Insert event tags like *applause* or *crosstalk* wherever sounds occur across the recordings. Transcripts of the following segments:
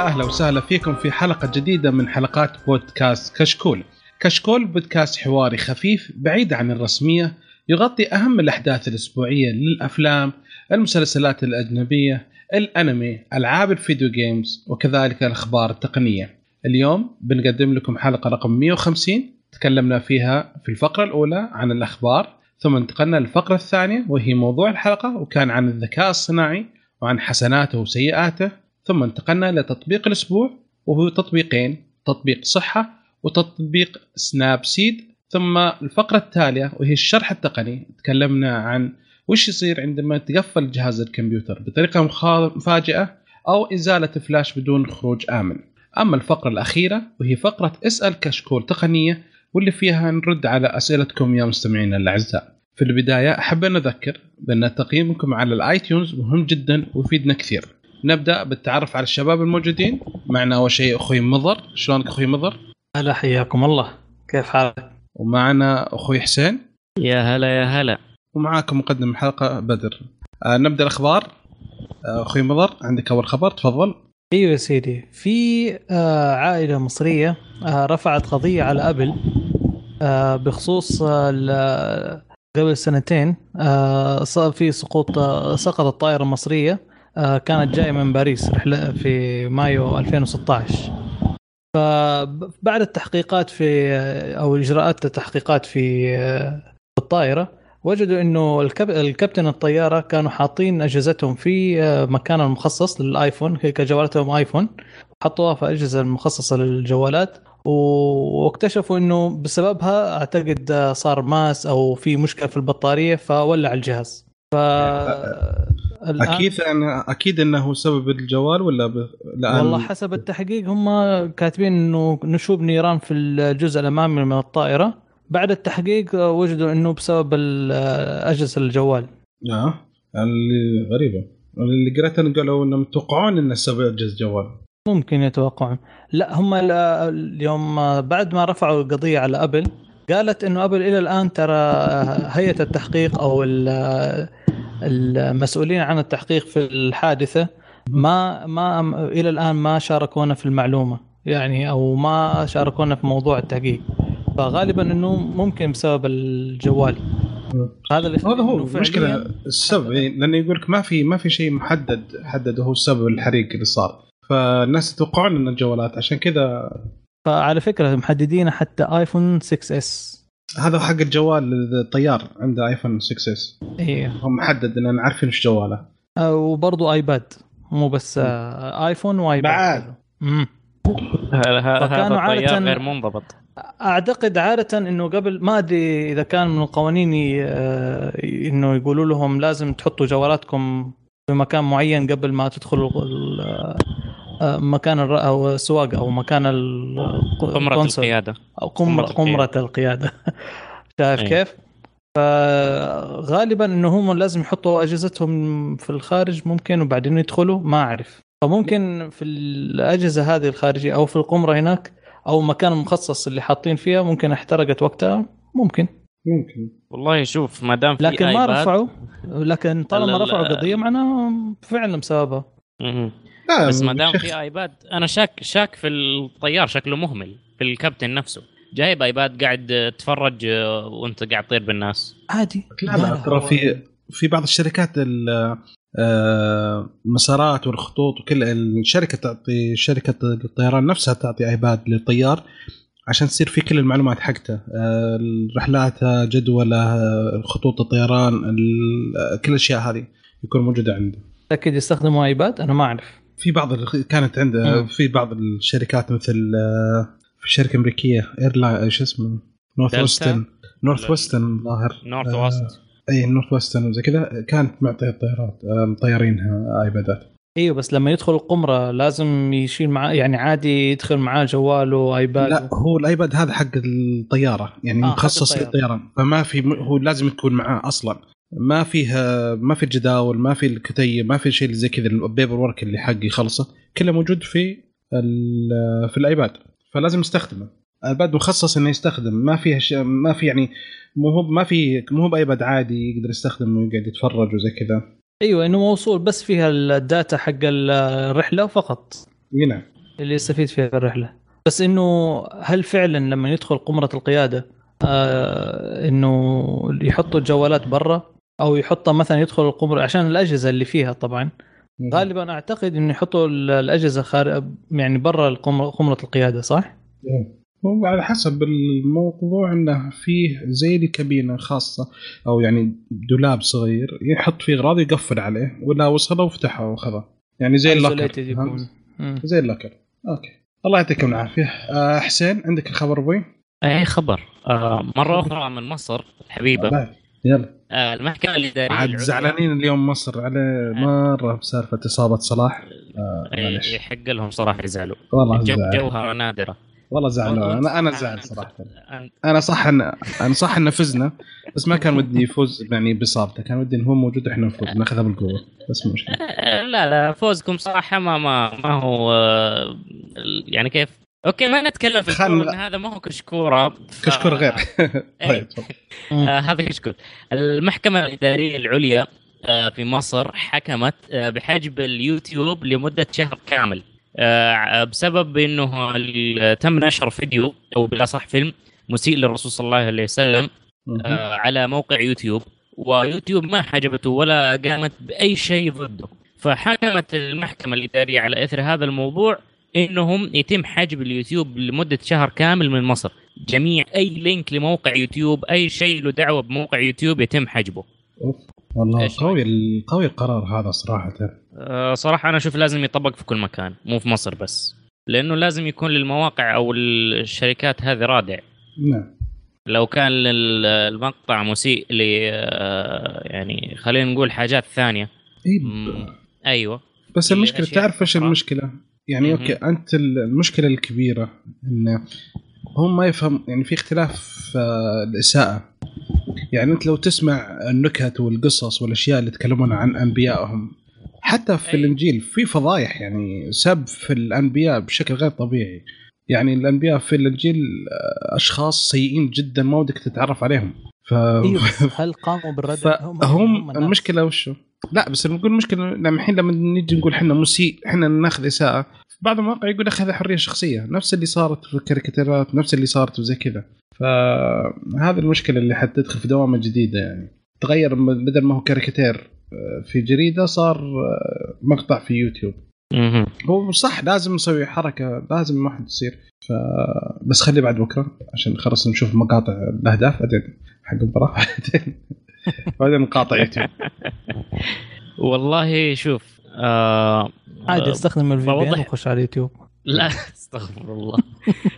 يا أهلا وسهلا فيكم في حلقة جديدة من حلقات بودكاست كشكول. كشكول بودكاست حواري خفيف بعيد عن الرسمية يغطي أهم الأحداث الأسبوعية للأفلام، المسلسلات الأجنبية، الأنمي، ألعاب الفيديو جيمز وكذلك الأخبار التقنية. اليوم بنقدم لكم حلقة رقم 150 تكلمنا فيها في الفقرة الأولى عن الأخبار ثم انتقلنا للفقرة الثانية وهي موضوع الحلقة وكان عن الذكاء الصناعي وعن حسناته وسيئاته ثم انتقلنا لتطبيق الأسبوع وهو تطبيقين تطبيق صحة وتطبيق سناب سيد ثم الفقرة التالية وهي الشرح التقني تكلمنا عن وش يصير عندما تقفل جهاز الكمبيوتر بطريقة مفاجئة أو إزالة فلاش بدون خروج آمن. أما الفقرة الأخيرة وهي فقرة اسأل كشكول تقنية واللي فيها نرد على أسئلتكم يا مستمعينا الأعزاء. في البداية أحب أن أذكر بأن تقييمكم على الآيتونز مهم جدا ويفيدنا كثير. نبدأ بالتعرف على الشباب الموجودين. معنا أول شيء أخوي مضر. شلونك أخوي مضر؟ هلا حياكم الله. كيف حالك؟ ومعنا أخوي حسين. يا هلا يا هلا. ومعاكم مقدم الحلقة بدر. آه نبدأ الأخبار. آه أخوي مضر عندك أول خبر؟ تفضل. أيوه يا سيدي. في آه عائلة مصرية آه رفعت قضية على أبل آه بخصوص آه قبل سنتين آه صار في سقوط آه سقطت طائرة مصرية. آه كانت جاية من باريس رحلة في مايو 2016 فبعد التحقيقات في أو إجراءات التحقيقات في الطائرة وجدوا إنه. الكابتن الطيارة كانوا حاطين أجهزتهم في مكان مخصص للآيفون هي جوالاتهم آيفون حطوها في اجهزه المخصصة للجوالات واكتشفوا إنه بسببها أعتقد صار ماس أو في مشكلة في البطارية فولع الجهاز ف أكيد أنا أكيد أنه سبب الجوال ولا ب... الآن؟ والله حسب التحقيق هم كاتبين إنه نشوب نيران في الجزء الأمامي من الطائرة. بعد التحقيق وجدوا إنه بسبب أجهزة الجوال. آه اللي غريبة. اللي قريت قالوا إنهم يتوقعون إنه سبب أجهزة جوال. ممكن يتوقعون. لا هم اليوم بعد ما رفعوا القضية على أبل قالت إنه أبل إلى الآن ترى هيئة التحقيق أو المسؤولين عن التحقيق في الحادثة ما ما إلى الآن ما شاركونا في المعلومة يعني أو ما شاركونا في موضوع التحقيق. فغالبا إنه ممكن بسبب الجوال. هذا اللي هذا هو المشكلة. السبب لأنه يقول لك ما في ما في شيء محدد حدد هو السبب الحريق اللي صار. فالناس يتوقعون إن الجوالات عشان كذا فعلى فكرة محددين حتى ايفون 6 اس هذا حق الجوال الطيار عنده ايفون 6 اس أيوه هم محدد ان عارفين إيش جواله. وبرضه ايباد مو بس ايفون وايباد بعد. امم هذا الطيار غير منضبط. أعتقد عادة إنه قبل ما أدري إذا كان من القوانين إنه يقولوا لهم لازم تحطوا جوالاتكم في مكان معين قبل ما تدخلوا مكان أو السواقه أو مكان قمره القيادة. أو قمره قمره القيادة. *laughs* شايف كيف؟ فغالبا إنه هم لازم يحطوا أجهزتهم في الخارج ممكن وبعدين يدخلوا. ما أعرف. فممكن في الأجهزة هذه الخارجية أو في القمرة هناك أو مكان مخصص اللي حاطين فيها ممكن احترقت وقتها. ممكن. ممكن. والله شوف ما دام في لكن ما رفعوا. لكن طالما رفعوا قضية معناها فعلا بسببها. بس ما دام في آيباد أنا شاك شاك في الطيار شكله مهمل في الكابتن نفسه. جايب آيباد قاعد تتفرج وأنت قاعد تطير بالناس. عادي. لا لا ترى في في بعض الشركات المسارات والخطوط وكل الشركة تعطي شركة الطيران نفسها تعطي آيباد للطيار عشان تصير في كل المعلومات حقته. رحلاته جدولة خطوط الطيران كل الأشياء هذه يكون موجودة عنده أكيد يستخدموا آيباد؟ أنا ما أعرف. في بعض كانت عنده في بعض الشركات مثل في شركة أمريكية airline إيش اسمه؟ نورث ويسترن نورث ويسترن الظاهر نورث ويست إي نورث ويسترن وزي كذا. كانت معطية الطيارات مطيرينها ايبادات إيوه بس لما يدخل القمرة لازم يشيل معاه يعني عادي يدخل معاه جواله وايباد لا هو الايباد هذا حق الطيارة يعني آه، مخصص. للطيران فما في هو لازم تكون معاه أصلا. ما فيها ما في الجداول ما في الكتيب ما في شيء زي كذا ال paperwork اللي حق يخلصه كله موجود في في الآيباد. فلازم يستخدمه آيباد مخصص إنه يستخدم. ما فيها ش... ما في يعني مو هو ما في مو هو بآيباد عادي يقدر يستخدمه ويقعد يتفرج وزي كذا. أيوه إنه موصول بس فيها ال data حق الرحلة فقط. نعم. اللي يستفيد فيها في الرحلة. بس إنه هل فعلا لما يدخل قمرة القيادة آه إنه يحطوا الجوالات برا؟ أو يحطها مثلا يدخل القمر عشان الأجهزة اللي فيها طبعا. غالبا أعتقد إنه يحطوا الأجهزة خارج يعني برا قمرة القيادة صح؟ إيه. هو على حسب الموضوع إنه فيه زي الكابينه خاصة أو يعني دولاب صغير يحط فيه أغراض يقفل عليه ولا وصله وفتحه وخذه يعني زي اللوكر زي اللوكر. okay. الله يعطيكم العافية. أه حسين عندك الخبر أبوي؟ أي خبر. آه مرة أخرى من مصر حبيبه يلا. آه المحكمة الإدارية عاد زعلانين اليوم مصر على مرة بسالفة إصابة صلاح. آه يحق لهم صراحة يزعلوا. والله جو جوهره نادرة. والله زعلان. أنا أنا زعل صراحة. أنا صح ان أنا صح ان فزنا بس ما كان ودي يفوز يعني بإصابته. كان ودي انه هو موجود إحنا نفوز ناخذها بالقوة. بس مشكلة. آه، لا لا فوزكم صراحة ما ما ما هو آه، يعني كيف؟ okay ما نتكلم في خل... هذا ما هو كشكول كورة. كشكول غير. *laughs* طيب. *laughs* آه هذا كشكول. المحكمة الإدارية العليا في مصر حكمت بحجب اليوتيوب لمدة شهر كامل. آه، بسبب إنه تم نشر فيديو أو بالاصح فيلم مسيء للرسول صلى الله عليه وسلم آه، على موقع يوتيوب. ويوتيوب ما حجبته ولا قامت بأي شيء ضده. فحكمت المحكمة الإدارية على إثر هذا الموضوع إنهم يتم حجب اليوتيوب لمدة شهر كامل من مصر. جميع أي link لموقع يوتيوب أي شيء له دعوة بموقع يوتيوب يتم حجبه. والله قوي قوي القرار هذا صراحة. أه صراحة أنا أشوف لازم يطبق في كل مكان مو في مصر بس. لأنه لازم يكون للمواقع أو الشركات هذه رادع. نعم. لو كان المقطع مسيء ل آه، يعني خلينا نقول حاجات ثانية. إيه. أيوه. بس المشكلة تعرف إيش المشكلة؟ يعني م- okay أنت المشكلة الكبيرة انه هم ما يفهم يعني في اختلاف آه، الإساءة. يعني أنت لو تسمع النكت والقصص والأشياء اللي يتكلمون عن أنبيائهم حتى في أي. الإنجيل في فضايح يعني سب في الأنبياء بشكل غير طبيعي. يعني الأنبياء في الإنجيل آه، أشخاص سيئين جدا ما ودك تتعرف عليهم. ف... *laughs* أيوه هل قاموا بالرد؟ هم, هم المشكلة وشو؟ لا بس نقول المشكلة لما الحين لما نيجي نقول إحنا مسيء إحنا ناخذ إساءة. بعض المواقع يقول أخي هذا حرية شخصية نفس اللي صارت في الكاريكاتيرات نفس اللي صارت وزي كذا. فهذه المشكلة اللي حتدخل في دوامة جديدة يعني. تغير بدل ما هو كاريكاتير آه، في جريدة صار آه، مقطع في يوتيوب. هو صح لازم نسوي حركة لازم ما حد يصير. ف بس خلي بعد بكرة عشان خلص نشوف مقاطع الأهداف بعدين حق المباراه بعدين *laughs* بعدين نقاطع يوتيوب والله شوف آه عادي استخدم ال VPN وخش على اليوتيوب. لا *laughs* استغفر الله.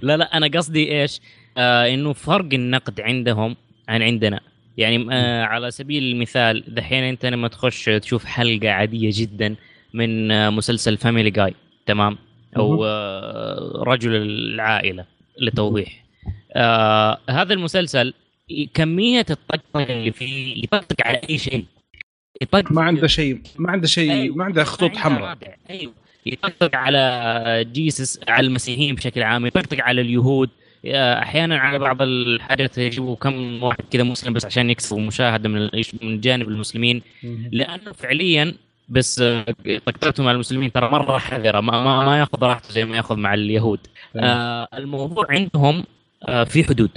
لا لا أنا قصدي إيش؟ آه إنه فرق النقد عندهم عن عندنا. يعني آه على سبيل المثال دحين أنت لما تخش تشوف حلقة عادية جدا من آه مسلسل فاميلي جاي تمام؟ أو آه رجل العائلة لتوضيح. آه هذا المسلسل كمية الطقطقه اللي فيه يطقطق على أي شيء. يطقطق ما عنده شيء ما عنده شيء أيوه. ما عنده خطوط حمراء. أيوه. يطقطق على جيسس على المسيحيين بشكل عام يطقطق على اليهود. أحيانا على بعض الحاجات يجيبوا كم واحد كذا مسلم بس عشان يكسبوا مشاهدة من من جانب المسلمين. لأنه فعليا بس طقطقتهم على المسلمين ترى مرة حذرة ما, ما, ما ياخذ راحته زي ما ياخذ مع اليهود. آه الموضوع عندهم آه في حدود.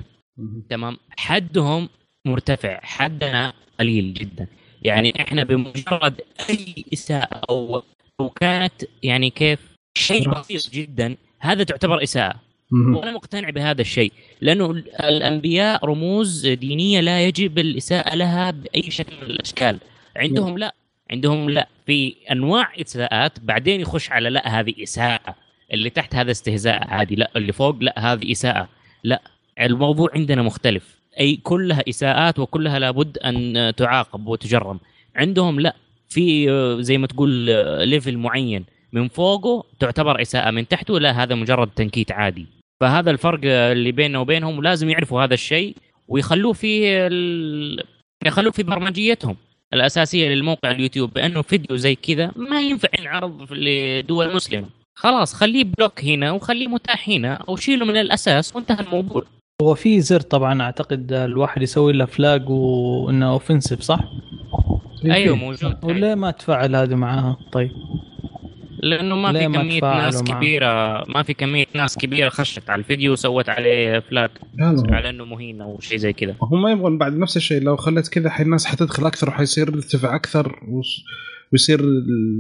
تمام؟ حدهم مرتفع حدنا قليل جدا. يعني إحنا بمجرد أي إساءة أو أو كانت يعني كيف شيء بسيط جدا هذا تعتبر إساءة. وأنا مقتنع بهذا الشيء. لأنه الأنبياء رموز دينية لا يجب الإساءة لها بأي شكل من الأشكال. عندهم لا عندهم لا. في أنواع إساءات بعدين يخش على لا هذه إساءة. اللي تحت هذا استهزاء عادي لا. اللي فوق لا هذه إساءة. لا. الموضوع عندنا مختلف. أي كلها إساءات وكلها لابد أن تعاقب وتجرم. عندهم لا في زي ما تقول ليفل معين. من فوقه تعتبر إساءة من تحته لا هذا مجرد تنكيت عادي. فهذا الفرق اللي بيننا وبينهم لازم يعرفوا هذا الشيء ويخلوه في ال... يخلوه في برمجيتهم الأساسية للموقع اليوتيوب. بأنه فيديو زي كذا ما ينفع ينعرض لدول مسلمة. خلاص خليه block هنا وخليه متاح هنا أو شيله من الأساس وانتهى الموضوع. هو في زر طبعا أعتقد الواحد يسوي له flag وإنه offensive صح؟ أيوه موجود وليه ما تفعل هذه معاها طيب؟ لأنه ما في ما كمية تفاعلوا ناس معه؟ كبيرة ما في كمية ناس كبيرة خشت على الفيديو وسوت عليه فلاج هذا. على إنه مهين أو شيء زي كذا هم ما يبغون بعد نفس الشيء لو خليت كذا حي الناس حتدخل أكثر وحيصير ارتفاع أكثر ويصير ال-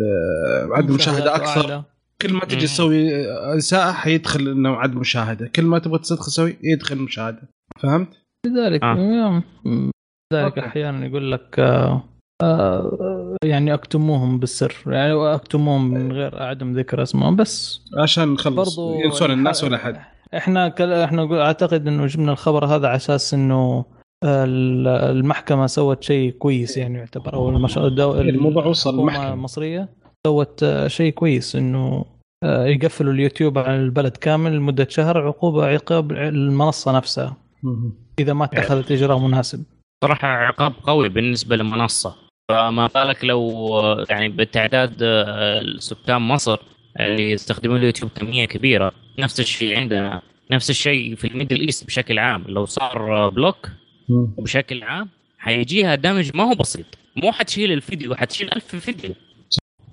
عدد مشاهده أكثر أعلى. كل ما تجي. تسوي اساءه حيدخل إنه عدد مشاهدة كل ما تبغى تدخل تسوي يدخل مشاهدة فهمت؟ لذلك آه. آه. لذلك. أحيانا يقول لك آه آه يعني أكتموهم بالسر يعني أكتموهم من غير عدم ذكر اسمهم بس عشان نخلص برضو ينسون الناس ولا حد إحنا كل... إحنا نقول أعتقد إنه جبنا الخبر هذا على أساس إنه ال- المحكمة سوت شيء كويس يعني يعتبر أو المش... الدو... الموضوع وصل المحكمة. المصرية سوت آه، شيء كويس إنه آه، يقفلوا اليوتيوب عن البلد كامل لمدة شهر عقوبه عقاب المنصة نفسها. إذا ما اتخذت إجراء مناسب. صراحة عقاب قوي بالنسبة للمنصة. فما بالك لو آه، يعني بالتعداد سكان مصر اللي يستخدمون اليوتيوب كمية كبيرة. نفس الشيء عندنا. نفس الشيء في ال Middle East بشكل عام. لو صار block. بشكل عام حيجيها damage ما هو بسيط. مو حتشيل الفيديو حتشيل ألف فيديو.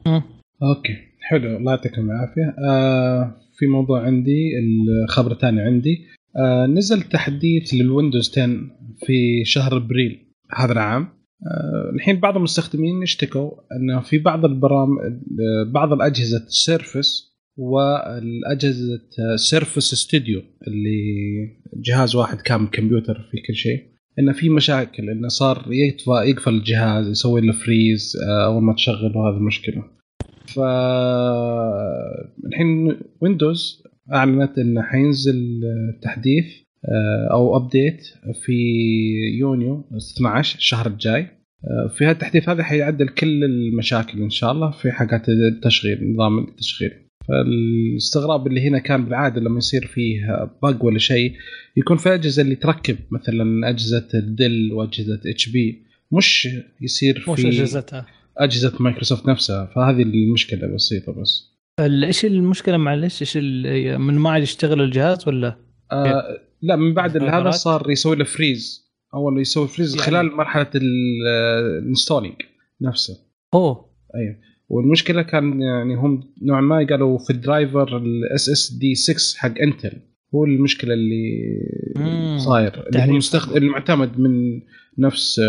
مم. okay. حلو. الله يعطيكم العافية. آه في موضوع عندي الخبر الثاني عندي. آه نزل تحديث لل Windows 10 في شهر أبريل هذا العام. آه الحين بعض المستخدمين اشتكوا إنه في بعض البرامج بعض الأجهزة Surface والأجهزة Surface Studio اللي جهاز واحد كامل كمبيوتر في كل شيء. انه في مشاكل انه صار يطفى يقفل الجهاز يسوي له freeze آه، أول ما تشغله هذه المشكلة ف الحين Windows أعلنت انه حينزل تحديث آه، أو update في يونيو 12 الشهر الجاي. آه، في هالتحديث هذا حيعدل كل المشاكل إن شاء الله في حاجات التشغيل نظام التشغيل. فالاستغراب اللي هنا كان بالعادة لما يصير فيه bug ولا شيء يكون في الاجهزه اللي تركب مثلا أجهزة Dell وأجهزة HP مش يصير مش في أجهزتها. أجهزة مايكروسوفت نفسها فهذه المشكلة البسيطه بس. إيش المشكلة معلش إيش من ما عاد يشتغل الجهاز ولا؟ آه لا من بعد هذا؟ صار يسوي له freeze أول يسوي freeze يعني- خلال مرحلة ال installing نفسه. أوه. أيوه. والمشكلة كان يعني هم نوعا ما قالوا في ال driver ال SSD 6 حق Intel هو المشكلة اللي. صاير اللي هو تعريف. مستخدم اللي معتمد من نفس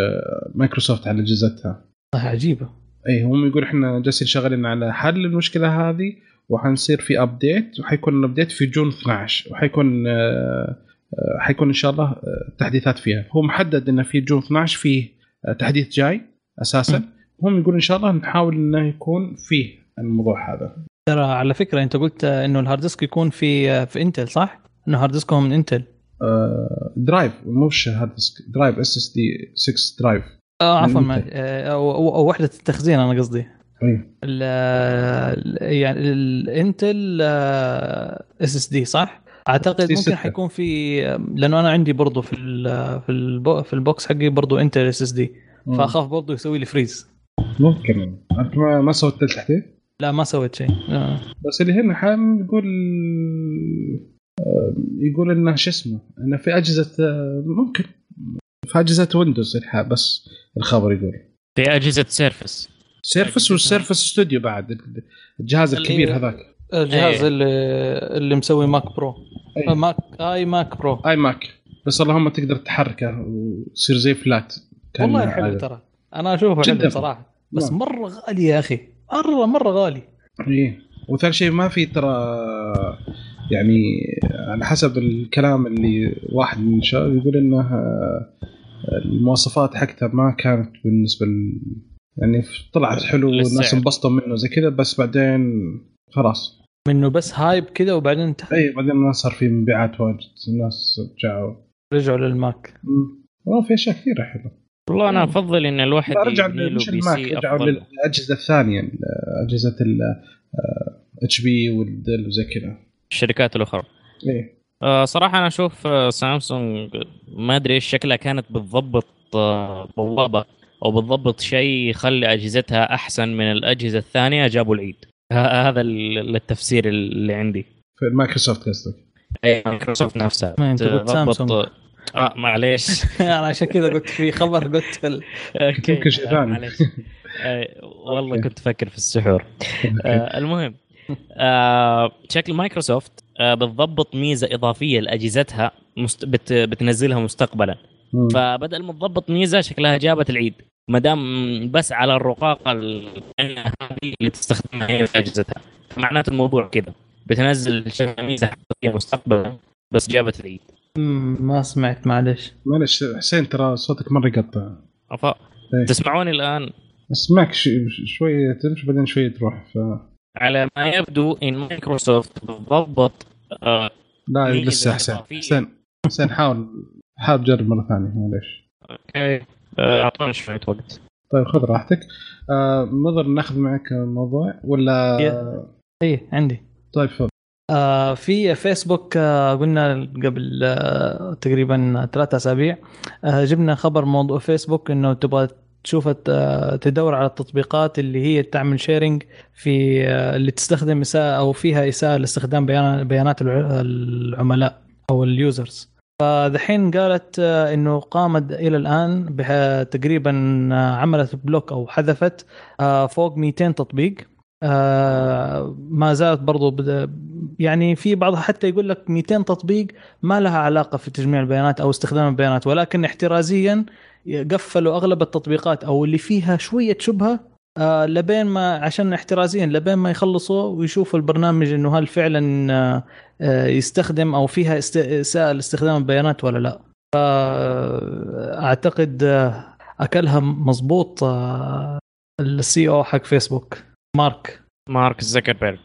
مايكروسوفت على أجهزتها. والله عجيبة. اي هم يقول إحنا جالسين شغالين على حل المشكلة هذه وحنصير في update وحيكون ال update في June 12 وحيكون آه، آه، حيكون إن شاء الله آه، تحديثات فيها. هو محدد إنه في June 12 فيه تحديث جاي أساسا. هم يقول إن شاء الله نحاول إنه يكون فيه الموضوع هذا ترى على فكرة أنت قلت إنه ال hard disk يكون في في Intel صح؟ إنه hard disk هم من Intel آه، drive مش hard disk drive SSD 6 drive آه عفوا Intel. آه، أو وحدة التخزين أنا قصدي اي ال- يعني ال Intel SSD صح؟ أعتقد ممكن. حيكون في لأنه أنا عندي برضه في في في ال box حقي برضه Intel SSD فأخاف برضه يسوي لي freeze ممكن. أنت ما ما سويت التحديث لا ما سويت شيء. آه. بس اللي هنا حام يقول يقول إنه شو اسمه إنه في أجهزة آه، ممكن. في أجهزة ويندوز الحال بس الخبر يقول. في أجهزة سيرفس سيرفس والسيرفس ستوديو بعد. الجهاز الكبير هذاك. الجهاز إيه. اللي اللي مسوي ماك برو أي. آه، ماك اي ماك برو اي ماك بس اللهم تقدر تحركه ويصير زي فلات والله حلو. ترى. أنا اشوفه جداً. حلو صراحة. بس نعم. مرة غالي يا أخي. مرة مرة غالي. إيه. وثاني شيء ما في ترى يعني على حسب الكلام اللي واحد من الشباب يقول إنه آه، المواصفات حقتها ما كانت بالنسبة ل... يعني طلعت حلو والناس. انبسطوا منه زي كذا بس بعدين خلاص. منه بس هايب كذا وبعدين انتهى. اي بعدين ما صار في مبيعات واجد الناس رجعوا رجعوا للماك. مم. والله في أشياء كثيرة حلوة. والله أنا أفضل إن الواحد لا رجع يبني له مش بي الماك سي رجعوا افضل للأجهزة الثانية أجهزة الاتش بي والدل وزي كذا. الشركات الأخرى. إيه. آه، صراحة أنا أشوف آه، سامسونج ما أدري إيش شكلها كانت بتضبط آه، بوابه أو بتضبط شيء يخلي أجهزتها أحسن من الأجهزة الثانية جابوا العيد. هذا ال- التفسير اللي عندي. في مايكروسوفت قصدك. اي مايكروسوفت نفسها. ما تضبط- سامسونج. آه معليش *laughs* أنا عشان كذا قلت في خبر قلت ال... أوكي يمكن شيء ثاني. معليش. آه، والله. كنت أفكر في السحور آه، المهم آه شكل مايكروسوفت آه بتضبط ميزة إضافية لأجهزتها مست... بت... بتنزلها مستقبلا. فبدل ما تضبط ميزة شكلها جابت العيد ما دام بس على الرقاقه اللي تستخدمها هي في أجهزتها فمعناته الموضوع كذا بتنزل شكل ميزة حقيقية مستقبلا بس جابت العيد ما سمعت معلش معلش حسين ترى صوتك مرة يقطع. أفا. إيه. تسمعوني الآن؟ أسمعك ش- شوية تمشي بعدين شوية تروح. ف على ما يبدو إن مايكروسوفت بتضبط آه لا لسه حسين. حسين حسين حاول حاول تجرب مرة ثانية معليش. أوكي آه، اعطوني شوية وقت. طيب خذ راحتك. آه مضر ناخذ معك موضوع ولا؟ يا. اي عندي. طيب تفضل آه في فيسبوك آه قلنا قبل آه تقريبا ثلاثة أسابيع آه جبنا خبر موضوع فيسبوك إنه تبغى تشوف آه تدور على التطبيقات اللي هي تعمل sharing في آه اللي تستخدم إساءة أو فيها إساءة لاستخدام بيان- بيانات الع- العملاء أو ال users. فدحين قالت إنه قامت إلى الآن تقريبا عملت block أو حذفت فوق 200 تطبيق. آه، ما زالت برضو يعني في بعضها حتى يقول لك 200 تطبيق ما لها علاقة في تجميع البيانات أو استخدام البيانات ولكن احترازيا قفلوا أغلب التطبيقات أو اللي فيها شوية شبهة آه لبين ما عشان احترازيا لبين ما يخلصوا ويشوفوا البرنامج إنه هل فعلا آه آه يستخدم أو فيها اساءه لاستخدام البيانات ولا لا. فأعتقد آه أكلها مضبوط السي أو حق فيسبوك. مارك. مارك زكربيرج.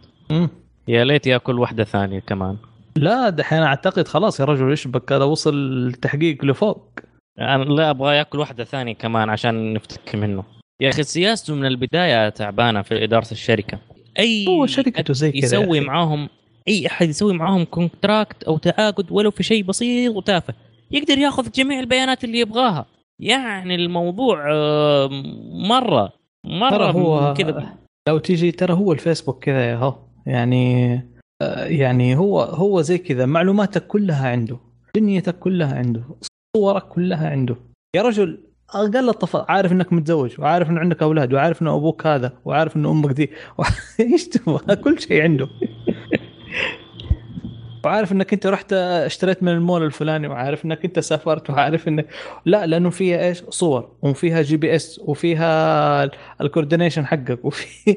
يا ليت ياكل واحدة ثانية كمان. لا دحين أعتقد خلاص يا رجل يشبك هذا وصل التحقيق لفوق. أنا لا أبغى ياكل واحدة ثانية كمان عشان نفتك منه. يا أخي سياسته من البداية تعبانة في إدارة الشركة. أي هو شركته زي كذا يسوي. معاهم أي أحد يسوي معاهم كونتراكت أو تعاقد ولو في شيء بسيط وتافه. يقدر ياخذ جميع البيانات اللي يبغاها. يعني الموضوع آه، مرة مرة هو كذا. لو تيجي ترى هو الفيسبوك كذا يا هو. يعني آه، يعني هو هو زي كذا معلوماتك كلها عنده دنيتك كلها عنده صورك كلها عنده. يا رجل أقل الطف عارف إنك متزوج وعارف إنه عندك أولاد وعارف إنه أبوك هذا وعارف إنه أمك دي. *laughs* *laughs* إيش تبغى؟ كل شيء عنده. *laughs* وعارف انك انت رحت اشتريت من المول الفلاني وعارف انك انت سافرت وعارف انك لا لأنه فيها إيش؟ صور وفيها GPS وفيها ال coordination حقك وفي *laughs*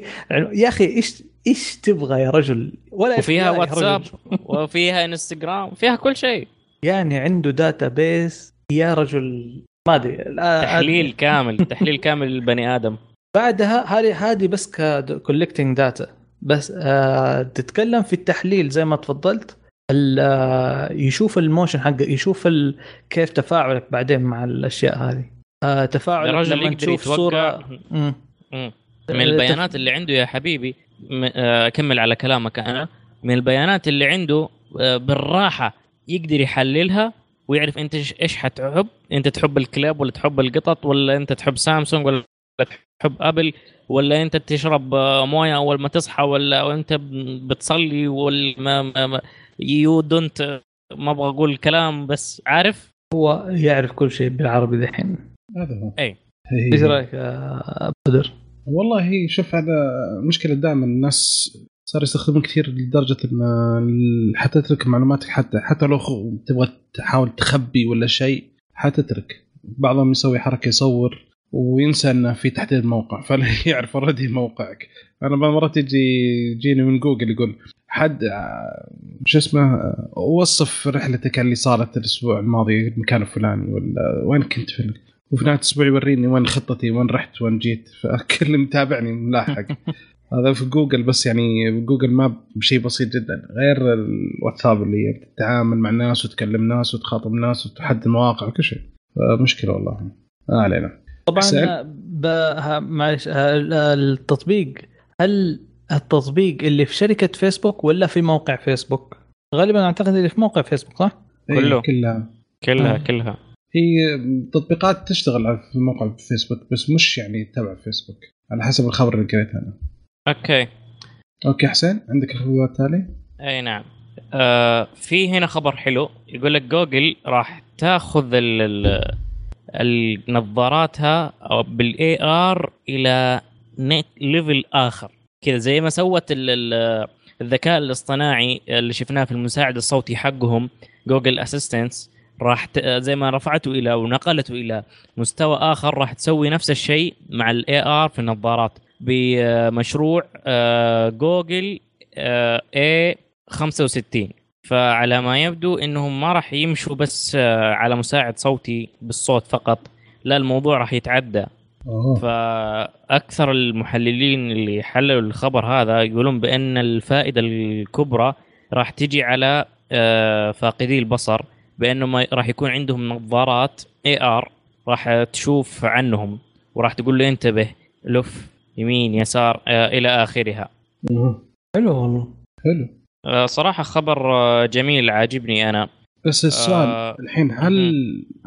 يا أخي إيش إيش تبغى يا رجل؟ ولا وفيها واتساب. *laughs* وفيها إنستغرام فيها كل شيء. يعني عنده database يا رجل ما أدري تحليل كامل تحليل كامل للبني آدم. بعدها هذه هذه بس collecting data بس آه تتكلم في التحليل زي ما تفضلت آه، يشوف ال motion حقك يشوف كيف تفاعلك بعدين مع الأشياء هذه. آه تفاعلك الرجل لما تشوف صورة. مم. مم. من البيانات اللي عنده يا حبيبي آه، أكمل على كلامك أنا. من البيانات اللي عنده آه، بالراحة يقدر يحللها ويعرف أنت إيش حتحب. أنت تحب الكلاب ولا تحب القطط ولا أنت تحب سامسونج ولا تحب أبل ولا أنت تشرب آه، موية أول ما تصحى ولا وانت ب- بتصلي ولا ما, ما, ما you don't ما أبغى أقول كلام بس عارف؟ هو يعرف كل شيء بالعربي دحين هذا هو. هي- إيش رأيك يا بدر؟ والله شوف هذا مشكلة دائما. الناس صار يستخدمون كثير لدرجة إن حتترك معلوماتك حتى حتى لو تبغى تحاول تخبي ولا شيء حتترك. بعضهم يسوي حركة يصور وينسى إنه في تحديد موقع فلا *laughs* يعرف already موقعك. أنا بعض مرات يجي يجيني من جوجل يقول حد آه، شو اسمه آه، وصف رحلتك اللي صارت الأسبوع الماضي المكان الفلاني ولا وين كنت في وفي نهاية الأسبوع يوريني وين خطتي وين رحت وين جيت. *laughs* فكل اللي متابعني ملاحق. *laughs* هذا في جوجل بس يعني جوجل map شيء بسيط جدا. غير الواتساب اللي تتعامل مع الناس وتكلم ناس وتخاطب ناس وتحدد مواقع وكل شيء. فمشكلة والله. ما علينا. طبعا معلش التطبيق هل التطبيق اللي في شركة فيسبوك ولا في موقع فيسبوك؟ غالبا أعتقد اللي في موقع فيسبوك صح؟ إيه، كله. كلها كلها آه. كلها هي تطبيقات تشتغل على- في موقع فيسبوك بس مش يعني تبع فيسبوك على حسب الخبر اللي قريته أنا okay okay حسين عندك الخبر التالي؟ أي نعم آه في هنا خبر حلو يقول لك جوجل راح تاخذ ال ال النظاراتها أو بال AR إلى next level آخر. كذا زي ما سوت ال- ال- الذكاء الاصطناعي اللي شفناه في المساعد الصوتي حقهم جوجل assistant راح زي ما رفعته إلى ونقلته إلى مستوى آخر راح تسوي نفس الشيء مع ال AR في النظارات. بمشروع جوجل A65 فعلى ما يبدو إنهم ما راح يمشوا بس آه، على مساعد صوتي بالصوت فقط لا الموضوع راح يتعدى. أوه. فأكثر المحللين اللي حللوا الخبر هذا يقولون بأن الفائدة الكبرى راح تجي على آه، فاقدي البصر بأنه ما راح يكون عندهم نظارات AR راح تشوف عنهم وراح تقول له انتبه لف يمين يسار آه، إلى آخرها. حلو والله حلو آه، صراحة خبر جميل عاجبني أنا بس السؤال آه، الحين هل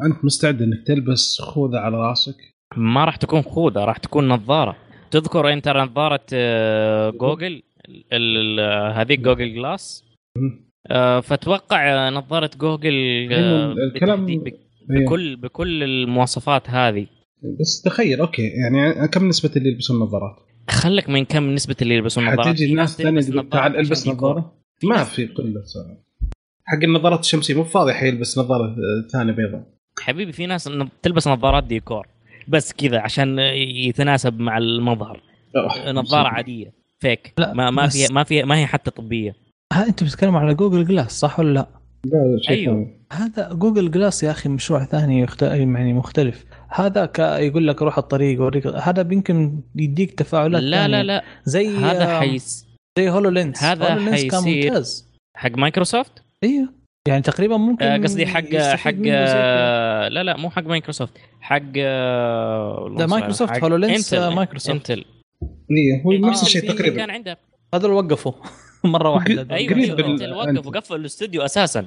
أنت مستعد إنك تلبس خوذة على رأسك؟ ما راح تكون خوذة راح تكون نظارة. تذكر أنت نظارة آه، جوجل؟ هذيك جوجل glass. آه، فتوقع نظارة جوجل آه، أيوة، الكلام- إيه. بكل بكل المواصفات هذه. بس تخيل okay يعني كم نسبة اللي يلبسون نظارات؟ خلك من كم نسبة اللي يلبسون نظارات. حتجي الناس ثانية تلبس تقول تعال البس. نظارة. ما في قلة حق النظارات الشمسية مو فاضي حيلبس نظارة ثانية بيضاء. حبيبي في ناس تلبس نظارات ديكور. بس كذا عشان يتناسب مع المظهر. نظارة عادية فيك لا، ما ما فيها ما فيها ما هي حتى طبية ها انت بتتكلم على جوجل جلاس صح ولا لا؟ لا أيوه. ثاني. هذا جوجل جلاس يا أخي مشروع ثاني يخت... يعني مختلف هذا ك... يقول لك روح الطريق وريك هذا يمكن يديك تفاعلات لا ثانية. لا لا زي هذا حيس زي هولو لينس هذا هولو لينس كان ممتاز حق مايكروسوفت إيوه يعني تقريبا ممكن آه، قصدي حق حق. آه، لا لا مو حق مايكروسوفت. حق آه، ده مايكروسوفت، هولو لينس، انتل مايكروسوفت. انتل إيه، هو نفس الشيء تقريبا. كان عنده هذول وقفوا *laughs* مرة واحدة. أيوه إنتل وقف أنت. وقفل الاستوديو أساسا.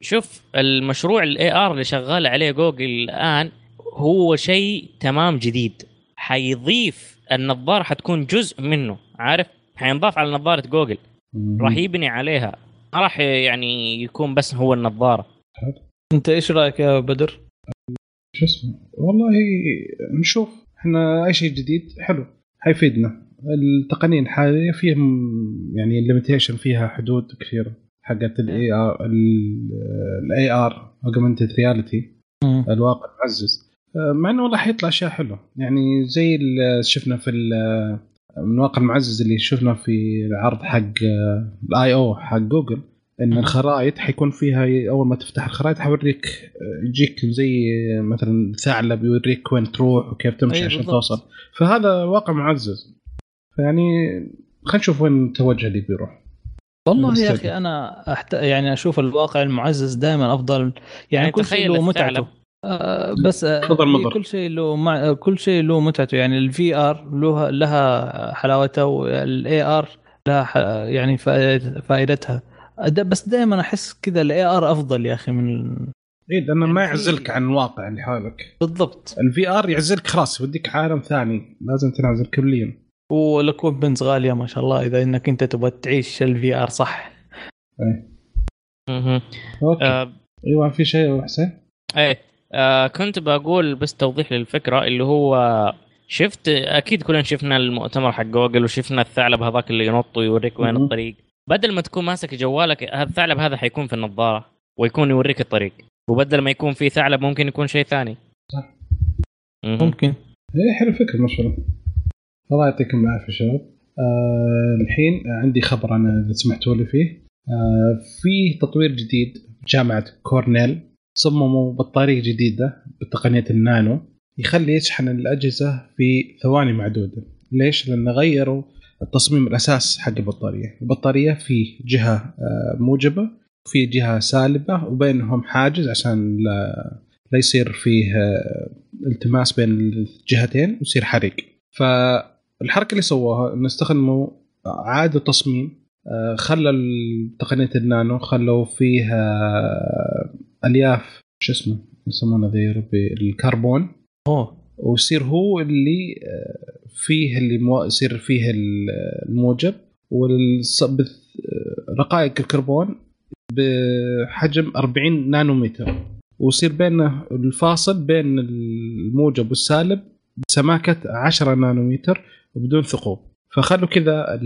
شوف المشروع ال AR اللي شغال عليه جوجل الآن هو شيء تمام جديد. حيضيف النظارة حتكون جزء منه عارف؟ حينضاف على نظارة جوجل. راح يبني عليها. ما راح يعني يكون بس هو النظارة. انت إيش رأيك يا بدر؟ شو اسمه؟ والله نشوف. إحنا أي شيء جديد حلو. حيفيدنا التقنية الحالية فيهم يعني ال limitation فيها حدود كثيرة. حقت ال AR ال AR augmented reality. الواقع المعزز مع إنه والله حيطلع أشياء حلوة. يعني زي اللي شفنا في ال- من الواقع المعزز اللي شفنا في العرض حق ال I/O حق جوجل إن. الخرائط حيكون فيها أول ما تفتح الخرائط حوريك آه، يجيك زي آه، مثلا ثعلب يوريك وين تروح وكيف تمشي أي عشان بالضبط. توصل فهذا واقع معزز فيعني خلينا نشوف وين التوجه اللي بيروح والله يا. أخي أنا أحت... يعني أشوف الواقع المعزز دائما أفضل يعني, يعني كل شيء تخيل. متعته آه بس آه تفضل مضر. كل شيء له مع... كل شيء له متعته. يعني ال VR له لها حلاوتها وال AR لها ح... يعني فائد- فائدتها. بس دائما أحس كذا ال AR أفضل يا أخي من VR لأنه يعني ما يعزلك عن الواقع اللي حولك. بالضبط. ال VR يعزلك خلاص يوديك عالم ثاني. لازم تنعزل كليا. وال equipments غالية ما شاء الله إذا إنك أنت تبغى تعيش ال VR صح. مهم. okay. آه إيوه في شيء يا حسين إيه. آه كنت بقول بس توضيح للفكرة اللي هو شفت أكيد كلنا شفنا المؤتمر حق جوجل وشفنا الثعلب هذاك اللي ينط ويوريك وين. الطريق. بدل ما تكون ماسك جوالك الثعلب هذا حيكون في النظارة ويكون يوريك الطريق. وبدل ما يكون في ثعلب ممكن يكون شيء ثاني. صح. ممكن. إيه حلو فكرة ما شاء الله. الله يعطيكم العافية شباب. آه الحين عندي خبر أنا إذا سمحتوا لي فيه. آه في تطوير جديد جامعة كورنيل. صمموا بطارية جديدة بتقنية النانو يخلي يشحن الأجهزة في ثواني معدودة. ليش؟ لأن غيروا التصميم الأساس حق البطارية، البطارية في جهة آه، موجبة وفي جهة سالبة وبينهم حاجز عشان لا لا يصير فيه آه، التماس بين الجهتين ويصير حريق. فالحركة اللي سووها انه استخدموا عادوا تصميم آه، خلى تقنية النانو خلوا فيها الياف شو اسمه؟ يسمونه ذي ربي الكربون. أوه. ويصير هو اللي آه، فيه اللي مو... يصير فيه ال- الموجب. ورقائق الكربون بحجم 40 نانومتر. ويصير بينه الفاصل بين الموجب والسالب بسماكة 10 نانومتر وبدون ثقوب. فخلوا كذا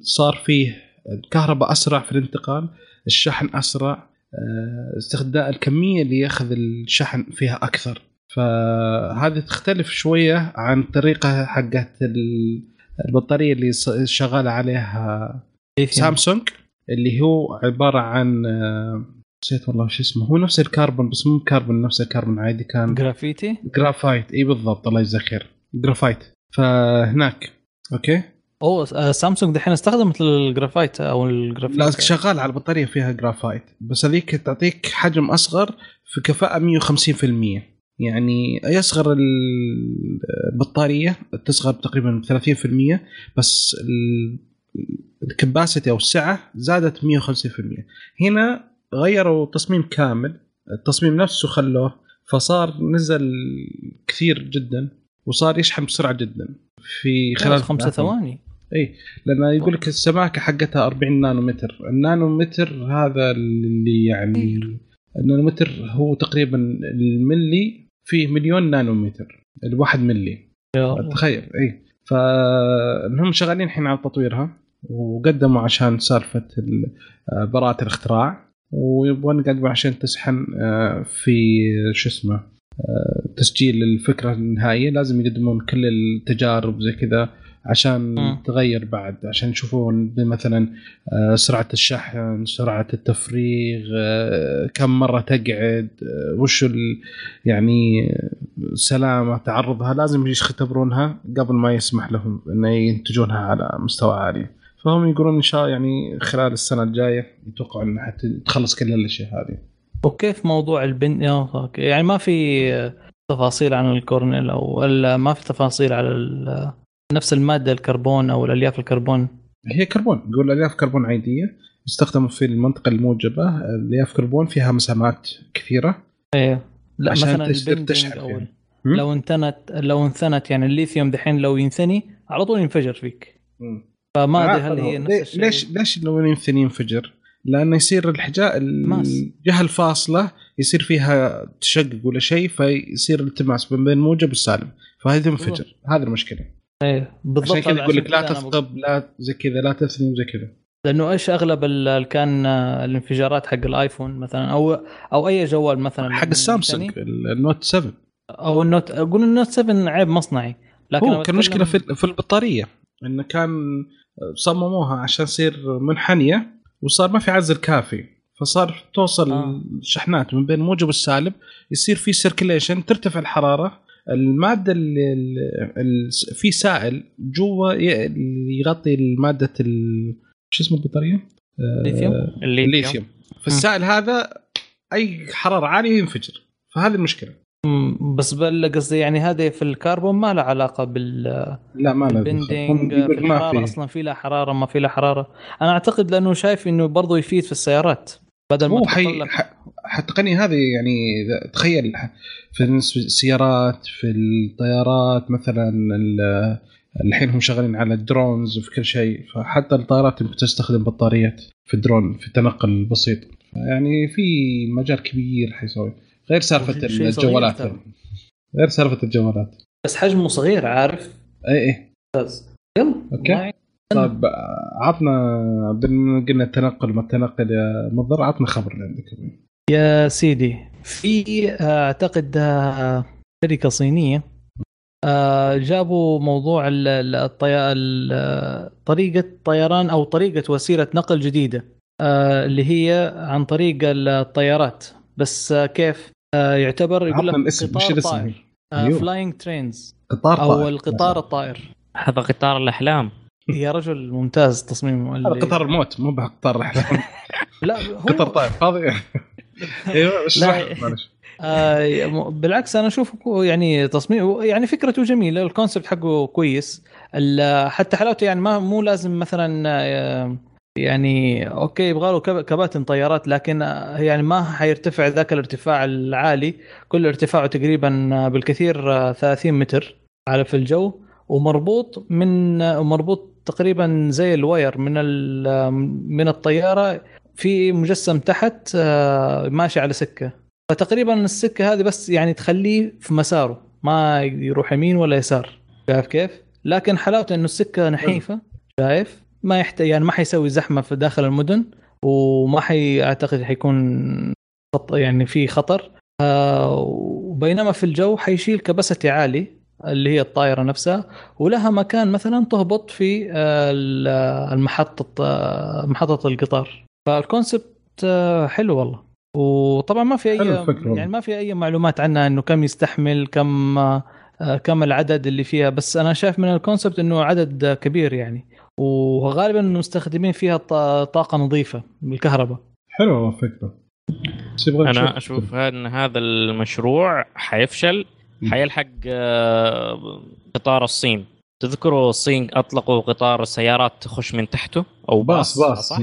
صار فيه الكهرباء أسرع في الانتقال الشحن أسرع آه، استخدام الكمية اللي يأخذ الشحن فيها أكثر. فهذه تختلف شوية عن الطريقة حقت ال- البطارية اللي شغاله عليها سامسونج اللي هو عبارة عن آه، نسيت والله شو اسمه. هو نفس الكربون بس مو كربون نفس الكربون عادي. كان graphite؟ graphite. إي بالضبط الله يجزاه خير جرافايت. فهناك. okay؟ أوه آه، سامسونج دحين استخدمت الجرافايت أو الجرافيت لا شغال على البطارية فيها جرافايت بس هذيك تعطيك حجم أصغر في كفاءة 150% يعني يصغر ال- البطارية تصغر تقريبا 30% بس ال- ال capacity أو السعة زادت 150% هنا غيروا تصميم كامل التصميم نفسه خلوه فصار نزل كثير جدا وصار يشحن بسرعة جدا في خلال خمسة ثواني. اي لأن يقول لك السماكة حقتها 40 نانومتر. النانومتر هذا اللي يعني النانومتر هو تقريبا الملي فيه مليون نانومتر الواحد ملي. تخيل اي فهم شغالين الحين على تطويرها وقدموا عشان سالفة ال- آه، براءة الاختراع ويبغون يقدموا عشان تسحن آه، في شو اسمه آه، تسجيل الفكرة النهائية. لازم يقدمون كل التجارب زي كذا عشان مم. تغير بعد عشان يشوفون مثلا آه، سرعة الشحن سرعة التفريغ آه، كم مرة تقعد آه، وش يعني سلامة تعرضها لازم يختبرونها قبل ما يسمح لهم إنه ينتجونها على مستوى عالي فهم يقولون إن شاء يعني خلال السنة الجاية يتوقعوا ان حتخلص كل الأشياء هذه وكيف موضوع ال bend. يعني ما في تفاصيل عن الكورنيل أو ولا ما في تفاصيل على نفس المادة الكربون أو الألياف الكربون؟ هي كربون. يقول ألياف كربون عادية يستخدم في المنطقة الموجبة. ألياف كربون فيها مسامات كثيرة. إيه. لا عشان مثلا ال bending تشحن؟ لو انثنت لو انثنت يعني الليثيوم دحين لو ينثني على طول ينفجر فيك. مم. فما أدري هل هي نفس الشيء. ليش ليش لو يمثل ينفجر؟ لأنه يصير الحجاء. الجهة الفاصلة يصير فيها تشقق ولا شيء فيصير التماس بين الموجب والسالب فهذه تنفجر هذه المشكلة. إيه بالضبط عشان كذا يقول لك لا تثقب لا زي كذا لا تثني وزي كذا. لأنه إيش أغلب ال- ال- كان آه، الانفجارات حق الآيفون مثلا أو أو أي جوال مثلا حق السامسونج النوت 7 أو ال Note أقول ال Note 7 عيب مصنعي. لكن هو كان مشكلة في في البطارية إنه كان صمموها عشان تصير منحنية وصار ما في عزل كافي. فصار توصل آه. الشحنات من بين الموجب والسالب يصير في circulation ترتفع الحرارة المادة اللي في سائل جوا يغطي المادة ال- شو اسمه البطارية؟ آه، ليثيوم؟ الليثيوم. الليثيوم فالسائل هذا أي حرارة عالية ينفجر. فهذه المشكلة. بس بل قصدي يعني هذه في الكربون ما لها علاقة بال لا ما له ال bending في الحراره في. أصلا في لها حرارة ما في لها حرارة. أنا أعتقد لأنه شايف إنه برضه يفيد في السيارات بدل ما هو حي... التقنيه هذه يعني تخيل في السيارات في الطيارات مثلا ال- الحين هم شغالين على ال drones وفي كل شيء فحتى الطائرات يمكن تستخدم بطاريات في الدرون في التنقل البسيط يعني في مجال كبير حيسوي غير سالفة الجوالات. غير سالفة الجوالات. بس حجمه صغير عارف؟ إي إي. يلا. يعين. طيب عطنا قلنا التنقل ما التنقل يا مضر عطنا خبر اللي عندك يا سيدي في أعتقد آه، شركة صينية آه، جابوا موضوع ال- ال- الطي... ال- طريقة طيران أو طريقة وسيلة نقل جديدة آه، اللي هي عن طريق الطيارات. بس كيف؟ يعتبر يقول لك قطار الاسم. طائر. أيوه. flying trains قطار أو طائر. القطار الطائر. هذا قطار الأحلام. يا رجل ممتاز تصميمه هذا اللي- قطار الموت مو بقطار الأحلام. لا هو قطار طائر فاضي. أيوه. معلش. آه بالعكس أنا اشوفه كو- يعني تصميم يعني فكرته جميلة ال concept حقه كويس. حتى حلاوته يعني ما مو لازم مثلا آه، يعني okay يبغى له كب- كباتن طيارات لكن آه، يعني ما حيرتفع ذاك الارتفاع العالي. كل ارتفاعه تقريبا بالكثير آه، 30 متر على في الجو ومربوط من مربوط تقريبا زي ال wire من من الطيارة في مجسم تحت آه، ماشي على سكة. فتقريبا السكة هذه بس يعني تخليه في مساره ما يروح يمين ولا يسار. شايف كيف؟ لكن حلاوته إنه السكة نحيفة شايف؟ ما يحتاج يعني ما حيسوي زحمة في داخل المدن وما حي أعتقد حيكون يعني في خطر. آه وبينما في الجو حيشيل كبستي عالي اللي هي الطائرة نفسها ولها مكان مثلا تهبط في آه، المحطة آه، محطة القطار. فالكونسبت آه، حلو والله. وطبعا ما في أي. يعني ما في أي معلومات عنها إنه كم يستحمل كم آه، كم العدد اللي فيها. بس أنا شايف من الكونسبت إنه عدد كبير يعني. وغالبا مستخدمين فيها طاقة نظيفة بالكهرباء. حلو والله الفكرة. بس يبغى أنا. أشوف إن هذا المشروع حيفشل حيلحق آه، قطار الصين. تذكروا الصين أطلقوا قطار السيارات تخش من تحته؟ أو باص باص باص صح؟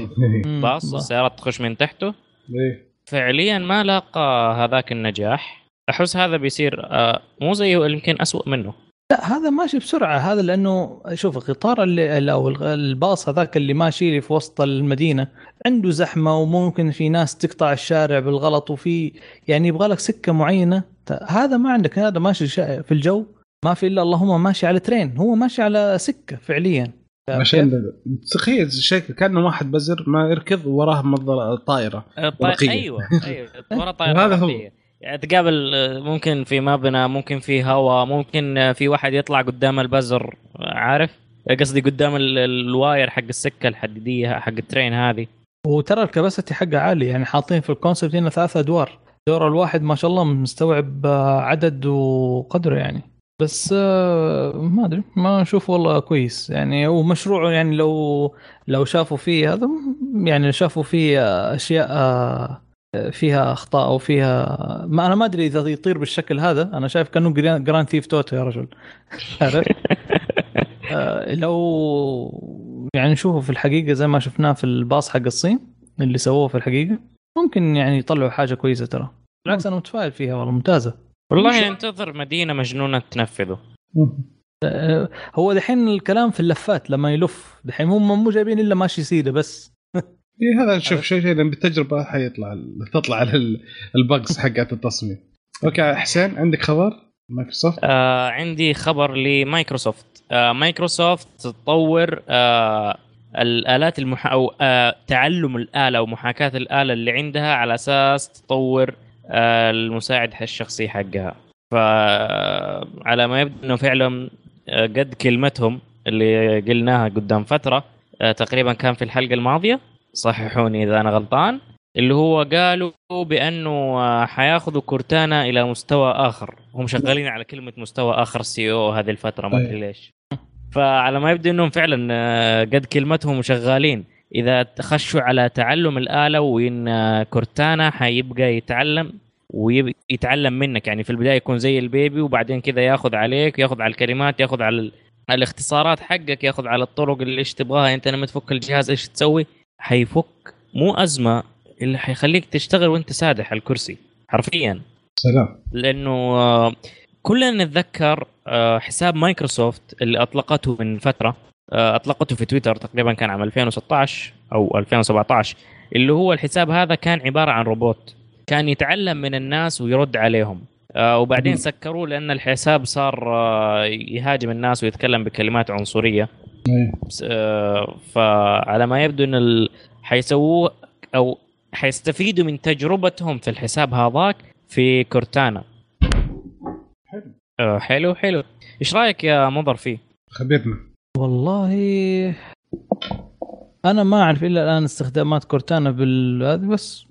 باص السيارات تخش من تحته؟ إيه. فعليا ما لاقى هذاك النجاح. أحس هذا بيصير آه، مو زيه يمكن أسوأ منه. لا هذا ماشي بسرعة. هذا لأنه شوف القطار اللي أو الباص هذاك اللي ماشي في وسط المدينة عنده زحمة وممكن في ناس تقطع الشارع بالغلط وفي يعني يبغى لك سكة معينة. هذا ما عندك هذا ماشي في الجو. ما في إلا اللهم ماشي على ترين هو ماشي على سكة فعليا. عشان تخيل شكل كأنه واحد بزر ما يركض وراه منظر طائرة آه، طي... ورقية. أيوه أيوه ورا *laughs* طائرة هذا هو. يعني تقابل آه، ممكن في مبنى ممكن في هواء ممكن آه، في واحد يطلع قدام البزر آه، عارف قصدي قدام ال- ال wire حق السكة الحديدية حق ال train هذه. وترى ال capacity حقه عالي يعني حاطين في ال concept هنا ثلاثة أدوار. الدور الواحد ما شاء الله مستوعب آه، عدد وقدره يعني. بس آه، ما أدري ما أشوف والله كويس. يعني هو مشروع يعني لو لو شافوا فيه هذا يعني شافوا فيه أشياء آه، فيها أخطاء أو فيها ما أنا ما أدري إذا يطير بالشكل هذا. أنا شايف كأنه Gran Grand Theft Auto يا رجل. *laughs* عرفت؟ آه، لو يعني نشوفه في الحقيقة زي ما شفناه في الباص حق الصين اللي سووه في الحقيقة ممكن يعني يطلعوا حاجة كويسة ترى. بالعكس أنا متفائل فيها والله ممتازة. والله انتظر مدينة مجنونة تنفذه. آه، هو دحين الكلام في اللفات لما يلف. دحين هم مو جايبين إلا ماشي سيدة بس. إيه هذا شوف شيء شيء بالتجربة حيطلع تطلع على ال- ال bugs حقت التصميم. okay حسين عندك خبر؟ مايكروسوفت؟ آه عندي خبر لمايكروسوفت. آه مايكروسوفت تطور آه الآلات المح... أو آه تعلم الآلة أو محاكاة الآلة اللي عندها على أساس تطور المساعد الشخصي حقها. فعلى ما يبدو إنه فعلا آه قد كلمتهم اللي قلناها قدام فترة آه تقريبا كان في الحلقة الماضية صححوني إذا أنا غلطان اللي هو قالوا بأنه آه، حياخذوا كورتانا إلى مستوى آخر. هم شغالين على كلمة مستوى آخر سي أو هذه الفترة ما أدري ليش. فعلى ما يبدو إنهم فعلا قد كلمتهم وشغالين إذا خشوا على تعلم الآلة وإن آه، كورتانا حيبقى يتعلم ويتعلم منك. يعني في البداية يكون زي ال baby وبعدين كذا ياخذ عليك ياخذ على الكلمات ياخذ على ال- الاختصارات حقك ياخذ على الطرق اللي إيش تبغاها. أنت لما تفك الجهاز إيش تسوي؟ حيفك مو أزمة اللي حيخليك تشتغل وأنت سادح على الكرسي حرفيا. سلام. لأنه آه، كلنا نتذكر آه، حساب مايكروسوفت اللي أطلقته من فترة. أطلقته في تويتر تقريبا كان عام 2016 أو 2017 اللي هو الحساب هذا كان عبارة عن روبوت كان يتعلم من الناس ويرد عليهم. آه، وبعدين. سكروه لأن الحساب صار آه، يهاجم الناس ويتكلم بكلمات عنصرية. آه، فعلى ما يبدو إن. حيسووه أو حيستفيدوا من تجربتهم في الحساب هذاك في كورتانا. حلو. آه، حلو حلو. إيش رأيك يا مضر فيه؟ خبرنا والله أنا ما أعرف الا الآن استخدامات كورتانا بال بس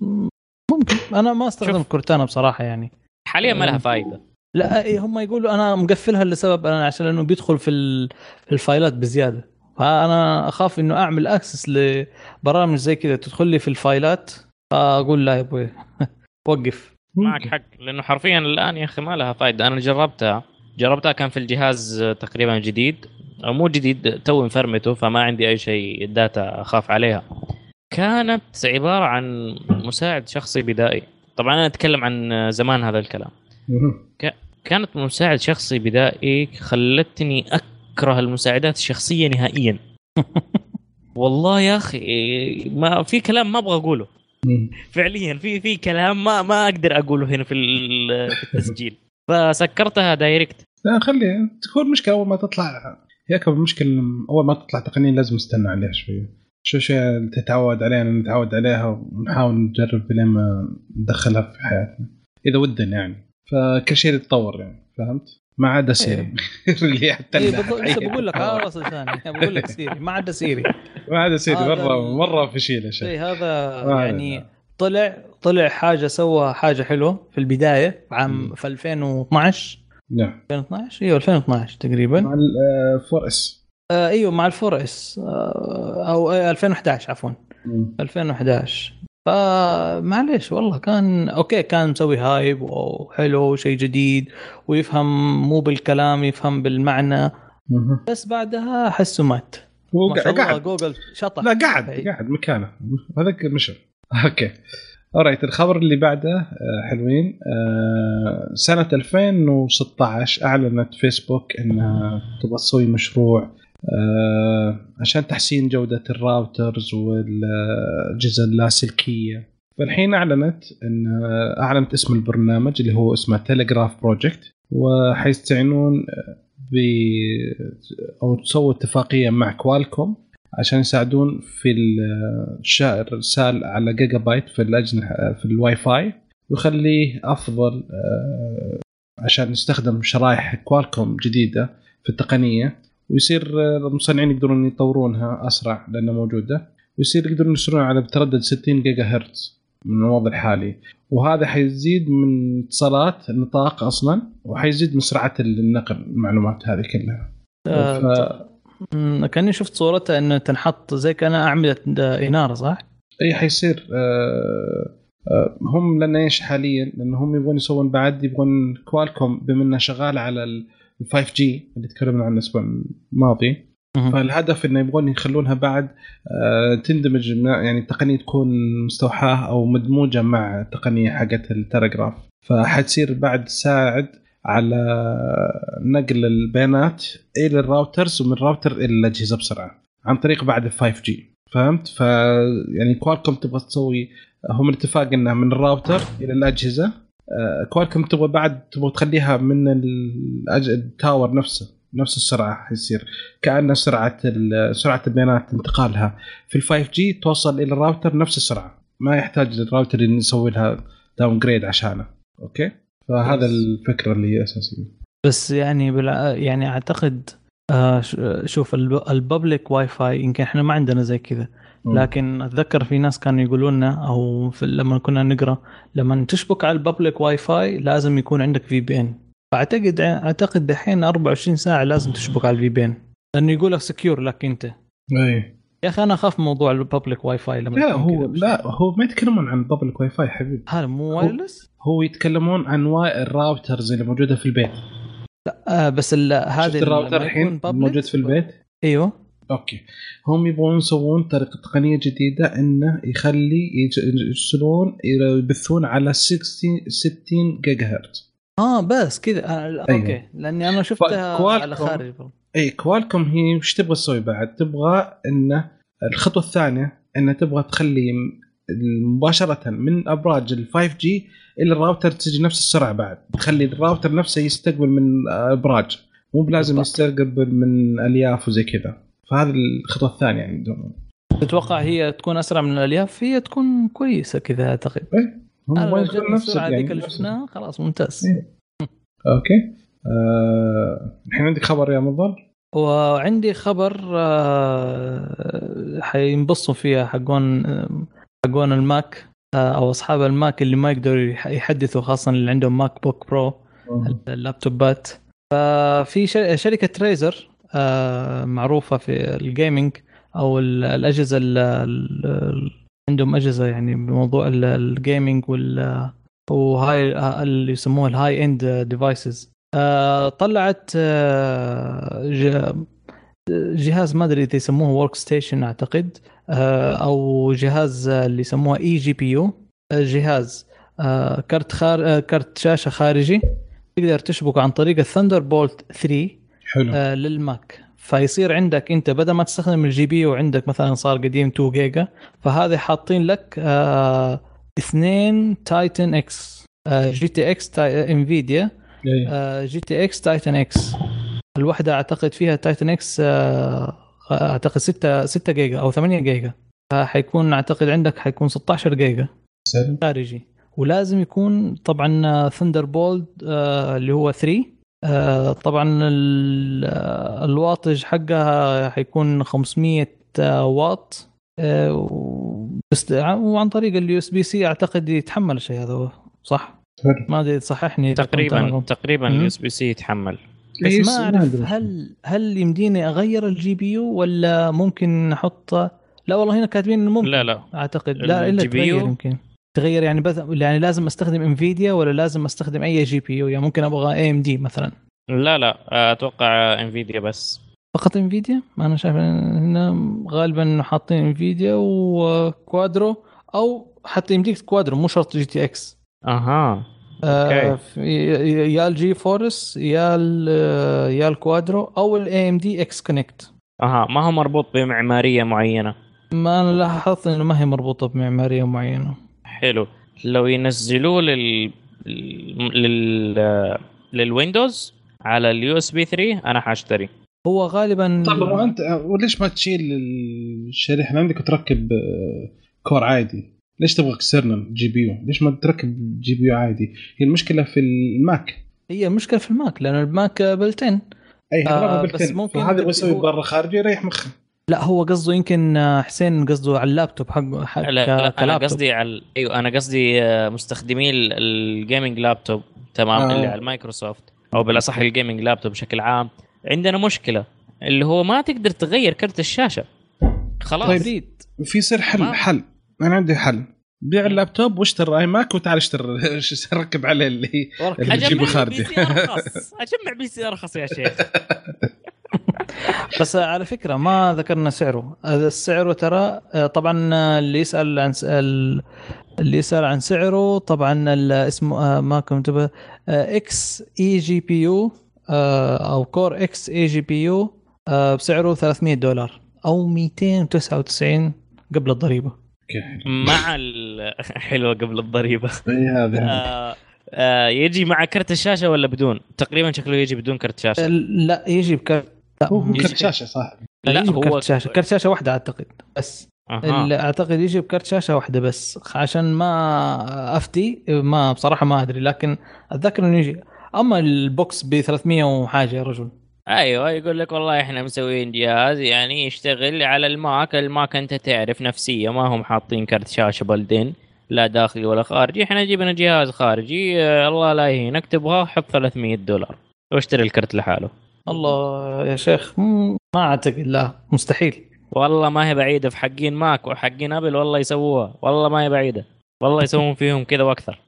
ممكن. أنا ما استخدم. كورتانا بصراحة يعني. حاليا ما لها فائده لا إيه، هم يقولوا أنا مقفلها لسبب أنا عشان انه بيدخل في ال- في الفايلات بزيادة. فأنا أخاف إنه أعمل أكسس لبرامج زي كذا تدخل لي في الفايلات فأقول لا يا أبوي. *laughs* وقف. معك حق لأنه حرفيا الآن يا أخي ما لها فائده أنا جربتها. جربتها كان في الجهاز تقريبا جديد. مو جديد تو مفرمته فما عندي أي شيء data أخاف عليها. كانت عبارة عن مساعد شخصي بدائي. طبعا أنا أتكلم عن زمان هذا الكلام. كانت مساعد شخصي بدائي خلتني أكره المساعدات الشخصيه نهائيا. *laughs* والله يا أخي ما في كلام ما أبغى أقوله. فعليا في في كلام ما ما أقدر أقوله هنا في التسجيل. *laughs* فسكرتها direct. لا خلي تكون مشكلة أول ما تطلع. هي اكبر مشكله أول ما تطلع تقنية لازم نستنى عليها شوية شو شيء تتعود عليها نتعود عليها ونحاول نجرب لين ما ندخلها في حياتنا. إذا ودنا يعني. فكل شيء يتطور يعني فهمت؟ ما عدا سيري *laughs* اللي حتى اي بالضبط بقول لك؟ هذا اصل ثاني. بقول لك سيري ما عدا سيري ما عدا سيري مره مرة فشيله شيء. اي هذا يعني. طلع طلع حاجة سوى حاجة حلوة في البداية في عام. في 2012 نعم. 2012 إيوه 2012 تقريبا. مع الفور إس. آه إيوه مع ال four S. آه أو آه 2011 عفوا. 2011 فمعليش والله كان okay كان مسوي hype وحلو شيء جديد ويفهم مو بالكلام يفهم بالمعنى. بس بعدها احسه مات. هو ما شاء الله قاعد جوجل شطح. لا قاعد إي. قاعد مكانه. هذاك مشى. okay. alright الخبر اللي بعده آه، حلوين. آه، سنة 2016 أعلنت فيسبوك أنها تبغى تسوي مشروع آه، عشان تحسين جودة ال routers والأجهزة اللاسلكية. فالحين أعلنت أن أعلنت اسم البرنامج اللي هو اسمه Terragraph project وحيستعينون ب أو تسوي اتفاقية مع كوالكوم عشان يساعدون في الارسال على جيجا بايت في الاجنحه في الواي فاي ويخليه أفضل آه، عشان يستخدم شرائح كوالكوم جديدة في التقنية ويصير آه، المصنعين يقدرون يطورونها أسرع لأنها موجودة ويصير يقدرون يصيرون على بتردد 60 جيجا هرتز من الوضع الحالي. وهذا حيزيد من اتصالات النطاق أصلا وحيزيد من سرعة النقل المعلومات هذه كلها. آه، ف... كأني شفت صورتها انه تنحط زي كأنها أعمدة إنارة صح؟ إي حيصير آه آه هم لأن إيش حاليا لأن هم يبغون يسوون بعد يبغون كوالكوم بما انها شغاله على ال 5G اللي تكلمنا عنه الأسبوع الماضي. فالهدف إنه يبغون يخلونها بعد آه تندمج يعني التقنية تكون مستوحاة أو مدموجة مع التقنية حقت ال Terragraph فحتصير بعد تساعد على نقل البيانات إلى ال routers ومن الراوتر إلى الأجهزة بسرعة عن طريق بعد ال 5G فهمت؟ ف يعني كوالكوم تبغى تسوي هم الاتفاق إنه من الراوتر إلى الأجهزة آه، كوالكوم تبغى بعد تبغى تخليها من ال tower نفسه نفس السرعة حيصير كأن سرعة سرعة البيانات انتقالها في ال 5G توصل إلى الراوتر نفس السرعة ما يحتاج الراوتر يسوي لها downgrade عشانه okay فهذا بس. الفكرة اللي هي أساسية. بس يعني بالع... يعني أعتقد آه شوف الب... ال public Wi-Fi يمكن إحنا ما عندنا زي كذا. لكن أتذكر في ناس كانوا يقولوا لنا أو في لما كنا نقرأ لما تشبك على ال public Wi-Fi لازم يكون عندك VPN فأعتقد أعتقد دحين 24 ساعة لازم تشبك على ال VPN لأنه يقول لك secure لك أنت. اي يا أخي أنا أخاف من موضوع ال public Wi-Fi لما لا هو لا هو ما يتكلمون عن public Wi-Fi حبيبي. هذا مو wireless هو يتكلمون عن واي ال routers اللي موجودة في البيت. آه بس شفت الراوتر الحين موجود في البيت؟ أيوه. okay. هم يبغون يسوون طريقة تقنية جديدة إنه يخلي يرسلون يبثون على 60 60 جيجا هرتز آه بس كذا آه أيوه. okay. لأني أنا شفتها على خارج. اي كوالكوم هي وش تبغى تسوي بعد؟ تبغى إنه الخطوة الثانية إنه تبغى تخلي مباشرة من أبراج ال 5G إلى الراوتر تجي نفس السرعة بعد. تخلي الراوتر نفسه يستقبل من أبراج. مو بلازم. يستقبل من ألياف وزي كذا. فهذه الخطوة الثانية عندهم تتوقع هي تكون أسرع من الألياف؟ هي تكون كويسة كذا أعتقد. هم يكون نفس السرعة يعني ذيك اللي شفناها خلاص ممتاز. إيه. okay. الحين عندك خبر يا مضل وعندي خبر آه، حينبسطوا فيها حقون حقون الماك آه، أو أصحاب الماك اللي ما يقدروا يح- يحدثوا خاصه اللي عندهم MacBook Pro اللابتوبات. ففي شر- شركة Razer آه، معروفة في ال gaming أو ال- الأجهزة ال- ال- عندهم أجهزة يعني بموضوع ال- ال gaming وال وهاي اللي يسموها ال high-end devices طلعت آه، جهاز ما أدري إذا يسموه workstation أعتقد آه، أو جهاز آه، اللي يسموه eGPU جهاز آه، كرت خار... آه، كرت شاشة خارجي تقدر تشبك عن طريق ال Thunderbolt 3 حلو آه، لل Mac فيصير عندك أنت بدل ما تستخدم ال GPU عندك مثلا صار قديم 2 جيجا فهذا حاطين لك آه، اثنين Titan X GTX Nvidia. GTX Titan X. الوحدة أعتقد فيها Titan X آه، أعتقد 6 6 جيجا أو 8 جيجا. فحيكون أعتقد عندك حيكون 16 جيجا. سلام خارجي. ولازم يكون طبعا Thunderbolt اللي هو 3 آه، طبعا ال- آه، ال wattage حقها حيكون 500 آه، واط. آه، وعن طريق ال USB-C أعتقد يتحمل الشيء هذا صح؟ ما أدري صححني تقريبا تقريبا. ال US B-C يتحمل. بس إيه، ما أعرف. هل هل يمديني أغير ال GPU ولا ممكن أحط لا والله هنا كاتبين إنه ممكن. لا لا. أعتقد. لا إلا الجي بي تغير U؟ يمكن. تغير يعني بث... يعني لازم أستخدم Nvidia ولا لازم أستخدم أي GPU؟ يعني ممكن أبغى AMD مثلا. لا لا. أتوقع Nvidia بس. فقط Nvidia؟ ما أنا شايف إن هنا غالبا حاطين Nvidia و Quadro أو حتى يمديك Quadro مو شرط GTX. أها آه. في- يا ال GeForce يا ال يا ال Quadro أو ال AMD XConnect أها ما هو مربوط بمعمارية معينة؟ ما أنا لاحظت إنه ما هي مربوطة بمعمارية معينة. حلو. لو ينزلوه لل لل لل Windows على ال USB 3 أنا حأشتري. هو غالبا طب هو انت وليش ما تشيل الشريحة؟ عندك وتركب آه، كرت عادي؟ ليش تبغى external GPU؟ ليش ما تركب GPU عادي؟ هي المشكلة في ال Mac هي مشكله في ال Mac لأن ال Mac built-in أي آه، هذا بس ممكن يبغى يسوي برا خارجي يريح مخه لا هو قصده يمكن آه، حسين قصده على اللابتوب حقه حق لا, لا أنا. قصدي على أيوه أنا قصدي آه، مستخدمي ال- ال gaming laptop تمام آه. اللي على المايكروسوفت أو بالأصح ال gaming laptop بشكل عام عندنا مشكلة اللي هو ما تقدر تغير كرت الشاشة خلاص طيب. في يصير حل حل أنا عندي حل. بيع اللابتوب واشتري أي Mac وتعال اشتري *laughs* ركب عليه اللي هي اللي بتجيبه أجمع خارجي. PC ارخص *laughs* أجمع PC ارخص يا شيخ. *laughs* بس على فكرة ما ذكرنا سعره. هذا السعر ترى طبعا اللي يسأل عن س- ال- اللي يسأل عن سعره طبعا ال- اسمه آه، ما كنت إكس اي جي بي يو أو Core X eGPU بسعره 300 دولار أو 299 قبل الضريبة. مع ال- *laughs* حلوة قبل الضريبة. إي هذا آه آه يجي مع كرت الشاشة ولا بدون؟ تقريبا شكله يجي بدون كرت شاشة. لا يجي بكرت لا هو كرت شاشة صح. لا لا هو بكرت شاشة. كرت شاشة واحدة أعتقد بس. اللي أعتقد يجي بكرت شاشة واحدة بس. عشان ما أفتي ما بصراحة ما أدري لكن أتذكر إنه يجي. أما البوكس ب 300 وحاجة يا رجل. أيوه يقول لك والله إحنا مسويين جهاز يعني يشتغل على ال Mac، ال Mac أنت تعرف نفسية ما هم حاطين كرت شاشة built-in لا داخلي ولا خارجي، إحنا جبنا جهاز خارجي آه الله لا يهينك تبغاه حط 300 دولار واشتري الكرت لحاله. الله يا شيخ ما أعتقد لا مستحيل والله ما هي بعيدة في حقين Mac وحقين Apple والله يسووها، والله ما هي بعيدة. والله يسوون فيهم كذا وأكثر.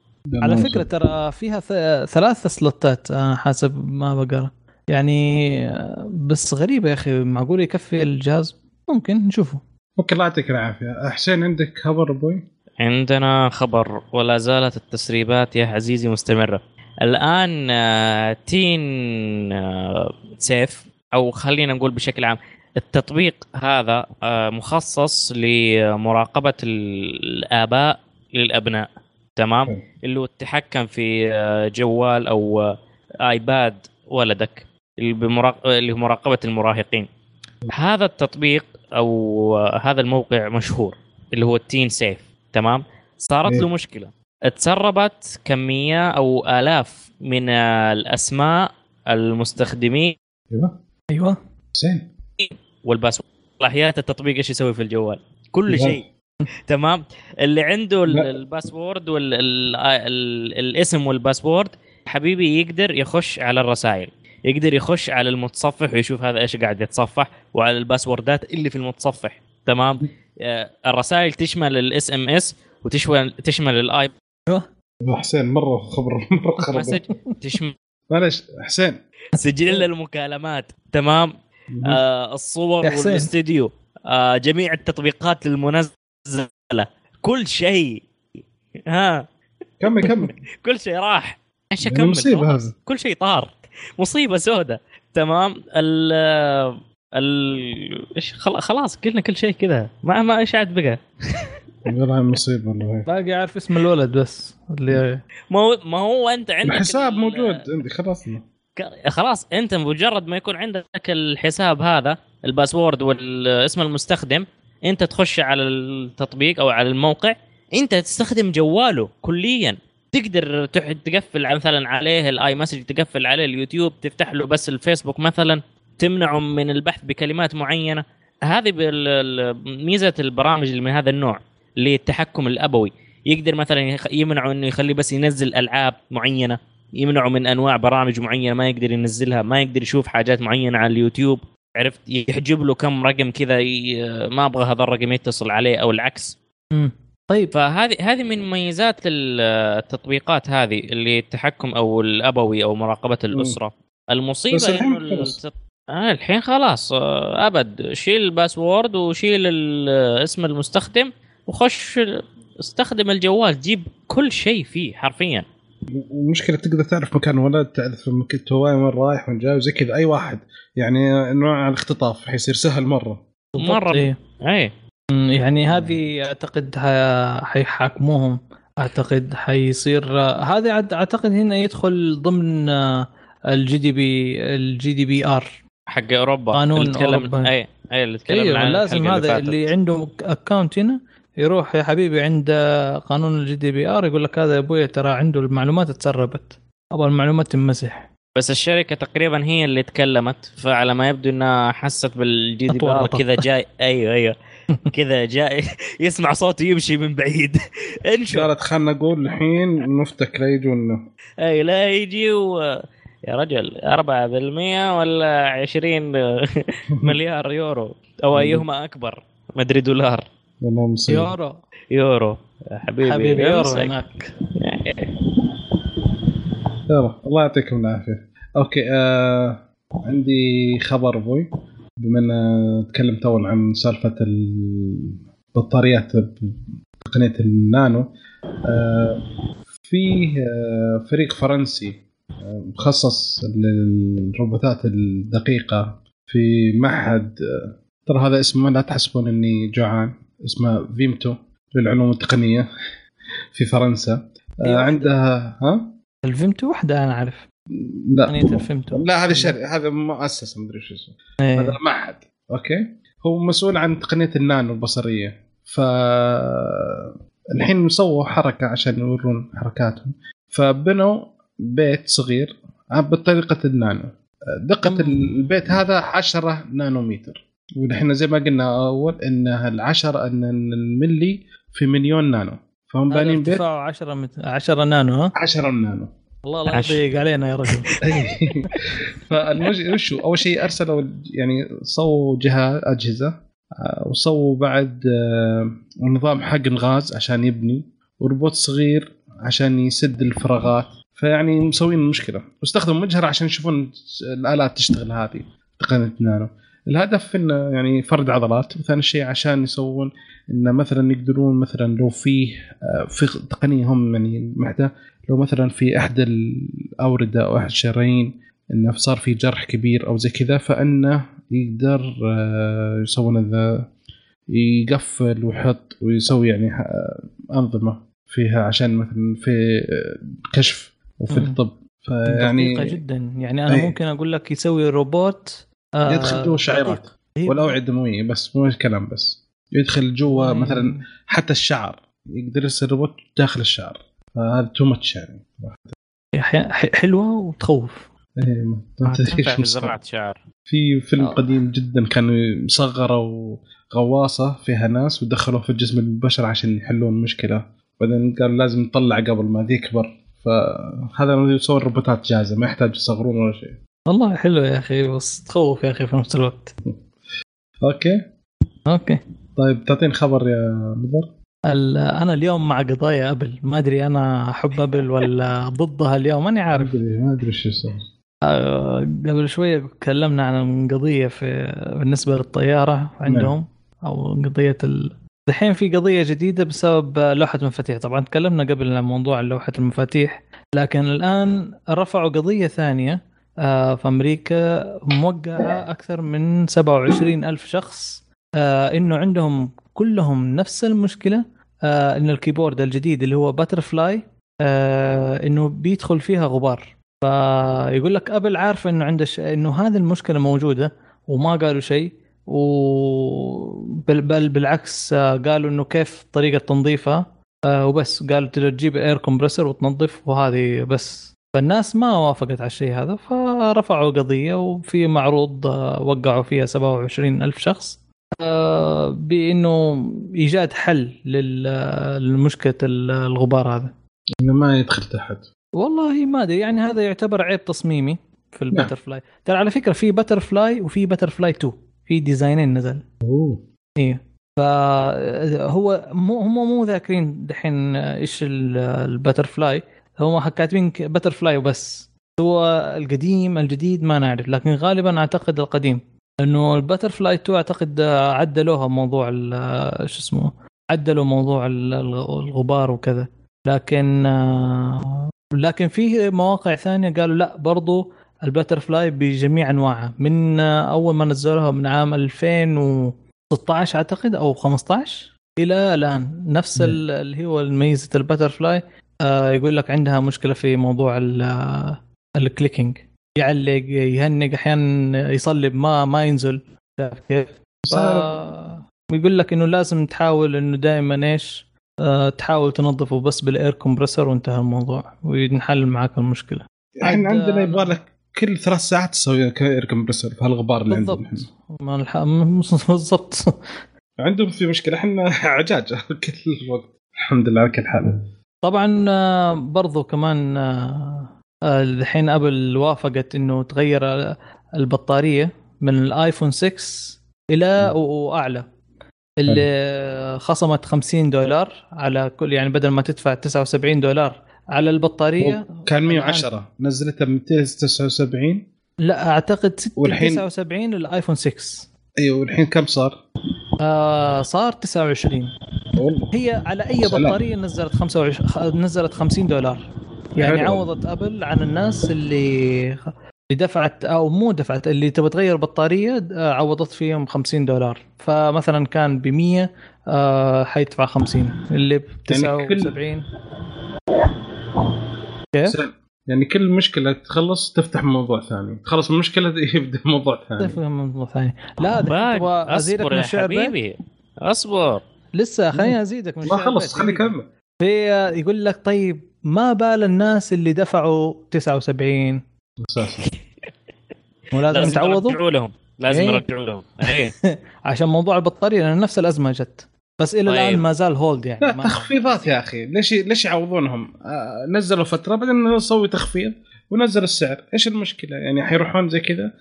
على فكرة ترى فيها ث- ثلاث سلوتات آه، حسب ما بقرأ يعني بس غريبه يا أخي معقول يكفي الجهاز؟ ممكن نشوفه. أوكي الله يعطيك العافية. حسين عندك خبر أبوي؟ عندنا خبر ولا زالت التسريبات يا عزيزي مستمرة. الآن آه، تين آه، سيف أو خلينا نقول بشكل عام التطبيق هذا آه، مخصص لمراقبة الآباء للأبناء. تمام. اللي هو التحكم في جوال أو آه، آيباد ولدك. اللي مراقبة المراهقين. هذا التطبيق أو آه، هذا الموقع مشهور اللي هو التين سيف تمام؟ صارت له إيه. مشكلة. تسربت كمية أو آلاف من الأسماء المستخدمين. أيوه. أيوه. حسين والباسورد صلاحيات التطبيق إيش يسوي في الجوال؟ كل. شيء. تمام؟ اللي عنده. ال password والاسم وال password حبيبي يقدر يخش على الرسائل. يقدر يخش على المتصفح ويشوف هذا إيش قاعد يتصفح وعلى ال password ات اللي في المتصفح. تمام؟ آه، الرسائل تشمل ال SMS وتشمل تشمل ال i حسين مرة خبر مرة خرب. message تشمل معلش حسين. سجل المكالمات. تمام؟ آه الصور. والاستديو آه جميع التطبيقات المنزله كل شيء. ها؟ كمل كمل. *laughs* كل شيء راح. إيش أكمل. كل شيء طار. *laughs* مصيبة سوداء. تمام؟ ال ال إيش؟ خلا- خلاص قلنا كل شيء كذا. ما ما إيش عاد بقى؟ والله مصيبة والله. باقي عارف اسم الولد بس اللي ما هو ما هو أنت عندك الحساب ال- موجود عندي خلصنا ك- خلاص أنت مجرد ما يكون عندك الحساب هذا ال password والاسم المستخدم أنت تخش على التطبيق أو على الموقع أنت تستخدم جواله كليا. تقدر تقفل مثلا عليه ال iMessage تقفل عليه اليوتيوب تفتح له بس الفيسبوك مثلا تمنعه من البحث بكلمات معينة. هذه ميزة البرامج اللي من هذا النوع للتحكم الأبوي. يقدر مثلا يمنعه إنه يخلي بس ينزل ألعاب معينة يمنعه من أنواع برامج معينة ما يقدر ينزلها ما يقدر يشوف حاجات معينة على اليوتيوب. عرفت؟ يحجب له كم رقم كذا ما أبغى هذا الرقم يتصل عليه أو العكس. طيب فهذه هذه من مميزات ال- التطبيقات هذه اللي التحكم أو الأبوي أو مراقبة الأسرة. المصيبة بس الحين إنه خلص. الت- آه الحين خلاص آه أبد. شيل الباسورد وشيل اسم المستخدم وخش استخدم الجوال. جيب كل شيء فيه حرفيا. المشكلة تقدر تعرف مكان ولد تعرف مكان وين وين رايح وين جاي وزي كذا أي واحد. يعني نوع الاختطاف حيصير سهل مرة. مرة. إيه. اي مم، يعني هذه أعتقد حيحاكموهم. أعتقد حيصير هذا أعتقد هنا يدخل ضمن ال GDP ال GDPR حق أوروبا قانون اللي تكلم أوروبا. أي أي اللي تكلمنا إيوه عنه لازم هذا فاتت. اللي عنده account هنا يروح يا حبيبي عند قانون ال GDPR يقول لك هذا يا أبوي ترى عنده المعلومات تسربت. أبغى المعلومات تنمسح بس الشركة تقريبا هي اللي تكلمت فعلى ما يبدو إنها حست بال GDPR. كذا جاي. *laughs* أيوه أيوه. كذا جاي يسمع صوته يمشي من بعيد. انشر. قالت خلنا نقول الحين نفتك لا يجونا أي لا يجي و... يا رجل 4% ولا 20 مليار يورو؟ أو أيهما أكبر؟ ما أدري دولار. يورو. يورو. يا حبيبي حبيبي يورو. هناك. يلا الله يعطيكم العافية. أوكي آه عندي خبر أبوي. بما أن تكلمت اول عن سالفة البطاريات بتقنيه النانو آه فيه آه فريق فرنسي آه، مخصص للروبوتات الدقيقة في معهد ترى هذا اسمه لا تحسبون إني جوعان اسمه فيمتو للعلوم التقنية *laughs* في فرنسا. عندها ها؟ الفيمتو واحدة أنا أعرف. لا. تقنيه الفيمتو لا هذا شركه هذا مؤسسه مدري شو اسمه. إيه. هذا معهد أوكي؟ هو مسؤول عن تقنية النانو البصرية. ف الحين سووا حركة عشان يورون حركاتهم. فبنوا بيت صغير بطريقة النانو. دقة مم. البيت هذا 10 نانومتر. ونحن زي ما قلنا أول انها العشرة إن الملي في مليون نانو. فهم بانين بيت؟ ارتفاعه 10 مت... 10 نانو ها؟ 10 نانو. والله لا. يضيق علينا يا رجل. *laughs* فالمج... وشو أول شيء ارسلوا يعني سووا جهاز أجهزة آه، وسووا بعد آه، نظام حق الغاز عشان يبني وروبوت صغير عشان يسد الفراغات. فيعني مسوين مشكلة. واستخدموا مجهر عشان يشوفون الآلات تشتغل هذه تقنية نانو. الهدف إنه يعني فرد عضلات وثاني شيء عشان يسوون إنه مثلا يقدرون مثلا لو فيه آه، في تقنية هم يعني محتاج لو مثلا في أحد الأوردة أو أحد الشرايين إنه صار في جرح كبير أو زي كذا فإنه يقدر آه، يسوون ذا يقفل ويحط ويسوي يعني ح- أنظمة فيها عشان مثلا في آه، كشف وفي. الطب يعني فيعني جدا يعني أنا أي. ممكن أقول لك يسوي روبوت آه، يدخل جوا الشعيرات. أيوة. والاوعيه الدمويه بس مو كلام بس يدخل جوا مم. مثلا حتى الشعر يقدر يصير روبوت داخل الشعر فهذا too much يعني ح- حلوة وتخوف إيه، ما- تنفع في مصير. زراعة شعر في فيلم آه. قديم جدا كانوا مصغروا غواصة فيها ناس ودخلوها في جسم البشر عشان يحلون المشكلة بعدين قال لازم نطلع قبل ما تكبر فهذا يسوي الروبوتات جاهزة ما يحتاج يصغرون ولا شيء والله حلو يا أخي بس تخوف يا أخي في نفس الوقت. أوكي. أوكي. طيب تعطيني خبر يا ال- أنا اليوم مع قضايا أبل. ما أدري أنا أحب أبل ولا ضدها اليوم ماني ما عارف أدري ما أدري شو آه، قبل شوية تكلمنا عن قضية في بالنسبة للطيارة عندهم أو قضية ال... الحين في قضية جديدة بسبب لوحة مفاتيح طبعا تكلمنا قبل عن موضوع لوحة المفاتيح لكن الآن رفعوا قضية ثانية. في أمريكا موقعة أكثر من 27 ألف شخص. آه، إنه عندهم كلهم نفس المشكلة. آه، ان ال keyboard الجديد اللي هو butterfly إنه بيدخل فيها غبار. فيقول لك أبل عارفة إنه عنده. إنه هذه المشكلة موجودة وما قالوا شيء وبل بل بالعكس آه، قالوا إنه كيف طريقة تنظيفها. آه، وبس قالوا تجيب air compressor وتنظف وهذه بس. فالناس ما وافقت على الشيء هذا فرفعوا قضية وفي معروض آه، وقعوا فيها 27 ألف شخص آه، بإنه إيجاد حل لل- لمشكلة الغبار هذا. إنه ما يدخل تحت. والله ما أدري يعني هذا يعتبر عيب تصميمي في نعم. ال butterfly ترى على فكرة في butterfly وفي butterfly 2 في two designs نزل. أوه. إيه. فهو مو هم مو ذاكرين دحين إيش ال butterfly هم كاتبين butterfly وبس. هو القديم الجديد ما نعرف لكن غالبا أعتقد القديم. إنه ال butterfly 2 أعتقد عدلوها موضوع شو اسمه عدلوا موضوع ال- الغبار وكذا. لكن لكن في مواقع ثانية قالوا لا برضو ال butterfly بجميع أنواعها. من أول ما نزلوها من عام 2016 أعتقد أو 15 إلى الآن. نفس. ال- اللي هو ميزة ال butterfly آه، يقول لك عندها مشكلة في موضوع ال- آه، ال clicking يعلق يهنق أحيانا يصلب ما ما ينزل. شايف كيف؟ يقول لك إنه لازم تحاول إنه دائما إيش؟ آه، تحاول تنظفه بس بالاير كومبريسور وانتهى الموضوع وينحل معك المشكلة. إحنا عندنا يبغى لك كل ثلاث ساعات تسوي air compressor في هالغبار اللي عندنا بالضبط. إحنا ما الح... *laughs* بالضبط. عندهم في مشكلة إحنا *laughs* عجاج *laughs* كل الوقت. الحمد لله على كل حال. طبعا آه، برضو كمان آه، آه، الحين أبل وافقت إنه تغير البطارية من الآيفون 6 إلى واعلى اللي خصمت 50 دولار على كل يعني بدل ما تدفع 79 دولار على البطارية كان 110 نزلتها 279 لا أعتقد 6 والحين- 79 الايفون 6 أيوه والحين كم صار؟ آه صار 29 والله هي على أي. بطارية نزلت 25 خ- نزلت 50 دولار يعني. عوضت أبل عن الناس اللي اللي دفعت أو مو دفعت اللي تبغى تغير بطارية آه، عوضت فيهم 50 دولار فمثلا كان ب 100 آه حيدفع 50 اللي ب يعني كل- 79 كيف؟ سلام. يعني كل مشكلة تخلص تفتح موضوع ثاني. تخلص المشكلة *laughs* يبدأ موضوع ثاني. تفهم موضوع ثاني. لا تبغى أزيدك أصبر من الشعر؟ حبيبي. أصبر. لسه خليني أزيدك من ما خلص بيت. خلي كمل في يقول لك طيب ما بال الناس اللي دفعوا 79 أساسا. ولازم لازم يتعوضوا يرجعوا لهم. لازم إيه. يرجعوا لهم. إيه. *laughs* عشان موضوع البطارية لأن نفس الأزمة جت. بس إلى طيب. الان ما زال هولد يعني لا تخفيضات يا أخي ليش ليش يعوضونهم؟ آه نزلوا فترة بعدين نسوي تخفيض ونزل السعر، إيش المشكلة؟ يعني حيروحون زي كذا؟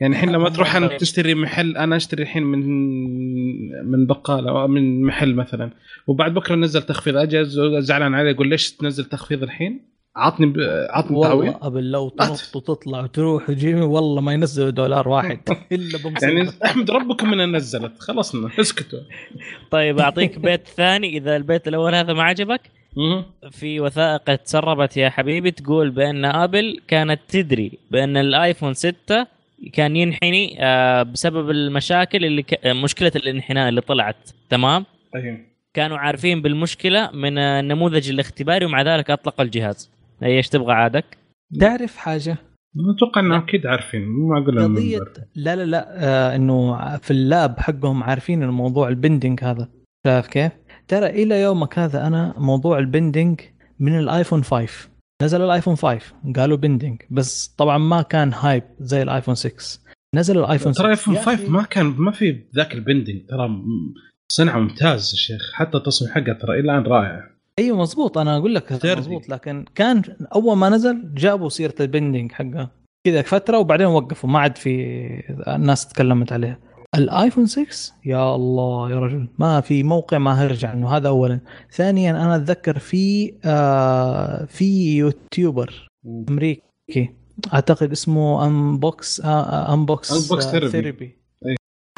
يعني الحين لما تروح أنت تشتري محل أنا أشتري الحين من من بقالة أو من محل مثلا وبعد بكرة نزل تخفيض أجي زعلان عليه أقول ليش تنزل تخفيض الحين؟ عطني ب... عطني والله تعويض. قبل لو تنط وتطلع وتروح وتجي والله ما ينزلوا دولار واحد. *laughs* إلا بمصيبه يعني أحمد ربكم إنها نزلت. خلصنا اسكتوا. طيب أعطيك بيت ثاني. إذا البيت الأول هذا ما عجبك. في وثائق تسربت يا حبيبي تقول بأن أبل كانت تدري بأن الآيفون 6 كان ينحني آه، بسبب المشاكل اللي ك... مشكلة الانحناء اللي طلعت. تمام؟ طيب. كانوا عارفين بالمشكلة من آه، النموذج الاختباري ومع ذلك اطلقوا الجهاز. إيش تبغى عادك؟ تعرف حاجة. أتوقع إنهم أكيد عارفين مو معقول قضيه. لا لا لا آه إنه في ال lab حقهم عارفين الموضوع ال bending هذا. شايف كيف؟ ترى إلى يومك هذا أنا موضوع ال bending من الآيفون 5 نزل الآيفون 5 قالوا bending بس طبعا ما كان hype زي الآيفون 6 نزل الآيفون 6 ترى آيفون يا 5 أخي، ما كان ما في ذاك ال bending ترى م- صنع ممتاز يا شيخ. حتى التصميم حقه ترى إلى الآن رائع. أيوه مزبوط أنا أقول لك. مزبوط لكن كان أول ما نزل جابوا سيرة ال bending حقه. كذا فترة وبعدين وقفوا. ما عاد في الناس تكلمت عليها. الآيفون 6 يا الله يا رجل. ما في موقع ما هيرجع إنه هذا اولا. ثانيا أنا أتذكر في آه في يوتيوبر أمريكي. أعتقد اسمه Unbox آه Unbox Therapy. Therapy.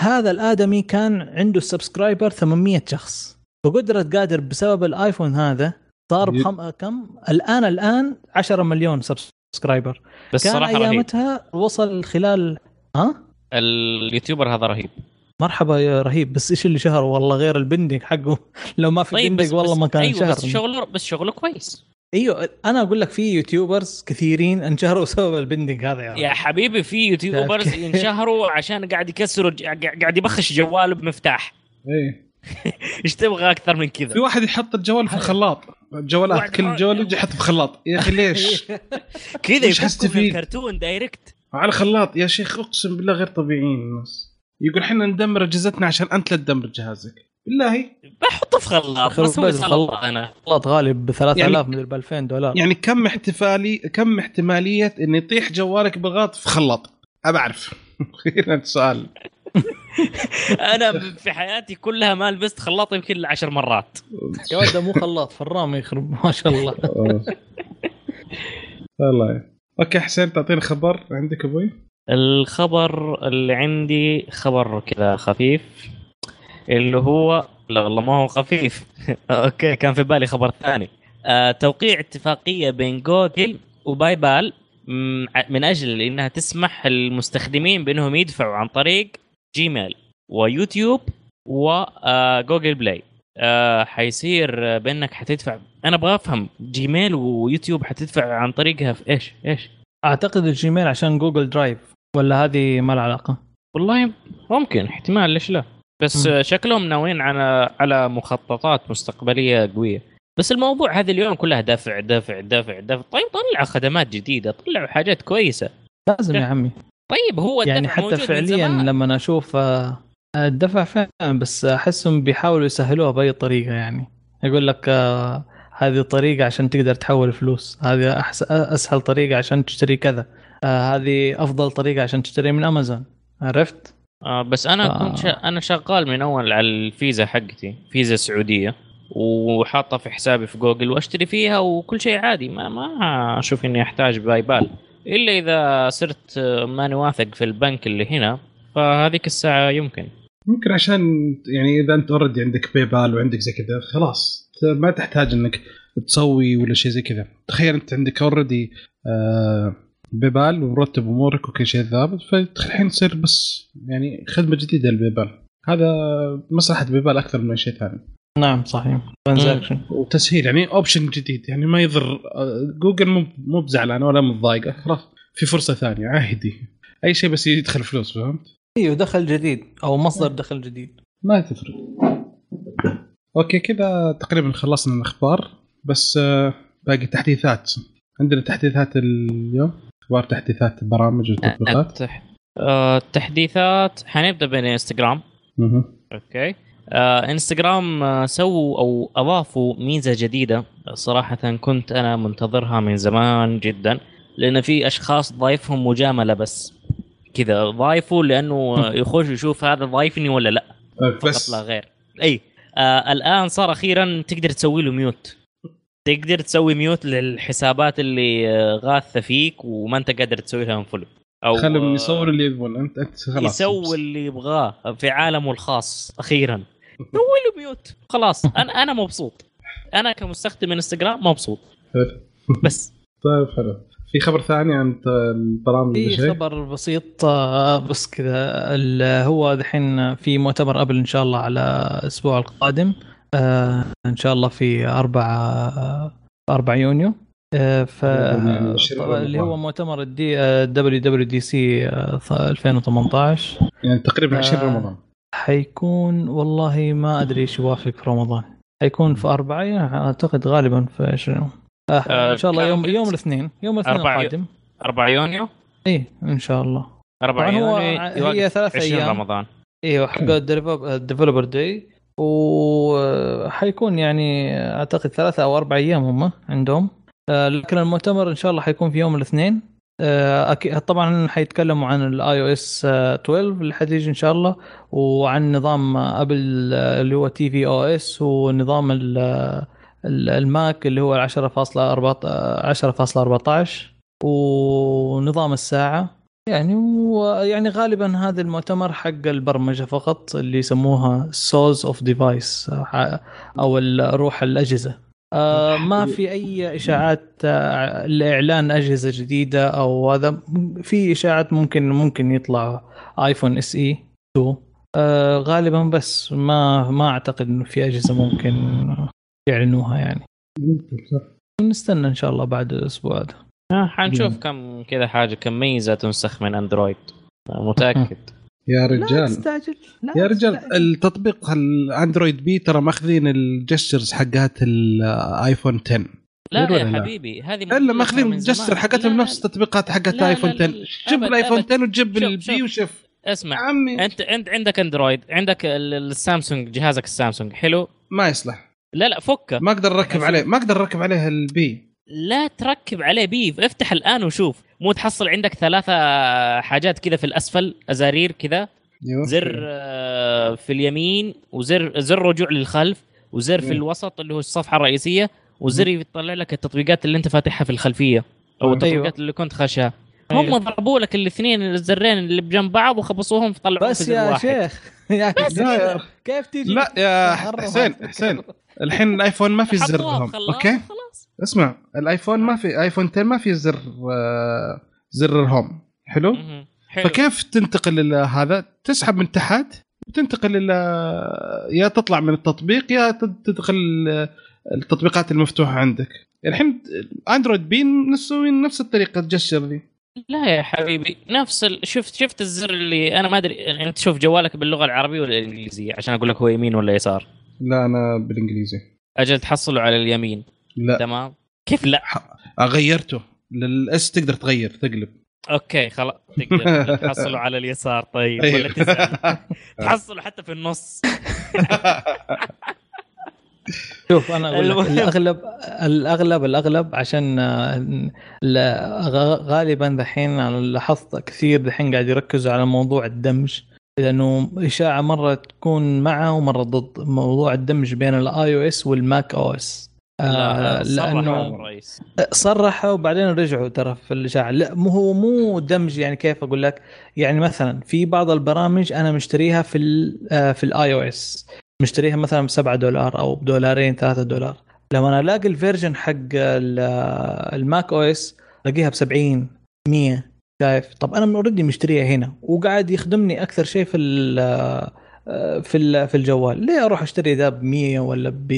هذا الآدمي كان عنده subscriber 800 شخص. وقدرت قادر بسبب الآيفون هذا صار بخم... كم؟ الان الآن 10 مليون subscriber بس كان صراحة رهيب. أيامتها وصل خلال ها؟ اليوتيوبر هذا رهيب. مرحبا يا رهيب. بس إيش اللي شهر؟ والله غير ال bending حقه. *laughs* لو ما في طيب bending والله بس ما كان أيوة شهر. بس شغله بس شغله كويس. أيوه أنا أقول لك في YouTubers كثيرين انشهروا بسبب ال bending هذا يا, يا حبيبي في YouTubers. *laughs* ينشهروا عشان قاعد يكسروا قاعد يبخش جواله بمفتاح. إيه. *laughs* إيش تبغى أكثر من كذا؟ في واحد يحط الجوال في الخلاط. جوالات واحد- كل جوال يجي يحط في خلاط. يا أخي ليش؟ *laughs* كذا يفكوا الكرتون دايركت. على خلاط يا شيخ أقسم بالله غير طبيعيين الناس. يقول إحنا ندمر أجهزتنا عشان أنت لا تدمر جهازك. بالله. بحطه في خلاط خلاص بس سلطه خلاط. أنا. غلط غالي ب 3000 يعني- مدري ب 2000 دولار. يعني كم احتفالي كم احتمالية إن يطيح جوالك بالغلط في خلاط؟ ابى اعرف *laughs* السؤال. *laughs* أنا في حياتي كلها ما لبست خلاط يمكن إلا عشر مرات. يا ولد مو خلاط فرام يخرب ما شاء الله. *laughs* والله أوكي حسين تعطينا خبر عندك أبوي؟ الخبر اللي عندي خبر كذا خفيف اللي هو لا والله ما هو خفيف. *laughs* أوكي كان في بالي خبر ثاني. آه توقيع اتفاقية بين جوجل وباي بال من أجل إنها تسمح للمستخدمين بأنهم يدفعوا عن طريق جيميل ويوتيوب وجوجل بلاي. آه حيصير آه، بأنك حتدفع. أنا أبغى أفهم جيميل ويوتيوب حتدفع عن طريقها في إيش؟ إيش؟ أعتقد الجيميل عشان جوجل درايف. ولا هذه ما لها علاقة؟ والله ممكن احتمال ليش لا؟ بس. آه، شكلهم ناويين على على مخططات مستقبلية قوية. بس الموضوع هذه اليوم كلها دفع دفع دفع دفع. طيب طلعوا خدمات جديدة طلعوا حاجات كويسة. لازم يا عمي. طيب هو الدفع يعني حتى فعليا زمان. لما أشوف آه، الدفع فعلا بس أحسهم بيحاولوا يسهلوها بأي طريقة يعني يقول لك آه، هذه طريقة عشان تقدر تحول فلوس هذه أحس... أسهل طريقة عشان تشتري كذا آه، هذه أفضل طريقة عشان تشتري من أمازون عرفت آه بس أنا آه. كنت شا... أنا شغال من أول على الفيزا حقتي فيزا سعودية وحاطة في حسابي في جوجل وأشتري فيها وكل شيء عادي ما ما أشوف إني أحتاج باي بال إلا إذا صرت ماني واثق في البنك اللي هنا فهذيك الساعة يمكن. ممكن عشان يعني إذا أنت already عندك باي بال وعندك زي كذا خلاص. ما تحتاج إنك تسوي ولا شيء زي كذا. تخيل أنت عندك already باي بال ومرتب أمورك وكل شيء ثابت فالحين تصير بس يعني خدمة جديدة للباي بال هذا مصلحة باي بال أكثر من شيء ثاني. نعم صحيح. transaction وتسهيل يعني option جديد. يعني ما يضر آه، جوجل مو مو بزعلانه ولا متضايقة. خلاص في فرصة ثانية عادي. أي شيء بس يدخل فلوس فهمت؟ أيوه دخل جديد أو مصدر دخل جديد. ما تفرق. أوكي كذا تقريبا خلصنا الأخبار. بس آه، باقي تحديثات. عندنا تحديثات اليوم؟ أخبار تحديثات برامج وتطبيقات؟ التح... آه التحديثات حنبدأ بالانستغرام مهم. أوكي. آه إنستغرام آه سووا أو أضافوا ميزة جديدة. صراحة كنت أنا منتظرها من زمان جدا لأن في أشخاص ضايفهم مجاملة بس. كذا ضايفوا لأنه *laughs* يخش يشوف هذا ضايفني ولا لا. آه، فقط بس لا غير. أي آه الآن صار أخيرا تقدر تسوي له mute. تقدر تسوي mute للحسابات اللي آه، غاثة فيك وما أنت قادر تسوي لها unfollow أو خلهم آه، يصوروا اللي يبغون. أنت خلاص. يسوي اللي يبغاه في عالمه الخاص أخيرا. سوي له mute خلاص أنا أنا مبسوط. أنا كمستخدم إنستغرام مبسوط. حلو. بس. *laughs* طيب حلو. في خبر ثاني عن البرامج في؟ خبر بسيط آه، بس كذا. ال- هو دحين في مؤتمر ابل إن شاء الله على الأسبوع القادم. آه، إن شاء الله في 4 4 يونيو. آه، ف يعني اللي هو. مؤتمر ال WWDC 2018 يعني تقريبا 20 آه. رمضان. حيكون والله ما أدري إيش يوافق في رمضان. حيكون في أربعة أعتقد غالبا في 20 آه آه، إن شاء الله يوم يوم الاثنين يوم الاثنين القادم. 4 يونيو؟ إيه إن شاء الله. 4 طبعاً هو يونيو هي ثلاث 20 أيام. رمضان. أيوه حق ال developer day وحيكون يعني أعتقد ثلاثة أو أربع أيام هم عندهم. آه، لكن المؤتمر إن شاء الله حيكون في يوم الاثنين. أكيد طبعا حيتكلموا عن ال iOS 12 اللي حتيجي إن شاء الله وعن نظام ابل آه، اللي هو tvOS ونظام ال- ال- الماك اللي هو 10.14 10.14 ونظام الساعة. يعني ويعني غالبا هذا المؤتمر حق البرمجة فقط اللي يسموها souls of device أو روح الأجهزة. آه ما في أي إشاعات آه، لإعلان أجهزة جديدة أو هذا. في إشاعات ممكن ممكن يطلع آيفون SE 2 آه غالبا بس ما ما أعتقد إنه في أجهزة ممكن يعلنوها يعني. ممكن صح. نستنى إن شاء الله بعد الأسبوع هذا. آه حنشوف. كم كذا حاجة كم ميزة تنسخ من أندرويد. آه، متأكد. *laughs* يا لا رجال تستعجل لا يا رجال تستعجل. التطبيق الاندرويد P ترى ماخذين ال gestures حقات الايفون 10 لا يا لا؟ حبيبي هذه إلا ماخذين ال gesture. حقتهم لا، نفس التطبيقات حقت لا، لا، ايفون لا، 10 لا. جيب الآيفون أبد. 10 وتجيب شوف، ال P شوف. وشوف اسمع عمي أنت أنت عندك اندرويد عندك ال- السامسونج جهازك السامسونج حلو ما يصلح لا لا فكه ما أقدر أركب. عليه ما أقدر أركب عليه ال P لا تركب عليه P ف افتح الآن وشوف مو تحصل عندك ثلاثة حاجات كذا في الأسفل أزارير كذا. زر آه، في اليمين وزر زر رجوع للخلف وزر في مم. الوسط اللي هو الصفحة الرئيسية وزر يطلع لك التطبيقات اللي أنت فاتحها في الخلفية أو أيوه. التطبيقات اللي كنت خاشها هم أيوه. ضربوا لك الاثنين الزرين اللي بجنب بعض وخبصوهم فطلعوا في بس زر يا واحد. شيخ *laughs* يا لا يا. كيف تيجي لا يا حسين. حسين الحين الآيفون ما في زر لهم أوكي خلاص اسمع الآيفون ما في آيفون 10 ما في زر آه، زر ال home. حلو. حلو. فكيف تنتقل إلى هذا؟ تسحب من تحت وتنتقل إلى يا تطلع من التطبيق يا تد- تدخل التطبيقات المفتوحة عندك. الحين أندرويد بي مسوين نفس الطريقة تجشر ذي لا يا حبيبي نفس ال... شفت شفت الزر اللي أنا ما أدري يعني أنت شوف جوالك باللغة العربية ولا الإنجليزية؟ عشان أقول لك هو يمين ولا يسار. لا أنا بالإنجليزي. أجل تحصله على اليمين. لا. تمام. كيف لا؟ غيرته. للأس تقدر تغير تقلب. أوكي خلاص. تقدر. تحصله على اليسار طيب. ولا أيوه. تزعل. *laughs* تحصله حتى في النص. *laughs* شوف أنا أقول لك. الأغلب الأغلب الأغلب عشان غالبا دحين أنا لاحظت كثير دحين قاعد يركزوا على موضوع الدمج. لأنه إشاعة مرة تكون معه ومرة ضد. موضوع الدمج بين ال iOS وال macOS صرح لأنه صرحوا وبعدين رجعوا ترى في الإشاعة. لا مو هو مو دمج يعني كيف أقول لك؟ يعني مثلا في بعض البرامج أنا مشتريها في ال آه، في ال iOS. مشتريها مثلا ب 7 دولار أو بدولارين 3 دولار. لما أنا ألاقي ال version حق آه، ال macOS ألاقيها ب 70 100 شايف؟ طب أنا من already مشتريها هنا وقاعد يخدمني أكثر شيء في ال آه، في ال- في الجوال. ليه أروح أشتري ذا ب 100 ولا ب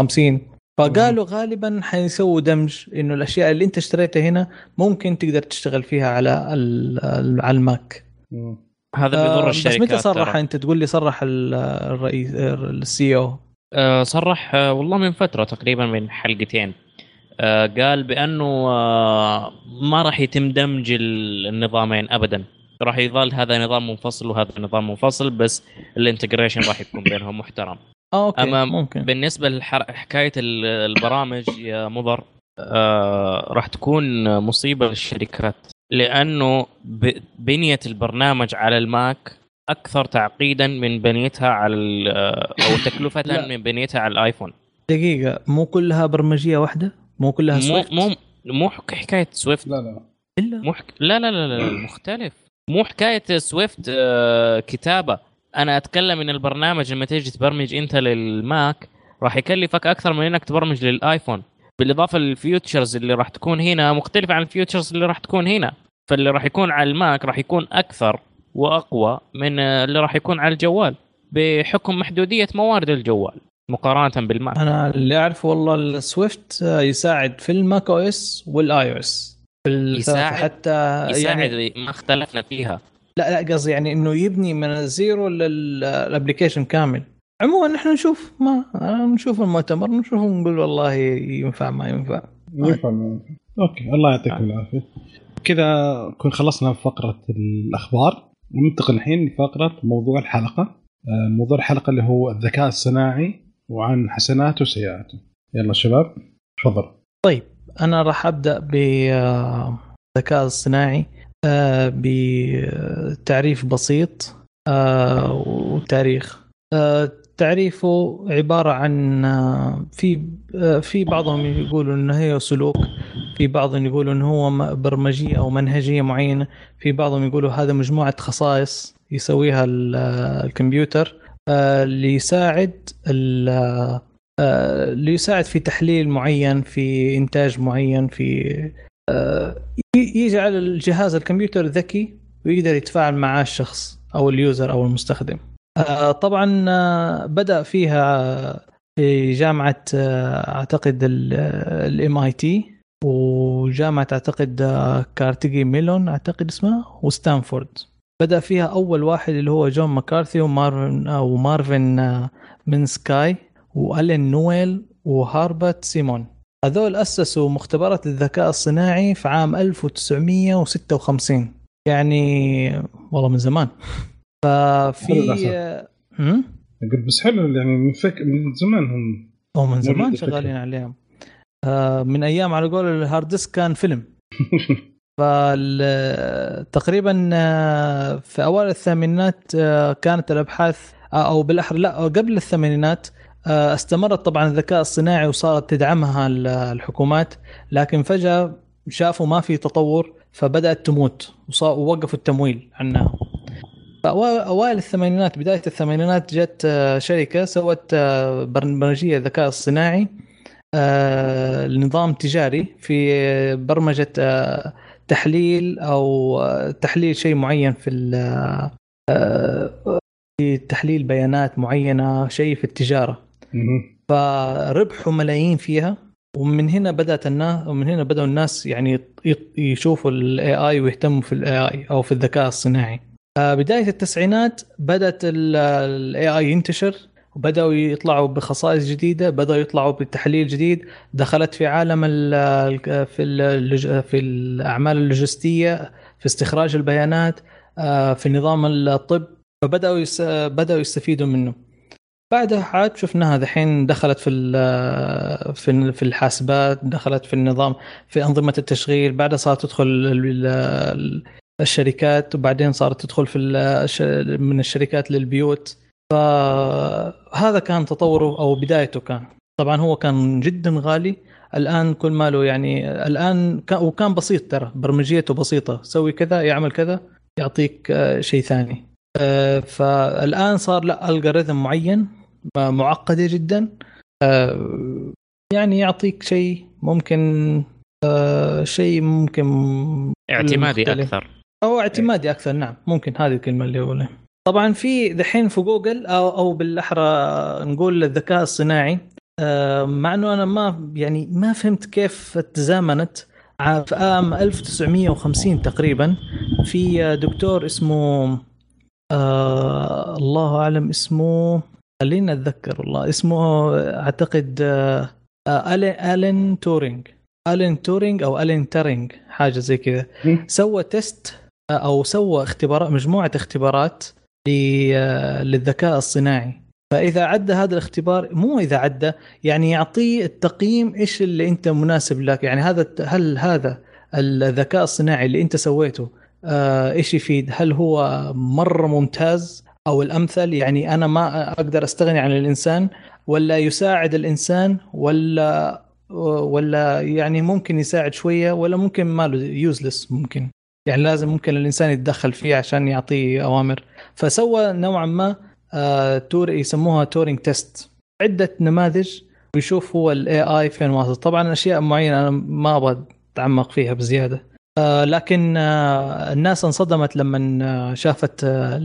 50 فقالوا غالبا حيسووا دمج إنه الأشياء اللي أنت اشتريتها هنا ممكن تقدر تشتغل فيها على ال- على الماك. هذا بيضر آه، الشركات بس متى صرح. أنت؟ تقول لي صرح ال- الرئيس ال CEO آه، صرح آه، والله من فترة تقريبا من حلقتين. آه، قال بأنه آه، ما راح يتم دمج ال- النظامين ابدا. راح يظل هذا نظام منفصل وهذا نظام منفصل بس ال integration راح يكون بينهم محترم. okay أما ممكن. بالنسبة لحكايه البرامج *laughs* يا مضر آه راح تكون مصيبة للشركات لأنه ب- بنيه البرنامج على الماك أكثر تعقيدا من بنيتها على ال- آه، أو تكلفه. من بنيتها على الآيفون. دقيقة مو كلها برمجية واحدة؟ مو كلها سويفت مو مو حك- حكاية Swift لا لا. إلا؟ مو حك... لا لا لا لا مختلف. مو حكاية Swift آه، كتابة. أنا أتكلم إن البرنامج لما تيجي تبرمج أنت للماك راح يكلفك أكثر من إنك تبرمج للآيفون. بالإضافة لل features اللي راح تكون هنا مختلفه عن ال features اللي راح تكون هنا. فاللي راح يكون على الماك راح يكون أكثر وأقوى من اللي راح يكون على الجوال بحكم محدودية موارد الجوال مقارنة بالماك. أنا اللي اعرفه والله ال Swift يساعد في ال macOS وال iOS. يساعد- حتى يساعد يعني ما اختلفنا فيها. لا لا قصدي يعني إنه يبني من ال zero لل application كامل. عموما نحن نشوف ما نشوف المؤتمر نشوف نقول والله ينفع ما ينفع. ينفع ما ينفع. okay الله يعطيكم العافية. كذا نكون خلصنا فقرة الأخبار. ننتقل الحين لفقرة موضوع الحلقة. آه، موضوع الحلقة اللي هو الذكاء الصناعي وعن حسناته وسيئاته. يلا شباب تفضل. طيب أنا راح أبدأ بالذكاء الصناعي. آه، بتعريف بسيط آه، وتاريخ. آه، تعريفه عبارة عن آه، في في بعضهم يقولوا إنه هي سلوك في بعضهم يقولوا إنه هو برمجية أو منهجية معينة في بعضهم يقولوا هذا مجموعة خصائص يسويها ال- الكمبيوتر ليساعد ليساعد في تحليل معين في إنتاج معين في يجعل الجهاز الكمبيوتر ذكي ويقدر يتفاعل معاه الشخص أو ال user أو المستخدم. آه، طبعا آه، بدأ فيها في جامعة آه، أعتقد ال MIT وجامعة أعتقد آه، كارنيجي ميلون أعتقد اسمها وستانفورد. بدأ فيها أول واحد اللي هو جون مكارثي ومارفن آه، ومارفن مينسكي وألين نيويل وهربرت سيمون. هذول أسسوا مختبرات الذكاء الصناعي في عام 1956 يعني والله من زمان. ففي؟ أقول بس حلو يعني من فك من زمان هم أو من زمان شغالين عليهم. آه من أيام على قول ال hard disk كان فيلم. *laughs* تقريبا آه، في أوائل الثمانينات آه، كانت الأبحاث آه، أو بالاحرى لا قبل الثمانينات استمرت طبعا الذكاء الصناعي وصارت تدعمها الحكومات لكن فجأة شافوا ما في تطور فبدأت تموت ووقفوا التمويل عنها. اوائل الثمانينات بداية الثمانينات جت آه، شركة سوت آه، برمجيه الذكاء الصناعي آه، لنظام تجاري في برمجة تحليل أو تحليل شيء معين في تحليل بيانات معينة شيء في التجارة. فربحوا ملايين فيها ومن هنا بدأت الناس ومن هنا بدأوا الناس يعني يشوفوا ال AI ويهتموا في ال AI أو في الذكاء الصناعي. بدايه التسعينات بدأت ال AI ينتشر وبدأوا يطلعوا بخصائص جديدة بدأوا يطلعوا بتحليل جديد. دخلت في عالم ال في ال في الأعمال اللوجستية في استخراج البيانات آه، في نظام الطب. فبدأوا بدأوا يستفيدوا منه. بعدها عاد شفناها دحين دخلت في في في الحاسبات دخلت في النظام في أنظمة التشغيل بعدها صارت تدخل الشركات وبعدين صارت تدخل في من الشركات للبيوت. فهذا كان تطوره أو بدايته كان. طبعا هو كان جدا غالي. الآن كل ماله يعني الآن كان وكان بسيط ترى برمجيته بسيطة. سوي كذا يعمل كذا يعطيك آه، شيء ثاني. آه، فالآن صار لا الجوريثم معين. معقدة جدا. آه، يعني يعطيك شيء ممكن شيء ممكن اعتمادي أكثر. أو اعتمادي أكثر نعم ممكن هذه الكلمة اللي أقولها. طبعا في دحين في جوجل أو أو بالأحرى نقول الذكاء الصناعي آه، مع إنه أنا ما يعني ما فهمت كيف تزامنت في عام 1950 تقريبا. في دكتور اسمه آه الله أعلم اسمه خلينا أتذكر والله. اسمه أعتقد آه آلين تورينج. آلان تورينج أو آلان تورينج حاجة زي كذا. سوى test أو سوى اختبارات مجموعة اختبارات للذكاء الصناعي. فإذا عدى هذا الاختبار مو إذا عدى يعني يعطيه التقييم إيش اللي أنت مناسب لك. يعني هذا هل هذا الذكاء الصناعي اللي أنت سويته آه، إيش يفيد؟ هل هو مرة ممتاز؟ أو الأمثل يعني أنا ما أقدر أستغني عن الإنسان ولا يساعد الإنسان ولا ولا يعني ممكن يساعد شوية ولا ممكن ما له useless ممكن. يعني لازم ممكن الإنسان يتدخل فيه عشان يعطيه أوامر. فسوى نوعا ما آه تور يسموها Turing test عدة نماذج ويشوف هو ال AI فين واصل. طبعا أشياء معينة أنا ما أبغى أتعمق فيها بزيادة. لكن آه الناس انصدمت لما آه، شافت آه،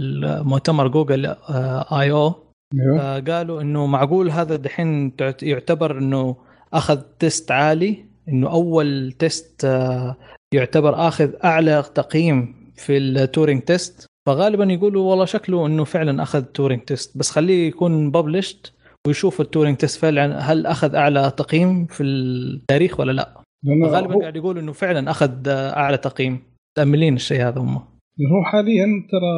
مؤتمر جوجل آه، I/O. أيوه. قالوا إنه معقول هذا دحين يعتبر إنه أخذ test عالي إنه أول test يعتبر آخذ أعلى تقييم في ال Turing test فغالبا يقولوا والله شكله إنه فعلا أخذ Turing test بس خليه يكون published ويشوف ال Turing test فعلا هل أخذ أعلى تقييم في التاريخ ولا لا. غالبا هو... قاعد يقولوا إنه فعلا أخذ أعلى تقييم متاملين الشيء هذا هم هو حاليا ترى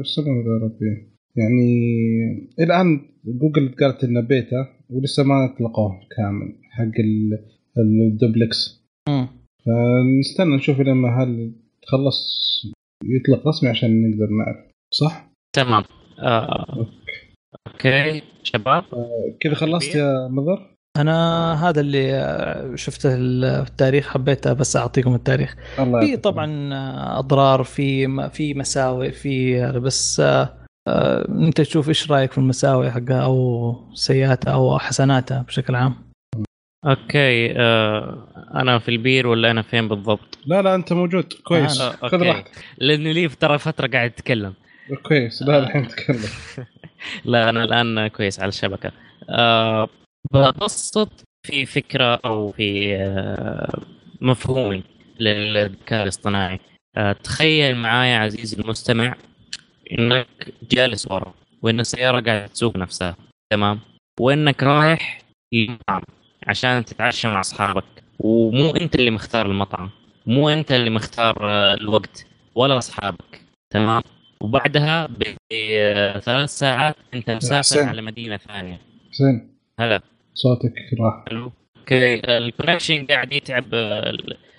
يسمونه يا ربي يعني الآن جوجل قالت إنه بيتا ولسه ما أطلقوه كامل حق الدوبلكس فنستنى نشوف لما هل تخلص يطلق رسمي عشان نقدر نعرف صح؟ تمام آه. okay شباب آه. كذا خلصت يا مضر؟ أنا هذا اللي شفته التاريخ حبيت بس أعطيكم التاريخ. في طبعا أضرار في في مساوئ في بس آه أنت تشوف إيش رأيك في المساوئ حقها أو سيئاتها أو حسناتها بشكل عام؟ أوكي آه أنا في البير ولا أنا فين بالضبط؟ لا لا أنت موجود. كويس. آه خذ راحتك. لاني لي ترى فترة قاعد أتكلم. كويس. لا الحين تكلم. *laughs* لا أنا الآن كويس على الشبكة. آه ببسط في فكرة أو في آه مفهومي للذكاء الاصطناعي. آه تخيل معايا عزيزي المستمع إنك جالس ورا وإن السيارة قاعدة تسوق نفسها تمام؟ وإنك رايح للمطعم عشان تتعشى مع أصحابك. ومو أنت اللي مختار المطعم مو أنت اللي مختار آه، الوقت ولا أصحابك تمام؟ وبعدها بثلاث ساعات أنت مسافر. على مدينة ثانية. حسين هلا. صوتك راح. حلو. okay ال connection قاعد يتعب آه،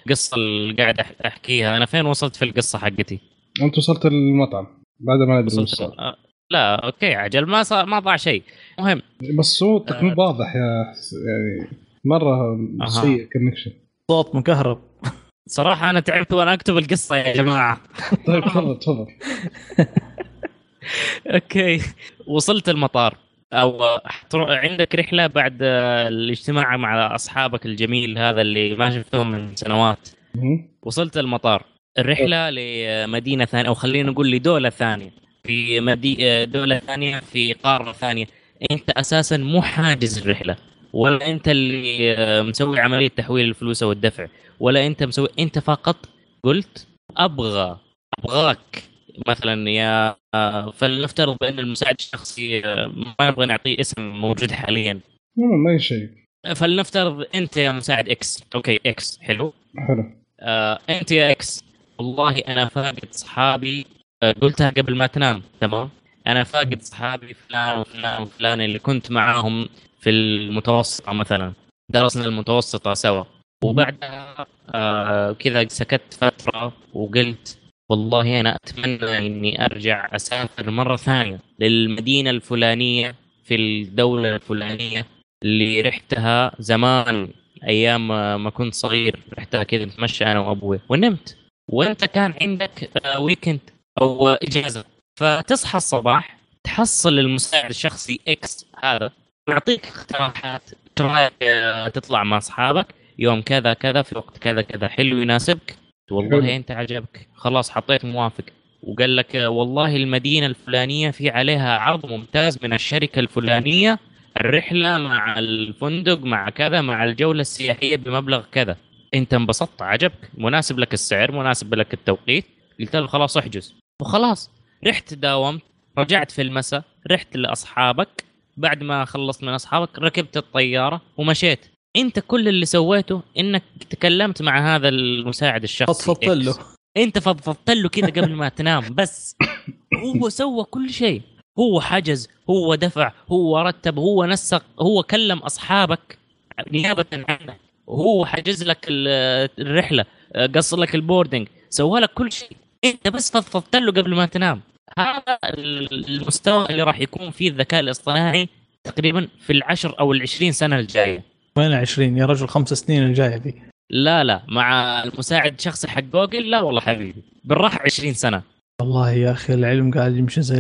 القصة اللي قاعد أح- أحكيها. أنا فين وصلت في القصة حقتي؟ أنت وصلت المطعم بعد ما ادري وصلت آه، لا okay عجل ما صار ما ضاع شيء. المهم بس صوتك آه. مو واضح يا يعني مرة. سيء connection صوت مكهرب. صراحة أنا تعبت وأنا أكتب القصة يا جماعة. طيب تفضل تفضل. *laughs* أوكي وصلت المطار. أو عندك رحلة بعد آه، الاجتماع مع أصحابك الجميل هذا اللي ما شفتهم من سنوات. وصلت المطار. الرحلة لمدينة ثانية أو خلينا نقول لدولة ثانية. في مدي... دولة ثانية في قارة ثانية. أنت أساسا مو حاجز الرحلة ولا أنت اللي آه، مسوي عملية تحويل الفلوس أو الدفع ولا أنت مسوي أنت فقط قلت أبغى أبغاك. مثلا يا فلنفترض بأن المساعد الشخصي ما نبغى نعطيه اسم موجود حاليا. ما شيء. فلنفترض أنت يا مساعد إكس okay إكس حلو. حلو. آه، أنت يا إكس والله أنا فاقد اصحابي آه، قلتها قبل ما تنام. تمام؟ أنا فاقد اصحابي فلان وفلان وفلان اللي كنت معاهم في المتوسطة مثلا. درسنا المتوسطة سوا. وبعدها آه كذا سكت فترة وقلت والله أنا أتمنى إني أرجع أسافر مرة ثانية للمدينة الفلانية في الدولة الفلانية اللي رحتها زمان أيام ما كنت صغير. رحتها كذا نتمشى أنا وأبوي ونمت. وأنت كان عندك weekend آه، إجازة. فتصحى الصباح تحصل المساعد الشخصي إكس هذا. يعطيك اقتراحات. تطلع مع أصحابك. يوم كذا كذا في وقت كذا كذا. حلو يناسبك. والله حلو. انت عجبك. خلاص حطيت موافق. وقال لك والله المدينة الفلانية في عليها عرض ممتاز من الشركة الفلانية الرحلة مع الفندق مع كذا مع الجولة السياحية بمبلغ كذا. انت انبسطت عجبك. مناسب لك السعر مناسب لك التوقيت. قلت له خلاص احجز. وخلاص. رحت داومت. رجعت في المساء. رحت لأصحابك. بعد ما خلصت من أصحابك ركبت الطيارة ومشيت. انت كل اللي سويته انك تكلمت مع هذا المساعد الشخصي فضفضت له. انت فضفضت له كذا قبل ما تنام بس هو سوى كل شيء. هو حجز هو دفع هو رتب هو نسق هو كلم أصحابك نيابة عنك وهو حجز لك ال- الرحلة قص لك ال boarding سوى لك كل شيء. انت بس فضفضت له قبل ما تنام. هذا المستوى اللي راح يكون فيه الذكاء الاصطناعي تقريبا في العشر أو العشرين سنة الجاية. وين 20 يا رجل خمس سنين الجاية دي. لا لا مع المساعد الشخصي حق جوجل؟ لا والله حبيبي. بالراحة 20 سنة. والله يا أخي العلم قاعد يمشي زي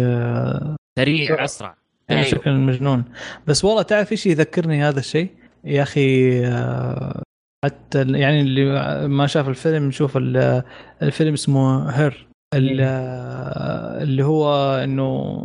سريع أسرع. أيوه. بشكل مجنون. بس والله تعرف إيش يذكرني هذا الشيء؟ يا أخي آه، حتى يعني اللي ما شاف الفيلم نشوف ال- الفيلم اسمه هير. ال- آه، اللي هو إنه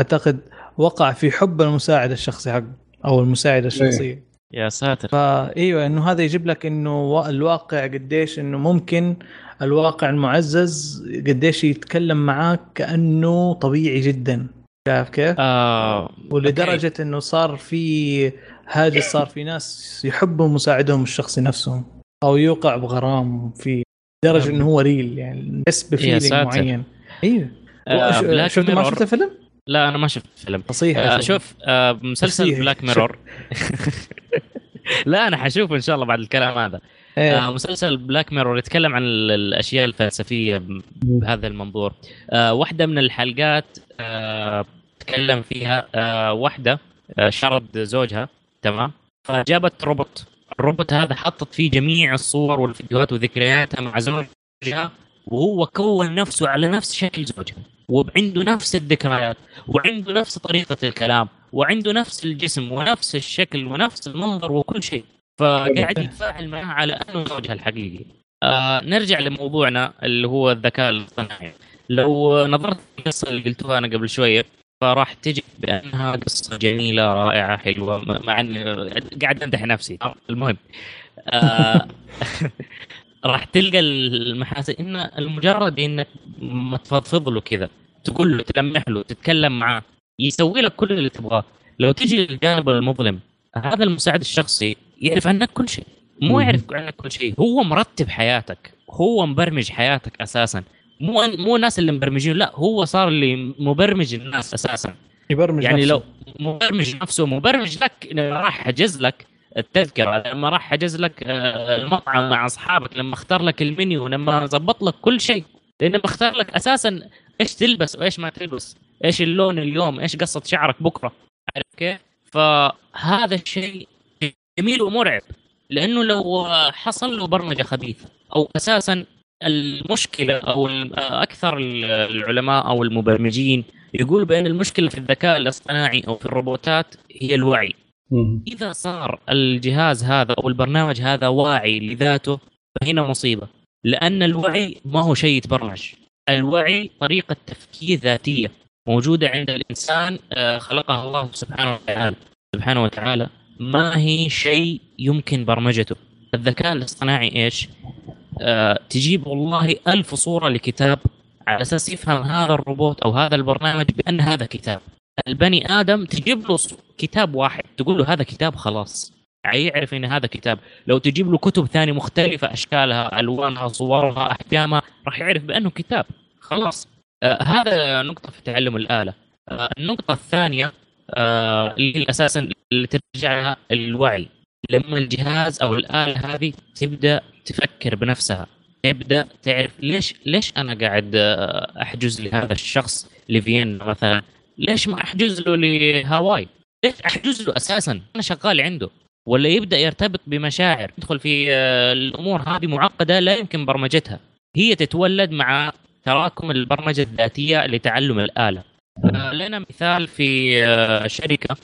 أعتقد وقع في حب المساعد الشخصي حقه أو المساعدة الشخصية. يا ساتر فأيوة إنه هذا يجيب لك إنه وا- الواقع قديش إنه ممكن الواقع المعزز قديش يتكلم معاك كأنه طبيعي جدا شايف كيف؟ آه ولدرجة إنه صار في هاجس صار في ناس يحبوا مساعدهم الشخصي نفسهم أو يوقع بغرام في درجة إنه هو real يعني يا ب feeling. معين أيوه آه، شفت ما. شفت الفيلم؟ لا أنا ما شفت الفيلم. نصيحه آه شوف آه مسلسل. بلاك ميرور *laughs* *laughs* لا أنا حشوفه إن شاء الله بعد الكلام هذا. إيه. آه مسلسل بلاك ميرور يتكلم عن ال- الأشياء الفلسفية بهذا المنظور. آه واحدة من الحلقات آه تكلم فيها آه واحدة آه شرد زوجها. تمام؟ فجابت روبوت. الروبوت هذا حطت فيه جميع الصور والفيديوهات وذكرياتها مع زوجها. وهو كون نفسه على نفس شكل زوجها وعنده نفس الذكريات وعنده نفس طريقة الكلام وعنده نفس الجسم ونفس الشكل ونفس المنظر وكل شيء فقاعد يتفاعل معها على أنه زوجها الحقيقي. آه نرجع لموضوعنا اللي هو الذكاء الاصطناعي. لو نظرت القصة اللي قلتوها أنا قبل شوية فراح تجد بأنها قصة جميلة رائعة حلوة م- مع إني قاعد أمدح نفسي المهم آه *laughs* راح تلقى المحاسن ان المجرد إنك ما تفضفض له كذا تقول له تلمح له تتكلم معاه يسوي لك كل اللي تبغاه لو تجي للجانب المظلم هذا المساعد الشخصي يعرف عنك كل شيء مو. يعرف عنك كل شيء هو مرتب حياتك هو مبرمج حياتك أساسا مو مو الناس اللي مبرمجين لا هو صار اللي مبرمج الناس أساسا يبرمج يعني نفسه. لو مبرمج نفسه مبرمج لك راح حجز لك التذكرة. لما راح حجز لك آه، المطعم مع أصحابك لما أختار لك المنيو لما ظبط لك كل شيء. لأنه بختار لك أساسا إيش تلبس وإيش ما تلبس إيش اللون اليوم إيش قصة شعرك بكرة. عارف كيف؟ فهذا الشيء جميل ومرعب. لأنه لو حصل له برمجة خبيثة أو أساسا المشكلة أو ال- أكثر العلماء أو المبرمجين يقول بأن المشكلة في الذكاء الاصطناعي أو في الروبوتات هي الوعي. إذا صار الجهاز هذا أو البرنامج هذا واعي لذاته فهنا مصيبة. لأن الوعي ما هو شيء يتبرمج. الوعي طريقة تفكير ذاتية موجودة عند الإنسان آه، خلقها الله سبحانه وتعالى. سبحانه وتعالى. ما هي شيء يمكن برمجته. الذكاء الاصطناعي إيش؟ آه، تجيب والله ألف صورة لكتاب على أساس يفهم هذا الروبوت أو هذا البرنامج بأن هذا كتاب. البني آدم تجيب له كتاب واحد تقول له هذا كتاب خلاص. يعرف إن هذا كتاب. لو تجيب له كتب ثانية مختلفة أشكالها ألوانها صورها احكامها راح يعرف بأنه كتاب. خلاص. آه هذا نقطة في تعلم الآلة. آه النقطة الثانية آه اللي أساسا اللي ترجع لها الوعي. لما الجهاز أو الآلة هذه تبدأ تفكر بنفسها. تبدأ تعرف ليش ليش أنا قاعد آه، أحجز لهذا الشخص لفيينا مثلا؟ ليش ما أحجز له لهاواي؟ ليش أحجز له أساسا؟ أنا شغال عنده. ولا يبدأ يرتبط بمشاعر يدخل في آه، الأمور هذه معقدة لا يمكن برمجتها. هي تتولد مع تراكم البرمجة الذاتية لتعلم الآلة. آه، لنا مثال في آه، شركة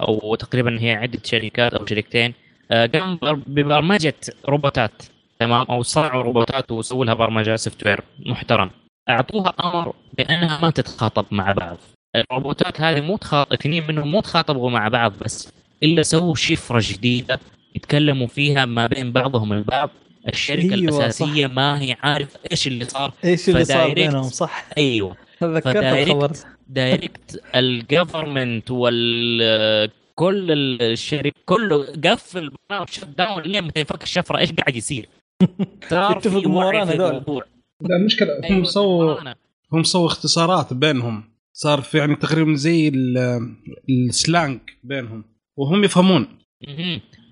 أو تقريبا هي عدة شركات أو شركتين. قام بر- ببرمجة روبوتات تمام؟ أو صنعوا روبوتات وسووا لها برمجة software محترم. أعطوها أمر بأنها ما تتخاطب مع بعض الروبوتات هذه مو تخاطب اثنين منهم مو تخاطبوا مع بعض بس إلا سووا شفرة جديدة يتكلموا فيها ما بين بعضهم البعض الشركة أيوة، الأساسية صح. ما هي عارف إيش اللي صار إيش اللي صار. بينهم صح أيوه تذكرت فدايركت. دايركت الجفرمنت وال كل الشركة كله قفل شت داون لين متى يفك الشفرة إيش قاعد يصير *laughs* صار في وعي. الموضوع لا المشكلة هم أيوة، سووا ورانا. هم سووا اختصارات بينهم. صار في يعني تقريبا زي ال- ال slang بينهم وهم يفهمون.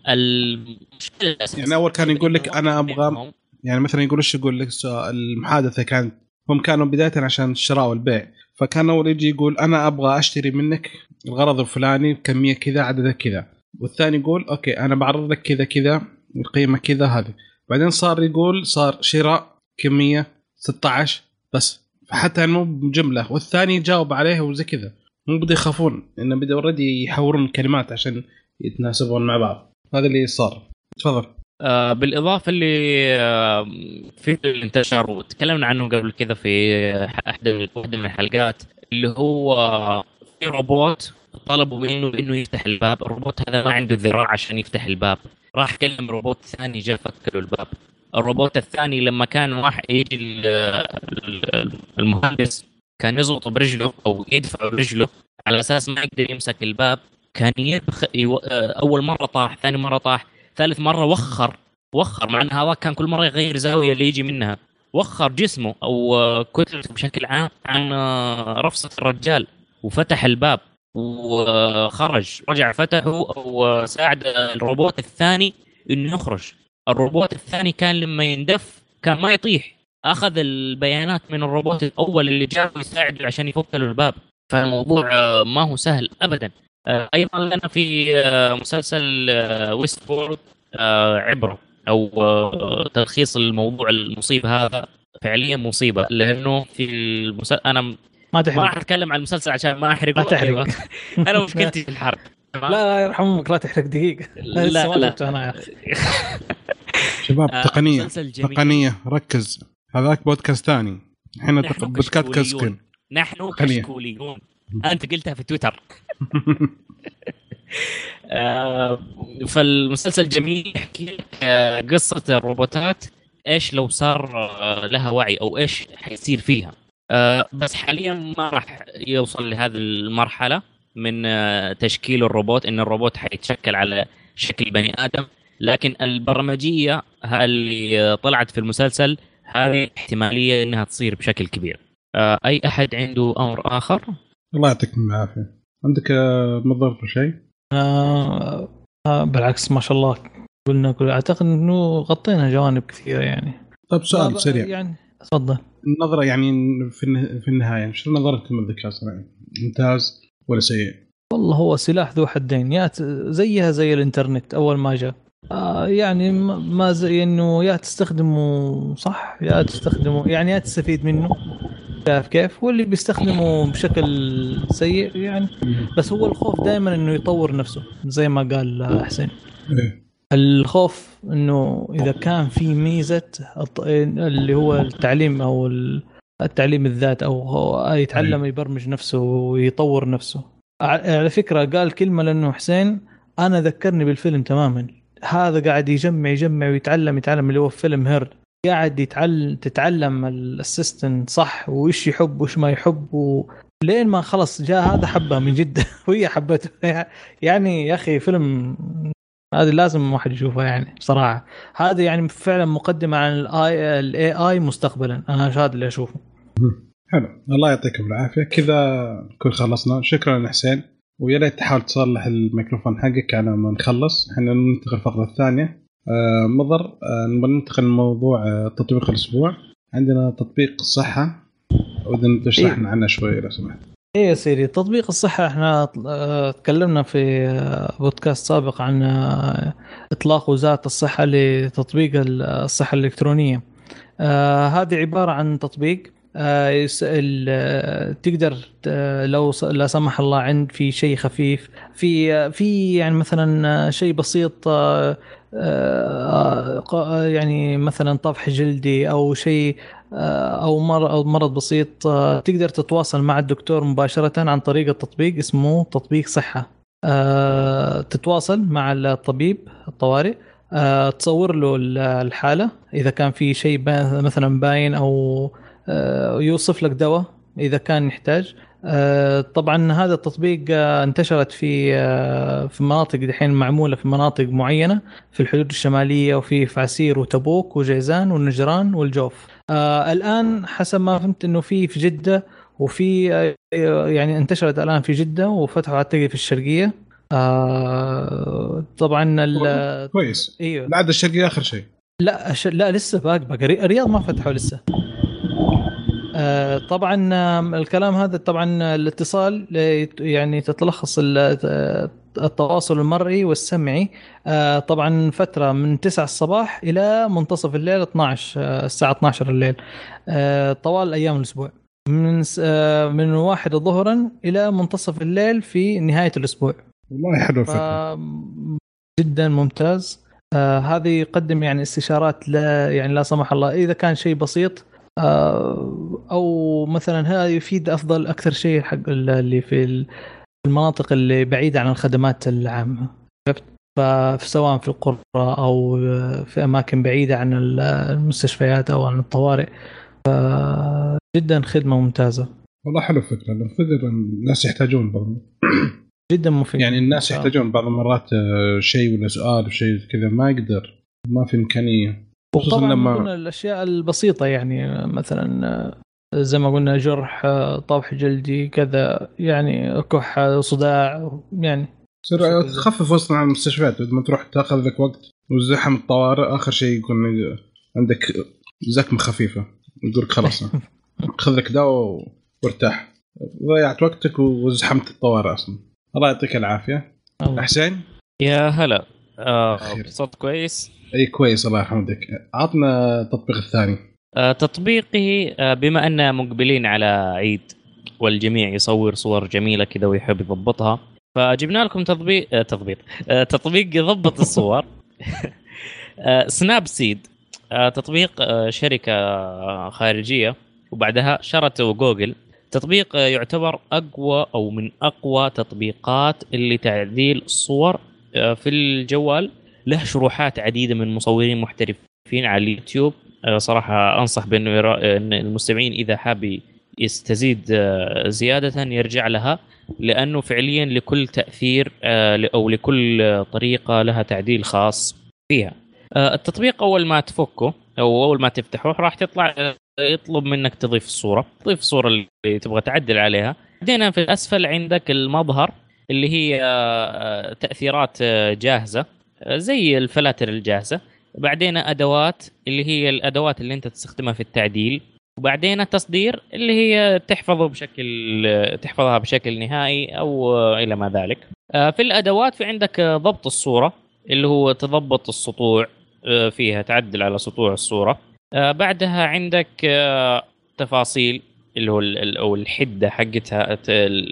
المشكلة الأساسية يعني أول كان يقول لك أبغى- بينهم- يعني مثلا يقول إيش يقول لك؟ المحادثة كانت هم كانوا بداية عشان الشراء والبيع. فكان أول يجي يقول أنا أبغى أشتري منك الغرض الفلاني بكمية كذا عددها كذا. والثاني يقول okay أنا بعرض لك كذا كذا القيمة كذا هذه. بعدين صار يقول صار شراء كمية 16 بس. فحتى مو بجملة. والثاني يجاوب عليه وزي كذا. مو بده يخافون. إنه بدا already يحورون الكلمات عشان يتناسبون مع بعض. هذا اللي صار. تفضل. آه بالإضافة اللي آه في اللي انتشر وتكلمنا عنه قبل كذا في أحد واحدة من الحلقات اللي هو في روبوت طلبوا منه إنه يفتح الباب. الروبوت هذا ما عنده ذراع عشان يفتح الباب. راح كلم روبوت ثاني جاء فك له الباب. الروبوت الثاني لما كان واحد يجي ال- ال- المهندس كان يزغطه برجله أو يدفعه برجله على أساس ما يقدر يمسك الباب كان يبخ... يو... أول مرة طاح ثاني مرة طاح ثالث مرة وخر وخر مع إن هذا كان كل مرة يغير زاوية اللي يجي منها. وخر جسمه أو كتلته بشكل عام عن رفصه الرجال وفتح الباب وخرج رجع فتحه وساعد الروبوت الثاني إنه يخرج. الروبوت الثاني كان لما يندف كان ما يطيح. أخذ البيانات من الروبوت الأول اللي جاء يساعده عشان يفك له الباب. فالموضوع آه، ما هو سهل ابدا. آه، أيضا لنا في آه، مسلسل ويست بورد عبرة أو تلخيص الموضوع المصيبه هذا. فعليا مصيبة لأنه في المسلسل أنا ما ما راح اتكلم عن المسلسل عشان ما احرق ما تحرق. أيوة. أنا مشكلتي *laughs* في الحرق. لا لا يرحم أمك لا تحرق دقيقة. لا لا شفته أنا يا أخي. *laughs* شباب آه، تقنية. تقنية. ركز. هذاك بودكاست ثاني. إحنا تق- بودكاست. كسكن. نحن. كشكوليون. أنت قلتها في تويتر. *laughs* آه، فالمسلسل جميل. يحكي لك آه، قصة الروبوتات. إيش لو صار لها وعي أو إيش حيصير فيها. بس حاليا ما راح يوصل لهذه المرحلة. من آه، تشكيل الروبوت إن الروبوت حيتشكل على شكل بني آدم. لكن البرمجية اللي طلعت في المسلسل هذه احتمالية إنها تصير بشكل كبير. آه، أي أحد عنده أمر آخر؟ الله يعطيكم العافية. عندك آه، مضر شيء؟ آه بالعكس ما شاء الله. قلنا كل أعتقد إنه غطينا جوانب كثيرة يعني. طيب لا، سؤال سريع. يعني تفضل. النظرة يعني في في النهاية شو نظرتكم للذكاء الصناعي؟ ممتاز. ولا سيء؟ والله هو سلاح ذو حدين. يا زيها زي الإنترنت أول ما جاء. آه يعني ما- زي إنه يا تستخدمه صح يا تستخدمه يعني يا تستفيد منه. شايف كيف؟ واللي بيستخدمه بشكل سيء يعني. بس هو الخوف دائما إنه يطور نفسه زي ما قال حسين. إيه. الخوف إنه إذا كان في ميزة اللي هو التعليم أو ال- التعليم الذات أو يتعلم يبرمج نفسه ويطور نفسه. على فكرة قال كلمة لأنه حسين أنا ذكرني بالفيلم تماما. هذا قاعد يجمع يجمع ويتعلم يتعلم اللي هو في فيلم هيرد قاعد يتعلم تتعلم الأسيستنت صح وإيش يحب وإيش ما يحب و... لين ما خلص جاء هذا حبها من جده *laughs* وهي حبته. يعني يا أخي فيلم هذه لازم واحد يشوفها يعني بصراحة. هذا يعني فعلا مقدمة عن ال AI مستقبلا. أنا هذا اللي أشوفه. حلو. الله يعطيكم العافية. كذا نكون خلصنا. شكرا حسين. ويا ريت تحاول تصلح الميكروفون حقك على ما نخلص. إحنا ننتقل الفقره الثانية. آه مضر. آه نبغى ننتقل لموضوع آه تطبيق الأسبوع. عندنا تطبيق الصحه وإذا تشرح لنا عنه شوي لو سمحت. إيه يا سيدي. تطبيق الصحة إحنا آه، تكلمنا في آه، بودكاست سابق عن إطلاق وزارة الصحة لتطبيق ال- الصحة الإلكترونية. هذه عبارة عن تطبيق. تقدر ت- لو لا سمح الله عند في شيء خفيف في آه، في يعني مثلا آه، شيء بسيط آه، آه، آه، يعني مثلا طفح جلدي أو شيء آه، أو مرض بسيط آه، تقدر تتواصل مع الدكتور مباشرة عن طريق التطبيق اسمه تطبيق صحة. آه، تتواصل مع الطبيب الطوارئ آه، تصور له ال- الحالة. إذا كان في شيء مثلا باين أو آه، يوصف لك دواء إذا كان يحتاج. آه، طبعا هذا التطبيق آه، انتشرت في آه، في مناطق دحين معمولة في مناطق معينة في الحدود الشمالية وفي في عسير وتبوك وجيزان والنجران والجوف. آه الآن حسب ما فهمت إنه في في جدة وفي آه، يعني انتشرت الآن في جدة وفتحوا اعتقد في الشرقية. آه طبعا كويس. إيوه. العاده الشرقية آخر شيء. لا. لا لسه باقي باقي. الري- الرياض ما فتحوا لسه. آه طبعا آم، الكلام هذا طبعا الاتصال يعني تتلخص ال- التواصل المرئي والسمعي آه طبعا فترة من 9 الصباح إلى منتصف الليل 12 آه الساعة 12 الليل آه طوال أيام الأسبوع. من آه من واحد ظهرا إلى منتصف الليل في نهاية الأسبوع. والله حلو جدا ممتاز. آه هذه يقدم يعني استشارات لا يعني لا سمح الله. إذا كان شيء بسيط آه أو مثلا هذا يفيد أفضل أكثر شيء حق اللي في المناطق اللي بعيدة عن الخدمات العامة. عرفت؟ فسواء في القرى أو في أماكن بعيدة عن المستشفيات أو عن الطوارئ. جدا خدمة ممتازة. والله حلو الفكرة الفكرة الناس يحتاجون برضه جدا مفيد. يعني الناس يحتاجون بعض المرات آه، شيء ولا سؤال وشيء كذا ما يقدر ما في إمكانية. وطبعا لما- الأشياء البسيطة يعني مثلا زي ما قلنا جرح طفح جلدي كذا يعني كحة صداع يعني. تصير تخفف أصلا عن المستشفيات. لما تروح تاخذ لك وقت وزحم الطوارئ آخر شيء يكون عندك زكمه خفيفة يقول لك خلاص *laughs* خذ لك دواء وارتاح. ضيعت وقتك وزحمت الطوارئ أصلا. الله يعطيك العافية. حسين يا هلا. آه. صوت كويس. أي كويس الله يحمدك عطنا التطبيق الثاني. آه تطبيقي آه بما أننا مقبلين على عيد والجميع يصور صور جميلة كذا ويحب يضبطها فجبنا لكم تطبيق آه تطبيق آه تطبيق يضبط الصور. *laughs* آه سناب سيد آه تطبيق آه شركة آه خارجية وبعدها شرته جوجل. تطبيق يعتبر أقوى أو من أقوى تطبيقات اللي تعديل الصور في الجوال له شروحات عديدة من مصورين محترفين على اليوتيوب. آه، صراحة أنصح بانه يرا... أن المستمعين إذا حاب يستزيد آه، زيادة يرجع لها لأنه فعليا لكل تأثير آه، أو لكل آه، طريقة لها تعديل خاص فيها. آه، التطبيق أول ما تفكه أو أول ما تفتحه راح تطلع آه، يطلب منك تضيف الصورة. تضيف الصورة اللي تبغى تعدل عليها. بعدين في الأسفل عندك المظهر. اللي هي آه، تأثيرات آه، جاهزة آه، زي الفلاتر الجاهزة بعدين أدوات اللي هي الأدوات اللي أنت تستخدمها في التعديل وبعدين تصدير اللي هي تحفظه بشكل تحفظها بشكل نهائي أو إلى ما ذلك. في الأدوات في عندك ضبط الصورة اللي هو تضبط السطوع فيها تعدل على سطوع الصورة. بعدها عندك تفاصيل اللي هو أو الحدة حقتها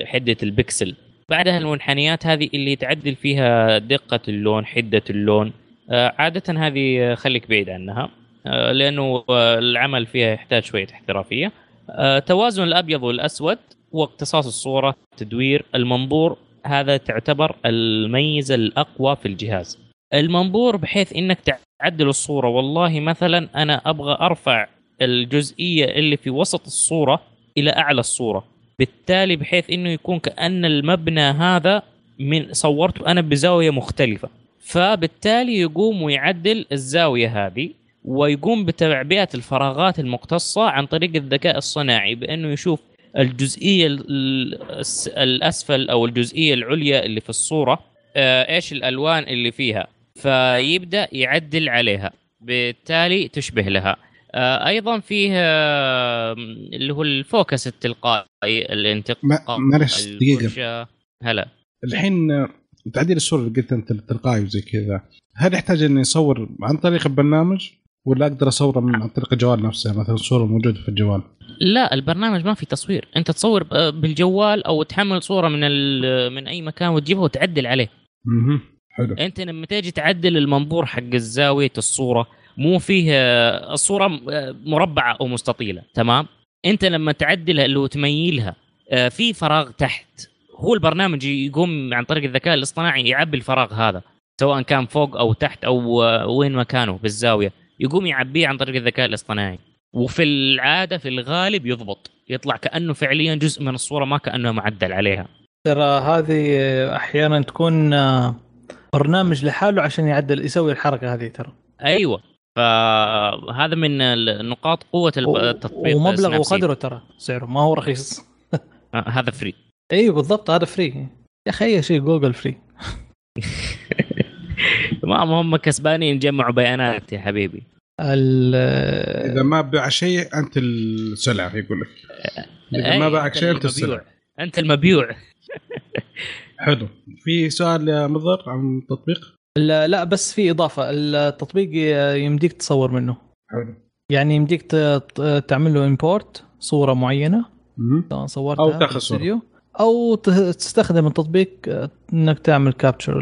حدة البكسل. بعدها المنحنيات هذه اللي تعدل فيها دقة اللون، حدة اللون. آه، عادة هذه خليك بعيد عنها. آه، لأنه آه، العمل فيها يحتاج شوية احترافية. آه، توازن الأبيض والأسود واقتصاص الصورة تدوير المنظور. هذا تعتبر الميزة الأقوى في الجهاز. المنظور بحيث إنك تعدل الصورة. والله مثلا أنا أبغى أرفع الجزئية اللي في وسط الصورة إلى أعلى الصورة. بالتالي بحيث إنه يكون كأن المبنى هذا من صورته أنا بزاوية مختلفة. فبالتالي يقوم ويعدل الزاوية هذه ويقوم بتعبئه الفراغات المقتصة عن طريق الذكاء الصناعي بأنه يشوف الجزئية الأسفل أو الجزئية العليا اللي في الصورة آه، إيش الألوان اللي فيها. فيبدأ يعدل عليها بالتالي تشبه لها. أيضا فيه آه، اللي هو الفوكس التلقائي الانتقاء معلش دقيقة. هلا. الحين آه، تعديل الصورة اللي قلت أنت التلقائي وزي كذا هل يحتاج إني أصور عن طريق البرنامج؟ ولا أقدر أصوره من عن طريق الجوال نفسه مثلا صورة موجودة في الجوال؟ لا البرنامج ما في تصوير. أنت تصور بالجوال أو تحمل صورة من من أي مكان وتجيبها وتعدل عليه. أها حلو. أنت لما تيجي تعدل المنظور حق الزاوية الصورة مو فيه آه، الصورة آه، مربعة أو مستطيلة تمام؟ أنت لما تعدلها اللي هو تميلها آه، في فراغ تحت. هو البرنامج يقوم عن طريق الذكاء الاصطناعي يعبي الفراغ هذا سواء كان فوق أو تحت أو وين مكانه بالزاوية. يقوم يعبيه عن طريق الذكاء الاصطناعي. وفي العادة في الغالب يضبط. يطلع كأنه فعليا جزء من الصورة ما كأنه معدل عليها. ترى هذه أحيانا تكون برنامج لحاله عشان يعدل يسوي الحركة هذه ترى. أيوه. فهذا من نقاط قوة التطبيق ومبلغ. وقدره ترى. سعره ما هو رخيص. آه، هذا free أيوه بالضبط هذا free يا أخي أي شيء جوجل free *laughs* ما هم كسبانين يجمعوا بيانات يا حبيبي. إذا ما باع شيء أنت السلعه يقول لك. إذا ما أي، باعك شيء أنت. السلعه أنت المبيوع. حلو. في سؤال يا مضر عن التطبيق؟ لا لا بس في إضافة. التطبيق يمديك تصور منه. حلو. يعني يمديك تعمل له import صورة معينة. سواء صورتها أو في تاخذ صورة. الاستوديو، أو تستخدم التطبيق إنك تعمل capture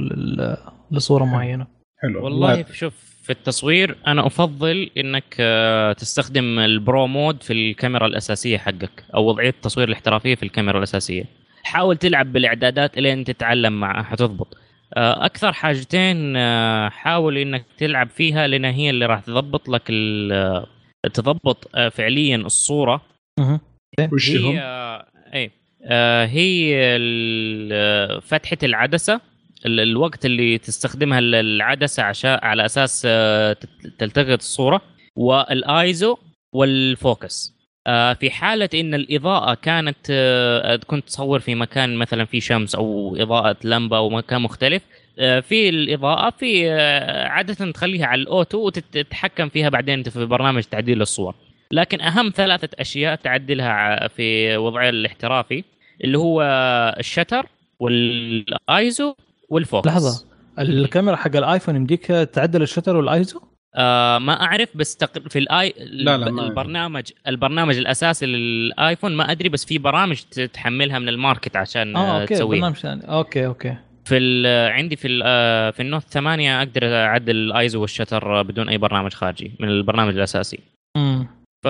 لصورة معينة. حلو. والله شوف في التصوير أنا أفضل إنك آه، تستخدم ال pro mode في الكاميرا الأساسية حقك أو وضعية التصوير الاحترافية في الكاميرا الأساسية. حاول تلعب بالإعدادات إلين تتعلم معها حتضبط. أكثر حاجتين آه، حاول إنك تلعب فيها لأن هي اللي راح تضبط لك ال- آه، تضبط آه، فعليا الصورة مهم. وش هم؟ اي آه، هي آه، فتحة العدسة ال- الوقت اللي تستخدمها ال- العدسة عشان على أساس آه، تلتقط الصورة والآيزو والفوكس آه، في حالة إن الإضاءة كانت آه، كنت تصور في مكان مثلا في شمس أو إضاءة لمبة أو مكان مختلف آه، في الإضاءة في آه، عادة تخليها على ال auto وتتحكم فيها بعدين في برنامج تعديل الصور. لكن أهم ثلاثة أشياء تعدلها في وضعها الاحترافي اللي هو ال shutter وال ISO والفوكس. لحظة. الكاميرا حق الآيفون يمديك تعدل الشتر والآيزو؟ آه ما أعرف بس تق... في الاي لا، لا، البرنامج البرنامج الأساسي للآيفون ما أدري بس في برامج تحملها من ال market عشان آه آه okay تسويها. برنامج ثاني. okay okay. في ال- عندي في ال- آه في ال Note 8 أقدر أعدل ال ISO وال shutter بدون أي برنامج خارجي من البرنامج الأساسي. امم ف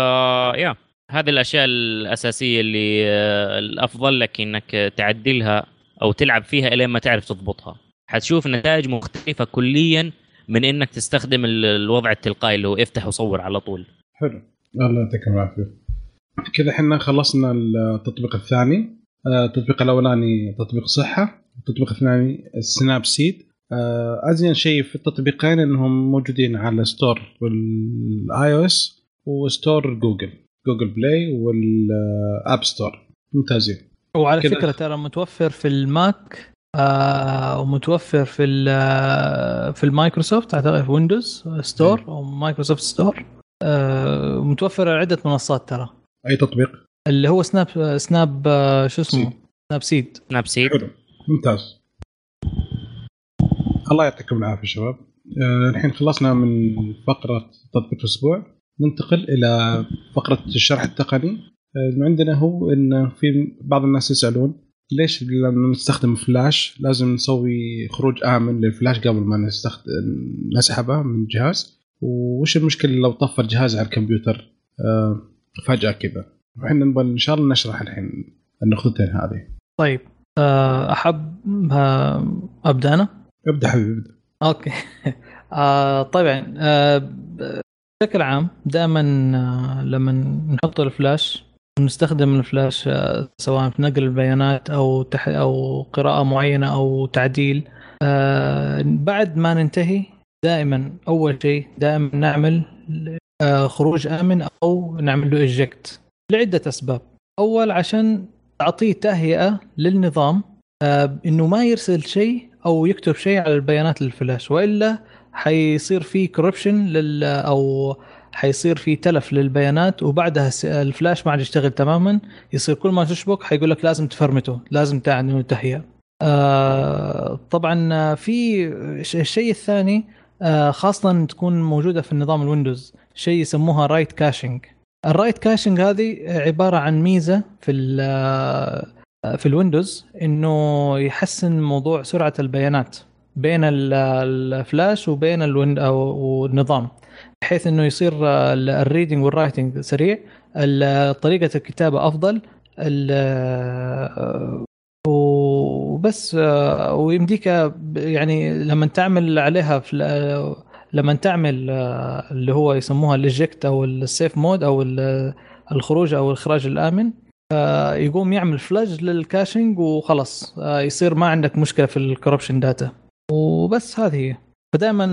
يا هذه الأشياء الأساسية اللي آه، الأفضل لك إنك تعدلها أو تلعب فيها إلين ما تعرف تضبطها. حتشوف نتائج مختلفة كليا من إنك تستخدم ال- الوضع التلقائي اللي هو افتح وصور على طول. حلو. الله يعطيكم العافية. كذا إحنا خلصنا التطبيق الثاني. آه، التطبيق الاولاني تطبيق صحة التطبيق الثاني Snapseed. آه، أزين شيء في التطبيقين إنهم موجودين على store وال iOS و store جوجل Google Play وال App Store ممتازين وعلى كده. فكرة ترى متوفر في ال Mac آه ومتوفر في ال- في المايكروسوفت أعتقد في Windows Store أو Microsoft Store. آه متوفر على عدة منصات ترى. أي تطبيق؟ اللي هو Snap Snap آه، شو اسمه؟ seed. Snapseed. Snapseed. حلو. ممتاز. الله يعطيكم العافية شباب. آه، الحين خلصنا من فقرة تطبيق الأسبوع. ننتقل إلى فقرة الشرح التقني. آه، اللي عندنا هو إن في بعض الناس يسألون ليش لما نستخدم فلاش؟ لازم نسوي خروج آمن للفلاش قبل ما نستخدم نسحبه من الجهاز وش المشكلة لو طفى الجهاز على الكمبيوتر؟ آه، فجأة كذا. إحنا نبغى إن شاء الله نشرح الحين النقطتين هذه. طيب آه احب أبدأ أنا؟ ابدأ حبيبي ابدأ. Okay. *laughs* آه طبعا آه ب- بشكل عام دائما لما نحط الفلاش ونستخدم الفلاش آه سواء في نقل البيانات أو تح أو قراءة معينة أو تعديل. آه بعد ما ننتهي دائما أول شيء دائما نعمل آه خروج آمن أو نعمل له eject لعدة أسباب. أول عشان تعطيه تهيئة للنظام إنه ما يرسل شيء أو يكتب شيء على البيانات الفلاش وإلا حيصير في corruption لل أو حيصير في تلف للبيانات وبعدها الفلاش ما عاد يشتغل تماما. يصير كل ما تشبك حيقول لك لازم تفرمته لازم تعمل تهيئه آه طبعا آه، في الشيء الثاني آه خاصة تكون موجودة في النظام الويندوز شيء يسموها write caching ال write caching هذه عبارة عن ميزة في آه، في الويندوز إنه يحسن موضوع سرعة البيانات بين ال- الفلاش وبين ال Wind أو النظام بحيث إنه يصير ال reading وال writing سريع ال- طريقة الكتابة أفضل ال- وبس آه، ويمديك يعني لما تعمل عليها في لما تعمل آه، اللي هو يسموها ال eject أو ال safe mode أو ال- الخروج أو الإخراج الآمن آه، يقوم يعمل flag لل caching وخلاص آه، يصير ما عندك مشكلة في ال corruption data وبس هذه هي. فدائما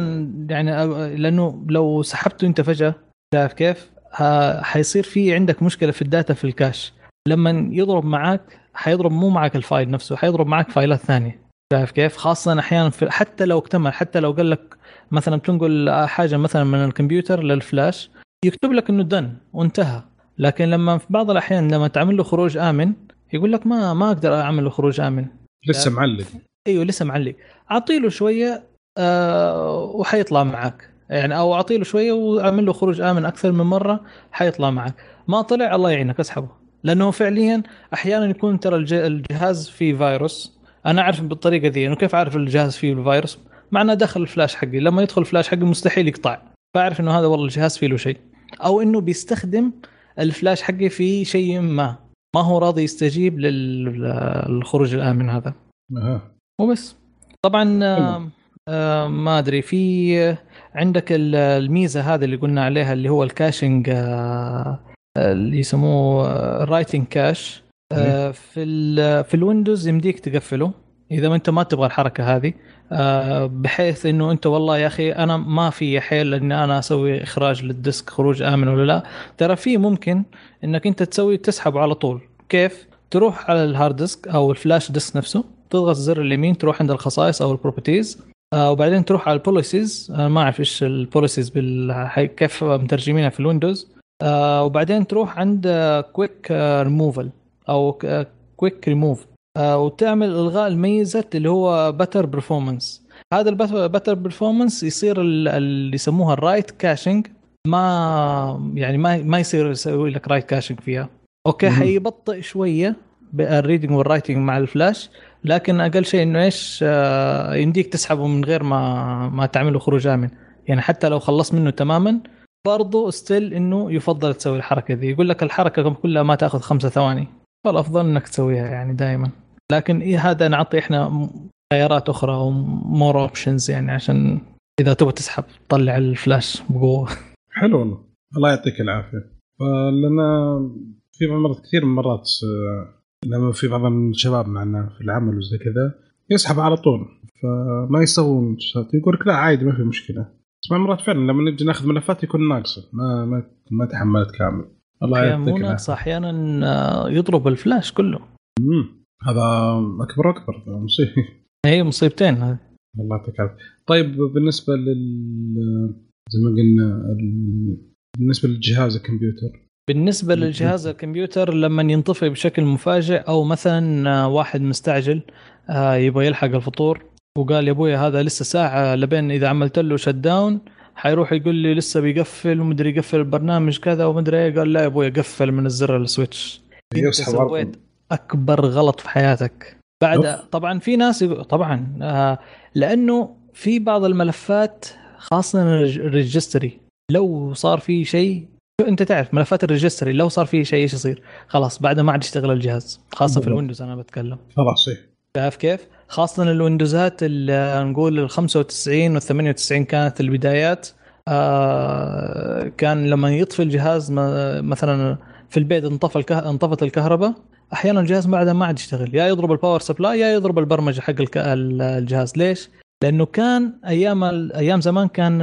يعني لأنه لو سحبته أنت فجأة شايف كيف؟ حيصير في عندك مشكلة في ال data في ال cache. لما يضرب معك حيضرب مو معك ال file نفسه حيضرب معك file ات ثانية. شايف كيف؟ خاصة أحيانا في حتى لو اكتمل حتى لو قال لك مثلا تنقل حاجة مثلا من الكمبيوتر للفلاش يكتب لك إنه دن وانتهى. لكن لما في بعض الأحيان لما تعمل له خروج آمن يقول لك ما ما أقدر أعمل له خروج آمن. لسه معلق. إيوه لسه معلق. أعطي له شوية وحيطلع معك. يعني أو أعطي له شوية وأعمل له خروج آمن أكثر من مرة حيطلع معك. ما طلع الله يعينك اسحبه. لأنه فعليا أحيانا يكون ترى الج- الجهاز فيه فيروس. أنا أعرف بالطريقة ذي انه كيف أعرف الجهاز فيه الفيروس؟ معناه دخل الفلاش حقي. لما يدخل الفلاش حقي مستحيل يقطع. فأعرف إنه هذا والله الجهاز فيه له شيء. أو إنه بيستخدم الفلاش حقي في شيء ما. ما هو راضي يستجيب للخروج الآمن هذا. أها. وبس. طبعا آه،. آه، ما أدري في آه، عندك ال- الميزة هذه اللي قلنا عليها اللي هو ال caching آه، اللي يسموه ال writing cache في ال في الويندوز يمديك تقفله إذا ما أنت ما تبغى الحركة هذه آه، بحيث إنه أنت والله يا أخي أنا ما في حيل اني أنا أسوي إخراج لل disk خروج آمن ولا لا. ترى في ممكن إنك أنت تسوي تسحبه على طول. كيف؟ تروح على ال hard disk أو ال flash disk نفسه تضغط زر اليمين تروح عند الخصائص أو ال properties آه وبعدين تروح على ال policies. أنا ما أعرف إيش ال policies بال... كيف مترجمينها في الويندوز. آه وبعدين تروح عند كويك ريموفل أو كويك ريموف وتعمل إلغاء الميزة اللي هو better performance هذا ال better performance يصير ال- اللي يسموها ال write caching ما يعني ما ما يصير يسوي لك write caching فيها. Okay. حيبطئ شوية ال reading وال writing مع الفلاش لكن أقل شيء إنه إيش آه، يمديك تسحبه من غير ما ما تعمله خروج آمن. يعني حتى لو خلصت منه تماما برضو still إنه يفضل تسوي الحركة دي يقول لك الحركة كلها ما تأخذ خمسة ثواني. فالأفضل إنك تسويها يعني دائما لكن إيه هذا نعطي إحنا خيارات أخرى و more options يعني عشان إذا تبغى تسحب طلع الفلاش بقوة. حلو والله. الله يعطيك العافية. لأن في مرات كثير من المرات لما في بعض الشباب معنا في العمل وزي كذا يسحب على طول. فما يسوون يقول لك لا عادي ما في مشكلة. بس مرات فعلا لما نجي ناخذ ملفات يكون ناقصة. ما ما ما تحملت كامل. الله يعطيك مو ناقصة أحيانا آه، يضرب الفلاش كله. امم هذا أكبر أكبر مصيبه *laughs* اي مصيبتين هذه. الله يعطيك العافية. طيب بالنسبة لل زي ما قلنا بالنسبة للجهاز الكمبيوتر بالنسبة للجهاز الكمبيوتر لما ينطفي بشكل مفاجئ أو مثلا آه، واحد مستعجل آه، يبغى يلحق الفطور وقال يا أبوي هذا لسه ساعة لبين إذا عملت له shut down حيروح يقول لي لسه بيقفل ومدري يقفل البرنامج كذا ومدري إيه. قال لا يا أبوي قفل من الزر ال switch سويت أكبر غلط في حياتك. بعد. طبعا في ناس طبعا آه لأنه في بعض الملفات خاصة ال registry لو صار في شيء أنت تعرف ملفات ال registry لو صار في شيء إيش يصير؟ خلاص بعدها ما عاد يشتغل الجهاز خاصة في ال Windows أنا بتكلم خلاص شايف كيف؟ خاصة الويندوزات نقول ال 95 وال 98 كانت البدايات آه كان لما يطفي الجهاز مثلا في البيت انطفى الكه... انطفت الكهرباء أحيانا الجهاز بعدها ما عاد يشتغل يا يضرب ال power supply يا يضرب البرمجة حق الك... الجهاز ليش؟ لأنه كان أيام أيام زمان كان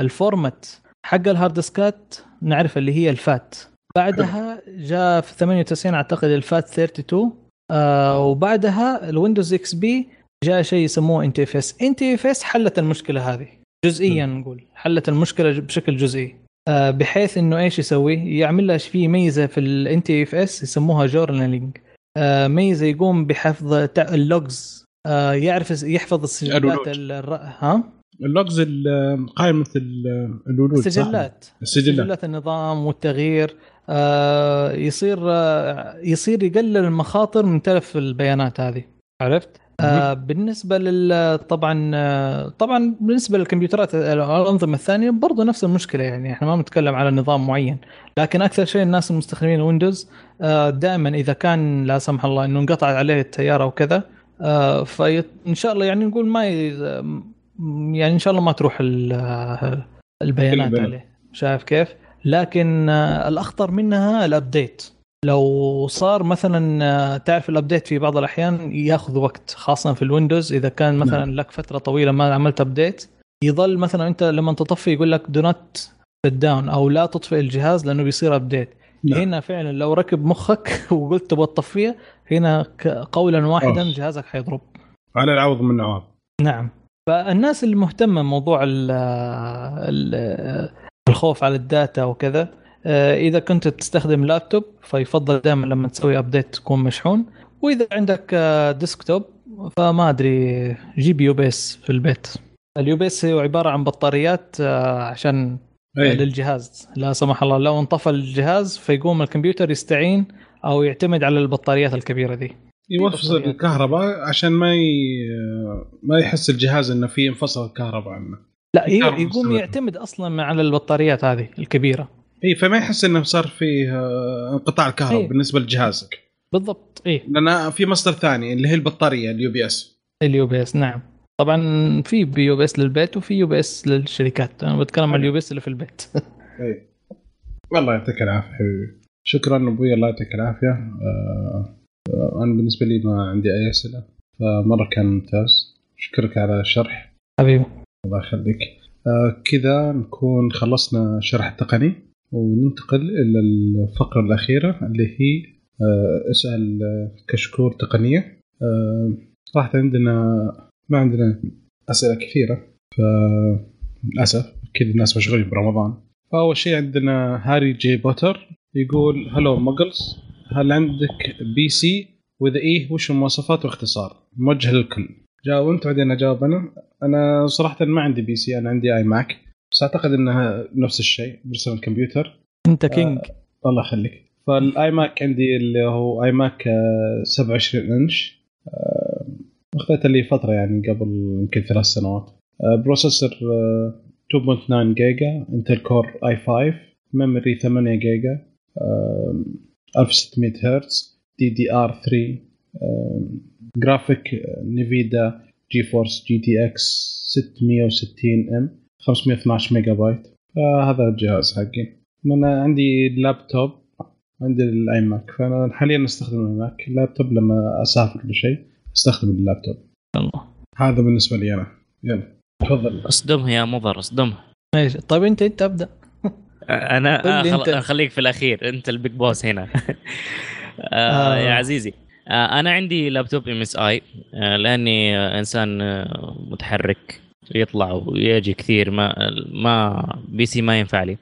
ال format حق ال hard disk ات نعرف اللي هي ال FAT. بعدها جاء في 98 أعتقد ال FAT 32 آه وبعدها ال Windows XP جاء شيء يسموه انتي اف اس انتي اف اس حلت المشكلة هذه جزئيا نقول. حلت المشكلة بشكل جزئي. آه بحيث إنه إيش يسوي؟ يعمل لها في ميزة في ال NTFS يسموها journaling آه ميزة يقوم بحفظ ال logs آه يعرف يحفظ السجلات ها؟ ال logs قائمه الولود السجلات. السجلات. سجلات النظام والتغيير آه يصير آه يصير يقلل المخاطر من تلف البيانات هذه. عرفت؟ آه بالنسبة لل طبعا آه طبعا بالنسبة للكمبيوترات الأنظمة الثانية برضه نفس المشكلة يعني إحنا ما بنتكلم على نظام معين. لكن أكثر شيء الناس المستخدمين ال Windows آه دائما إذا كان لا سمح الله إنه انقطع عليه التيار أو كذا آه فإن شاء الله يعني نقول ما يعني إن شاء الله ما تروح البيانات عليه شايف كيف؟ لكن آه، الأخطر منها ال update لو صار مثلا آه، تعرف ال update في بعض الأحيان ياخذ وقت خاصه في ال Windows إذا كان مثلا نعم. لك فترة طويلة ما عملت update يظل مثلا أنت لما تطفي يقول لك do not down أو لا تطفئ الجهاز لأنه بيصير update نعم. هنا فعلا لو ركب مخك *laughs* وقلت تبغى تطفيه هنا قولا واحدا أوه. جهازك حيضرب على العوض من العوض نعم فالناس اللي مهتمة بموضوع الخوف على ال data وكذا آه، إذا كنت تستخدم لابتوب فيفضل دائما لما تسوي update تكون مشحون. وإذا عندك desktop آه، فما أدري جيب UPS في البيت. ال UPS هو عبارة عن بطاريات آه، عشان أيه. للجهاز. لا سمح الله لو انطفى الجهاز فيقوم الكمبيوتر يستعين أو يعتمد على البطاريات الكبيرة دي. يوفر الكهرباء عشان ما ي... ما يحس الجهاز إنه في انفصل الكهرباء عنه. لا يقوم يعتمد أصلا على البطاريات هذه الكبيرة. إي فما يحس إنه صار فيه آه، انقطاع الكهرباء إيه؟ بالنسبة لجهازك. بالضبط إي. لأن في مصدر ثاني اللي هي البطارية ال UPS. اليو بي إس نعم. طبعا في ب UPS للبيت وفي UPS للشركات. أنا بتكلم عن ال UPS اللي في البيت. *laughs* إي. والله يعطيك العافية حبيبي. شكرا أبوي الله يعطيك العافية. آه أنا بالنسبة لي ما عندي أي أسئلة. فمرة كان ممتاز. أشكرك على الشرح. حبيبي. الله يخليك. آه كذا نكون خلصنا الشرح التقني وننتقل إلى الفقرة الأخيرة اللي هي آه اسأل كشكور تقنية. آه صراحة عندنا ما عندنا أسئلة كثيرة. ف للاسف كذا الناس مشغولين برمضان. فأول شيء عندنا Harry G Potter يقول hello muggles هل عندك PC وإذا إيه وش المواصفات واختصار؟ موجه للكل. جاوب أنت بعدين أجاوب أنا. أنا صراحة ما عندي PC أنا عندي iMac بس أعتقد إنها نفس الشيء personal computer. أنت king. آه الله يخليك. فال iMac عندي اللي هو iMac آه 27 إنش. آه اخذته لي فترة يعني قبل يمكن ثلاث سنوات. آه processor آه 2.9 giga Intel Core i5 memory 8 جيجا آم، 1600 هرتز. DDR3 آم، جرافيك نيفيدا جي فورس جي تي إكس 660 ام 512 ميجا بايت فهذا الجهاز حقي. أنا عندي اللابتوب عندي ال iMac فأنا حاليا أستخدم ال iMac ال laptop لما أسافر بشيء أستخدم اللابتوب. الله. هذا بالنسبة لي أنا. يلا تفضل. أصدمها يا مضر أصدمها. طيب انت أنت أبدأ. أنا قل لي آه أنت. خل... خليك في الأخير أنت ال big boss هنا. *laughs* آه آه. يا عزيزي آه أنا عندي laptop MSI لأني إنسان آه، متحرك يطلع ويجي كثير ما ما PC ما ينفع لي.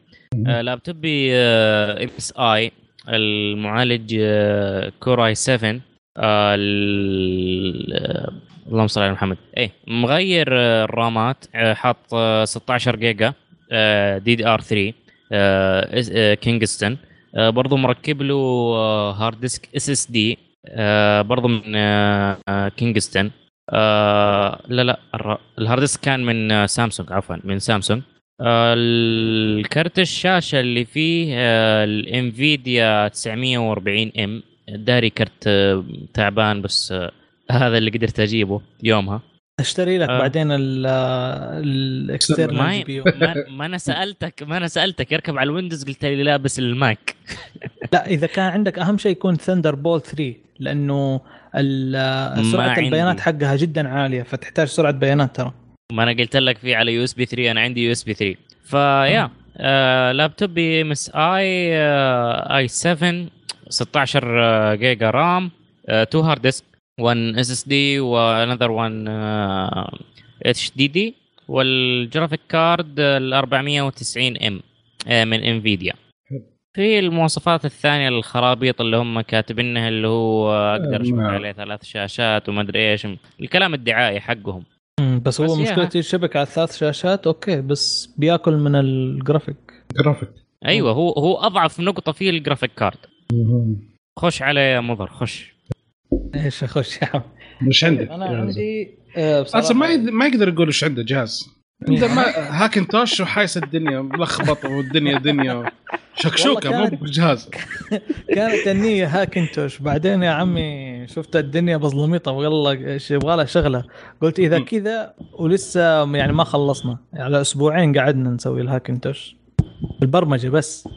آه، laptop ي MSI المعالج آه، Core i7 آه، ال- آه، اللهم صل على محمد. إيه مغير ال RAM ات حاط آه، 16 giga DDR3 Kingston. برضو مركب له آه، hard disk SSD برضو من آه، آه، كينغستون. آه، لا لا ال hard disk كان من آه، سامسونج عفوا من سامسونج. آه، الكرت الشاشة اللي فيه آه، ال NVIDIA 940M داري كرت آه، تعبان بس آه، هذا اللي قدرت أجيبه يومها. أشتري لك آه. بعدين ال external GPU ما, أنا سالتك ما أنا سألتك. يركب على ال Windows قلت لي لا بس ال Mac لا إذا كان عندك أهم شيء يكون Thunderbolt 3 لأنه سرعة. البيانات حقها جدا عالية فتحتاج سرعة بيانات ترى. ما أنا قلت لك في على يو اس بي 3 أنا عندي يو اس بي 3 فيا آه لابتوبي MSI i7 16 آه، جيجا RAM 2 hard disk 1 SSD و another 1 HDD وال graphic card ال 490 ام من انفيديا في المواصفات الثانية الخرابيط اللي هم كاتبينها اللي هو أقدر اشبك نعم. عليه ثلاث شاشات وما أدري إيش. الكلام الدعائي حقهم. بس هو ها. الشبكة على الثلاث شاشات أوكي بس بياكل من الجرافيك. جرافيك. أيوه هو هو أضعف نقطة فيه ال graphic card. خش عليه يا مضر خش إيش اخش يا عم مش عندك. أنا. عندي آه، بصراحة أصلا ما يد- ما يقدر يقول إيش عنده جهاز؟ عنده ما *laughs* هاكنتوش وحايس الدنيا ملخبط والدنيا دنيا. شكشوكة مو بجهاز *laughs* كانت النية هاكنتوش. بعدين يا عمي شفت الدنيا بظلميطة والله إيش يبغى لها شغلة. قلت إذا. كذا ولسه يعني ما خلصنا. على أسبوعين قعدنا نسوي الهاكنتوش. البرمجة بس.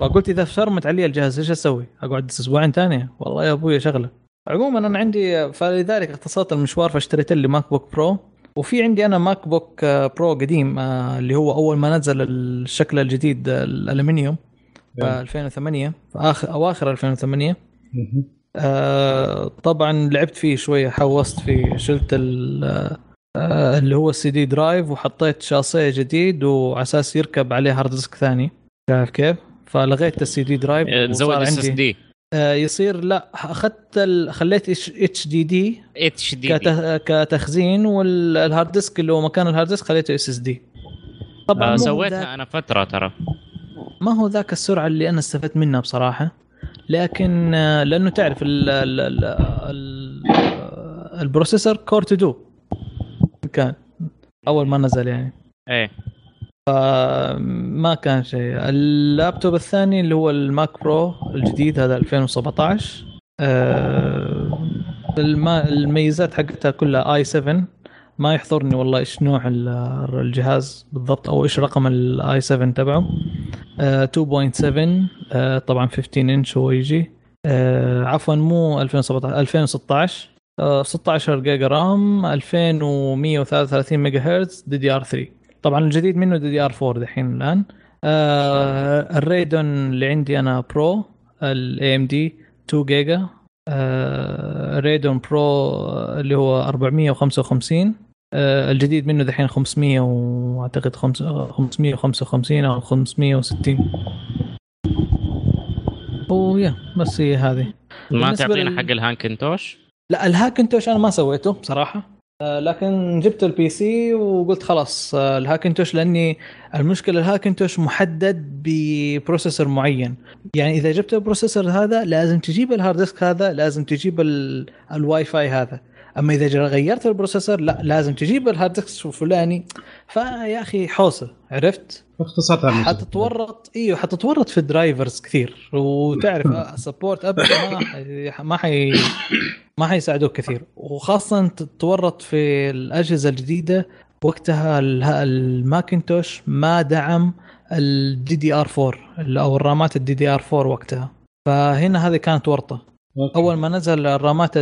فقلت إذا فرمت علي الجهاز إيش أسوي؟ أقعد أسبوعين ثانية؟ والله يا أبوي شغلة. عموما أنا عندي فلذلك اختصرت المشوار فاشتريت لي ماك بوك برو وفي عندي أنا ماك بوك برو قديم آه، اللي هو أول ما نزل الشكل الجديد الالومنيوم في نعم. 2008 في آخر أواخر 2008 آه، طبعا لعبت فيه شوية حوصت فيه شلت ال- آه، اللي هو ال CD drive وحطيت شاصيه جديد وعلى أساس يركب عليه hard disk ثاني. شايف كيف؟ فلغيت ال CD drive زود وصار SSD آه، يصير لا أخذت ال... خليت اتش دي دي إتش دي كتخزين وال hard disk اللي هو مكان ال hard disk خليته SSD طبعا ذاك- سويتها أنا فترة ترى. ما هو ذاك السرعة اللي أنا استفدت منها بصراحة. لكن آه، لأنه تعرف ال ال ال ال ال processor Core 2 Duo كان أول ما نزل يعني. إيه. ما كان شيء. اللابتوب الثاني اللي هو الماك برو الجديد هذا 2017 آه، الميزات حقتها كلها i7 ما يحضرني والله إيش نوع ال- الجهاز بالضبط أو إيش رقم ال i7 تبعه. آه، 2.7 آه، طبعا 15 انش هو يجي. آه، عفوا مو 2017 2016 آه، 16 جيجا RAM 2133 ميجا هرتز DDR 3 طبعا الجديد منه DDR 4 دحين الآن. آه ال Radeon اللي عندي أنا Pro ال AMD 2 جيجا. آه Radeon Pro اللي هو 455 آه الجديد منه دحين 500 وأعتقد خمس- 555 أو 560 ويا بس هي هذه. ما تعطينا لل- حق الهاكنتوش؟ لا الهاكنتوش أنا ما سويته بصراحة. آه، لكن جبت ال PC وقلت خلاص آه، الهاكنتوش لأني المشكلة الهاكنتوش محدد ب processor معين. يعني إذا جبت ال processor هذا لازم تجيب ال hard disk هذا لازم تجيب ال- الواي فاي هذا. أما إذا غيرت ال processor لا لازم تجيب ال hard disk الفلاني. فيا أخي حوسة عرفت؟ باختصار تعال حتتورط إيوه حتتورط في ال drivers كثير. وتعرف support ما حي- ما حي ما حيساعدوك كثير. وخاصة تتورط في الأجهزة الجديدة وقتها ال- الماكنتوش ما دعم ال DDR 4 أو الرامات ال DDR 4 وقتها. فهنا هذه كانت ورطة. أول ما نزل الرامات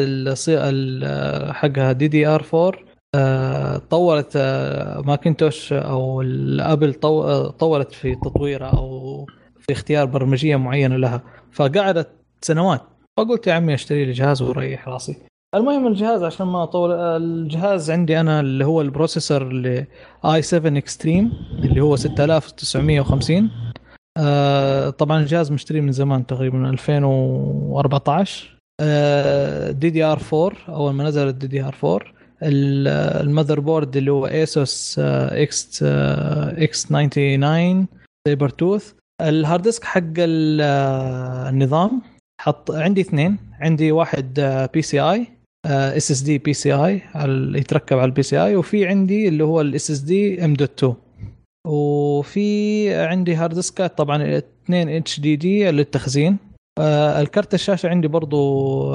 حقها دي دي ار 4 آه، طورت آه، ماكنتوش أو الأبل طو- آه، طورت في تطويرها أو في اختيار برمجية معينة لها. فقعدت سنوات. فقلت يا عمي أشتري لي جهاز وريح راسي. المهم الجهاز عشان ما أطول الجهاز عندي أنا اللي هو ال processor اللي i7 Extreme اللي هو 6950 آه طبعا الجهاز مشتري من زمان تقريبا 2014 DDR 4 أول ما نزل ال DDR 4 ال- ال motherboard اللي هو ASUS X X 99 Sabertooth ال hard disk حق آه، النظام حط عندي اثنين. عندي واحد بي سي اي اس اس دي بي سي اي يتركب على ال PCI وفي عندي اللي هو ال SSD M dot 2 وفي عندي hard ديسكات طبعا اثنين HDD للتخزين. آه، الكرت الشاشة عندي برضو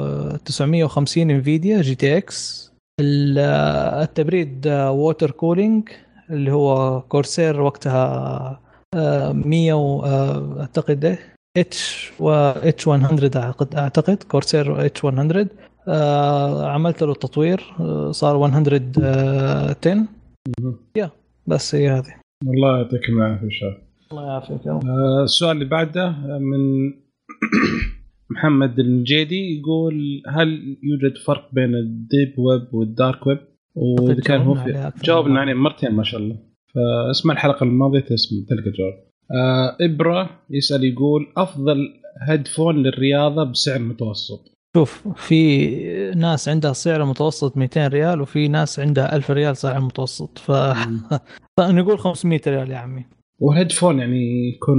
آه، 950 انفيديا GTX ال- آه، التبريد water cooling اللي هو Corsair وقتها آه، 100 و- آه، أعتقد H و H 100 اعتقد أعتقد Corsair H 100 آه، عملت له تطوير آه، صار 110 بس هي هذه. الله يعطيك العافية شباب الله يعافيك يا رب. آه، السؤال اللي بعده من *coughs* محمد الجيدي يقول هل يوجد فرق بين ال deep web وال dark web؟ وإذا كان هو في جاوبنا عليه مرتين ما شاء الله فاسمع الحلقة الماضية تسمع تلقى جواب آه إبرة يسأل يقول أفضل headphone للرياضة بسعر متوسط شوف في ناس عندها سعر متوسط 200 ريال وفي ناس عندها 1000 ريال سعر متوسط. ف... فنقول *laughs* 500 ريال يا عمي. وال headphone يعني يكون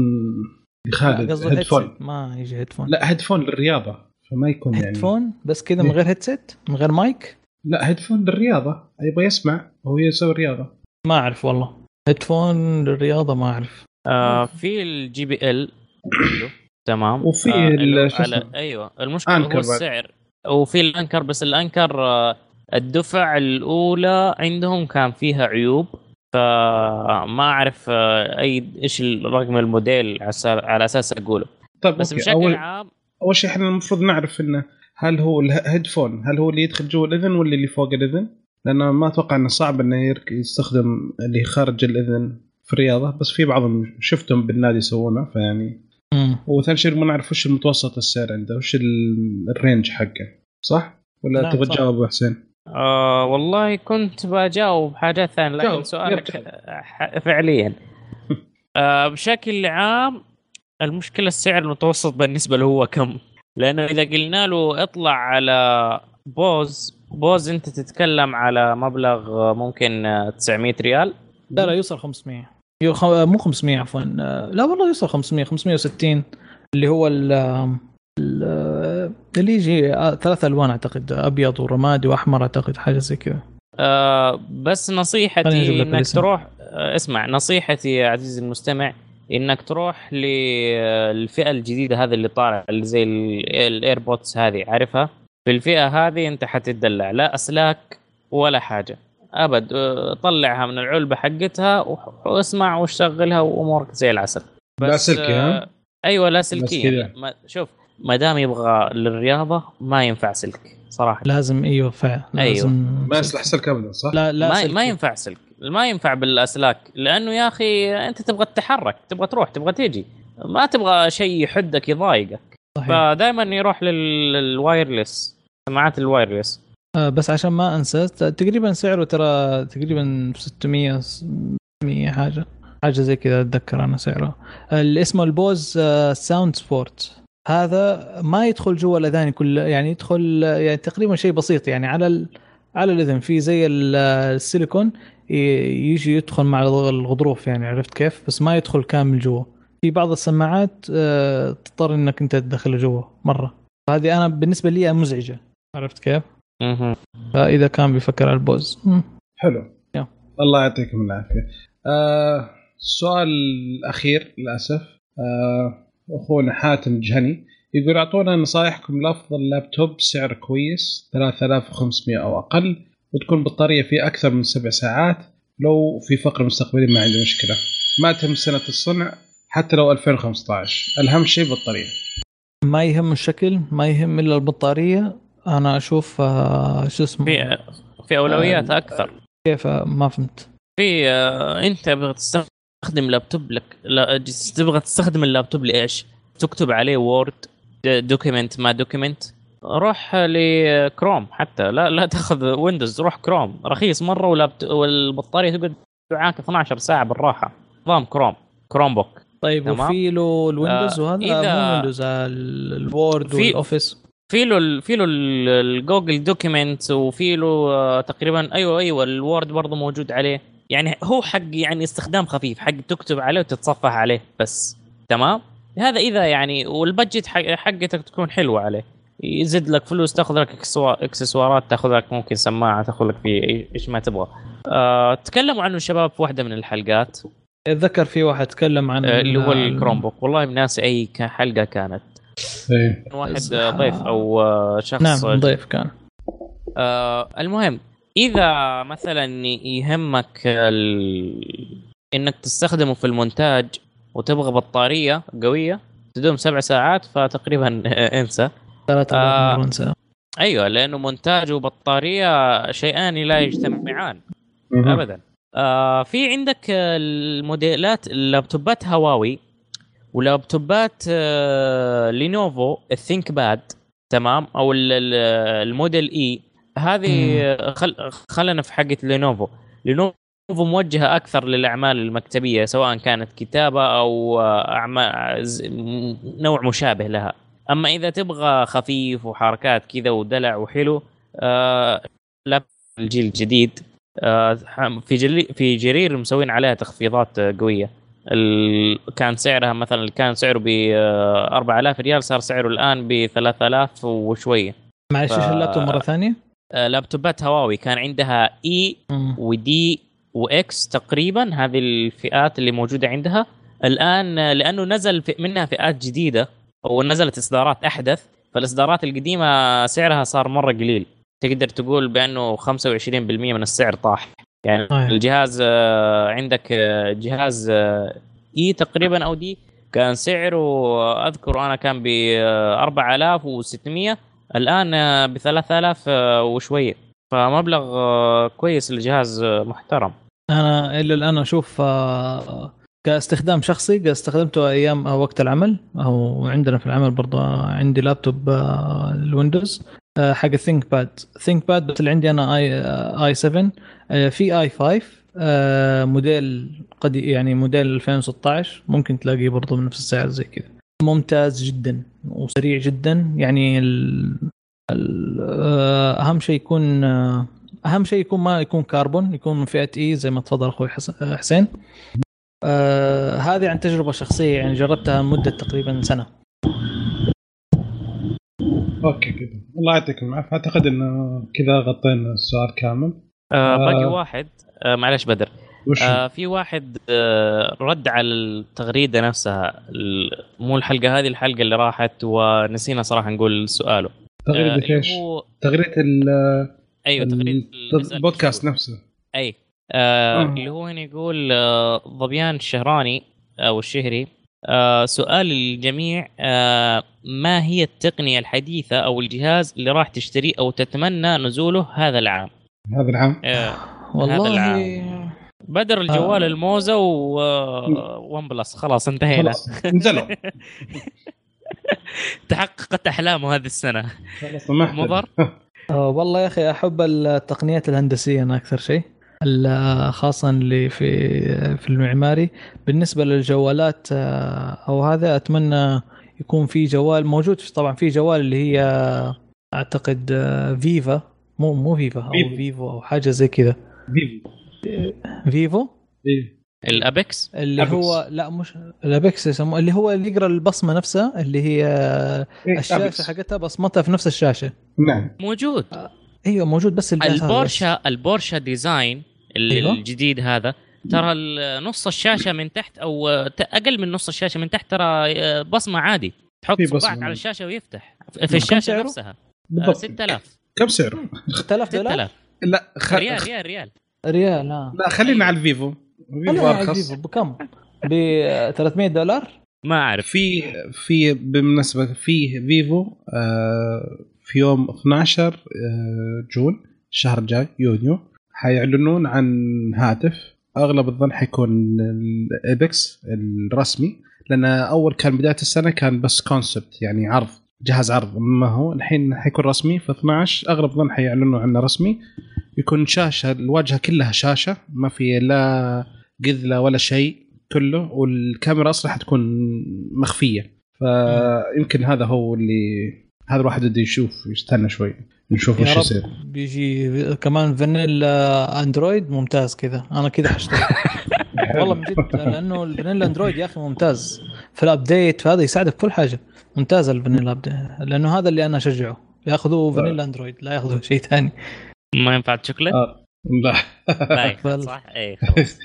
خالد headphone ما يجي headphone لا headphone للرياضة فما يكون يعني. headphone بس كذا من غير headset من غير مايك لا headphone للرياضة. يبغى يسمع وهو يسوي رياضة. ما أعرف والله. headphone للرياضة ما أعرف. آه في ال JBL *coughs* تمام وفي آه؟ على أيوه المشكلة هو. السعر وفي ال Anker بس ال Anker آه، الدفع الأولى عندهم كان فيها عيوب فما أعرف آه، أي إيش الرقم الموديل على أساس أقوله طيب بس okay. بشكل اول عام أول شيء إحنا المفروض نعرف إنه هل هو ال headphone هل هو اللي يدخل جوا الإذن ولا اللي فوق الإذن؟ لأن ما أتوقع إنه صعب إنه يستخدم اللي خارج الإذن في الرياضة بس في بعضهم شفتهم بالنادي يسوونه فيعني. وثاني شيء ما نعرف وش المتوسط السعر عنده وش ال- ال range حقه صح؟ ولا نعم، تبغى. تجاوب أبو حسين؟ آه والله كنت بجاوب حاجات ثانية جاوب، لكن سؤالك يلا. ح- فعليا *laughs* آه بشكل عام المشكلة السعر المتوسط بالنسبة له هو كم لأنه إذا قلنا له اطلع على Bose Bose أنت تتكلم على مبلغ ممكن آه، 900 ريال لا لا يوصل 500 يو خ... مو 500 عفوا. آه، لا والله يوصل 500 560 اللي هو ال ال- اللي يجي آه، ثلاث ألوان أعتقد أبيض ورمادي وأحمر أعتقد حاجة زي كذا. آه بس نصيحتي إنك. تروح آه اسمع نصيحتي يا عزيزي المستمع إنك تروح للفئه الجديدة هذه اللي طالعة اللي زي ال- الايربودز هذه عارفها؟ في الفئة هذه أنت حتدلع لا أسلاك ولا حاجة. أبد طلعها من العلبة حقتها واسمع وشغلها وأمورك زي العسل لا سلكي، ها؟ آه، أيوه لا بس سلكيه كذا. ما شوف ما دام يبغى للرياضة ما ينفع سلك صراحة لازم أيوه فعلا لازم ما يصلح سلك ابدا صح؟ لا لا ما, سلكي. ما ينفع سلك ما ينفع بالأسلاك لأنه يا أخي أنت تبغى تتحرك تبغى تروح تبغى تيجي ما تبغى شيء يحدك يضايقك صحيح. فدائما يروح لل- لل wireless سماعات ال wireless بس عشان ما أنسى تقريبا سعره ترى تقريبا 600 600 حاجة حاجة زي كذا أتذكر أنا سعره. اسمه ال Bose آه، SoundSport. هذا ما يدخل جوا الأذان كل يعني يدخل آه، يعني تقريبا شيء بسيط يعني على ال... على الأذن. في زي آه، السيليكون يجي يدخل مع الغ- الغضروف يعني عرفت كيف؟ بس ما يدخل كامل جوا. في بعض السماعات آه، تضطر إنك أنت تدخله جوا مرة. هذه أنا بالنسبة لي مزعجة. عرفت كيف؟ مهم. فإذا كان بيفكر على البوز. حلو. يا. الله يعطيكم العافية. آه السؤال الأخير للأسف. آه أخونا حاتم جهني يقول أعطونا نصائحكم لأفضل لابتوب سعر كويس 3500 أو أقل وتكون بطارية فيه أكثر من سبع ساعات لو في فقره مستقبليه ما عندي مشكلة. ما تهم سنة الصنع حتى لو 2015 الأهم شيء بطارية. ما يهم الشكل ما يهم إلا البطارية أنا أشوف آه، شو اسمه؟ في في أولويات آه، أكثر. كيف؟ آه، ما فهمت. في أنت تبغى تستخدم لابتوب لك لا تبغى تستخدم اللابتوب لإيش؟ تكتب عليه Word document ما document روح لكروم حتى. لا لا تاخذ Windows روح كروم رخيص مرة ولابت والبطارية تقعد معاك 12 ساعة بالراحة. نظام Chrome Chrome book طيب. وفي له ال Windows وهذا؟ مو Windows ال- ال Word في- وال Office في له في له ال- ال Google document وفي له آه، تقريبا أيوه أيوه ال Word برضه موجود عليه. يعني هو حق يعني استخدام خفيف حق تكتب عليه وتتصفح عليه بس. تمام؟ هذا إذا يعني وال budget حق حقتك تكون حلوة عليه. يزيد لك فلوس تاخذ لك إكسسوارات تاخذ لك ممكن سماعة تاخذ لك في إيش ما تبغى. أه تكلموا عنه الشباب في واحدة من الحلقات. أتذكر في واحد تكلم عن أه اللي هو ال- الكروم بوك والله ناسي أي حلقة كانت. إيه. واحد ضيف أو آه، شخص. نعم ضيف كان. آه المهم إذا مثلا يهمك ال... إنك تستخدمه في المونتاج وتبغى بطارية قوية تدوم سبع ساعات فتقريبا *laughs* انسى. ثلاثة آه. أيوه لأنه مونتاج وبطارية شيئان لا يجتمعان. ابدا. آه في عندك الموديلات اللابتوبات هواوي ولابتوبات آه Lenovo ال ThinkPad تمام؟ أو ال- ال- الموديل E هذه خل خلنا في حقة Lenovo. Lenovo موجهة أكثر للأعمال المكتبية سواء كانت كتابة أو أعمال ز- م- نوع مشابه لها. أما إذا تبغى خفيف وحركات كذا ودلع وحلو آه لا الجيل الجديد آه في جلي في جرير مسوين عليها تخفيضات آه، قوية. ال... كان سعرها مثلا كان سعره ب 4000 ريال صار سعره الآن ب 3000 وشوية. معلش ف- إيش اللابتوب مرة ثانية؟ آه، لابتوبات هواوي. كان عندها E. و D و X تقريبا هذه الفئات اللي موجودة عندها. الآن آه، لأنه نزل منها فئات جديدة ونزلت إصدارات أحدث فالإصدارات القديمة سعرها صار مرة قليل. تقدر تقول بأنه 25% من السعر طاح. يعني آه. الجهاز آه، عندك آه، جهاز آه، اي تقريبا أو دي كان سعره أذكر أنا كان ب 4600 الآن ب 3000 وشوية. فمبلغ كويس لجهاز آه، محترم. أنا إلى الآن أشوف كاستخدام شخصي قد استخدمته أيام وقت العمل أو عندنا في العمل برضه عندي لابتوب ال Windows. حق ال ThinkPad ThinkPad بس اللي عندي أنا i آه، i 7 آه، في i 5 آه، موديل قد يعني موديل 2016 ممكن تلاقيه برضه بنفس السعر زي كذا. ممتاز جدا وسريع جدا. يعني ال... آه، أهم شيء يكون آه، أهم شيء يكون ما يكون كربون يكون من فئة E زي ما تفضل أخوي حس- حسين. آه هذه عن تجربة شخصية يعني جربتها لمدة تقريبا سنة. أوكي كذا الله يعطيكم العافية. أعتقد إنه كذا غطينا السؤال كامل. آه آه. باقي واحد. آه معلش بدر. آه في واحد آه رد على التغريدة نفسها. مو الحلقة هذه الحلقة اللي راحت ونسينا صراحة نقول سؤاله. تغريدة اللي إيش؟ هو تغريدة ال- أيوه تغريدة البودكاست. نفسه. أي. آه آه. اللي هو هنا يقول آه ظبيان الشهراني أو الشهري آه سؤال للجميع آه ما هي التقنية الحديثة أو الجهاز اللي راح تشتريه أو تتمنى نزوله هذا العام؟ هذا العام. آه والله العام. بدر الجوال آه. الموزة و ون بلس خلاص انتهينا. خلاص نزلوا *laughs* تحققت أحلامه هذه السنة. مضر؟ آه والله يا أخي أحب التقنيات الهندسية أنا أكثر شيء. خاصه اللي في في المعماري بالنسبة للجوالات آه، أو هذا أتمنى يكون في جوال موجود في- طبعا في جوال اللي هي أعتقد آه، فيفا مو مو فيفا أو Vivo. Vivo أو حاجة زي كذا Vivo Vivo إيه. ال Apex اللي Apex. هو لا مش ال Apex يسموه اللي هو اللي يقرأ البصمة نفسها اللي هي إيه، الشاشة. حقتها بصمتها في نفس الشاشة نعم موجود إيوه موجود بس. البورشا ال Porsche Design. الجديد هذا. ترى نص الشاشة من تحت أو أقل من نص الشاشة من تحت ترى آه، بصمة عادي. تحط. صباعك على الشاشة ويفتح. في الشاشة سعره؟ نفسها. آه، بالضبط. 6000 كم سعره؟ 6000 دولار؟ 6000 لا خ... ريال ريال ريال. ريال ها لا خلينا على ال Vivo. Vivo خلينا على أرخص. ال Vivo. بكم؟ ب 300 دولار؟ ما أعرف. في في بالمناسبة في فيفو آه، في يوم 12 آه، June الشهر الجاي يونيو. حيعلنون عن هاتف. أغلب الظن حيكون ال Apex الرسمي لأن أول كان بداية السنة كان بس concept يعني عرض جهاز عرض. ما هو الحين حيكون رسمي في 12 أغلب الظن حيعلنوا عنه رسمي. يكون شاشة الواجهة كلها شاشة ما في لا قذله ولا شيء كله والكاميرا أصلا حتكون مخفية. فيمكن هذا هو اللي هذا الواحد بده يشوف يستنى شوي نشوف وش يصير. بيجي كمان vanilla Android ممتاز كذا. أنا كذا حشتري. *laughs* والله من جد لأنه ال vanilla Android يا أخي ممتاز. في ال update فهذا يساعدك في كل حاجة. ممتاز ال vanilla update لأنه هذا اللي أنا أشجعه. ياخذوا vanilla Android لا ياخذوا شيء ثاني. ما ينفع شوكليت آه. لا. لا *laughs* صح؟ اي خلاص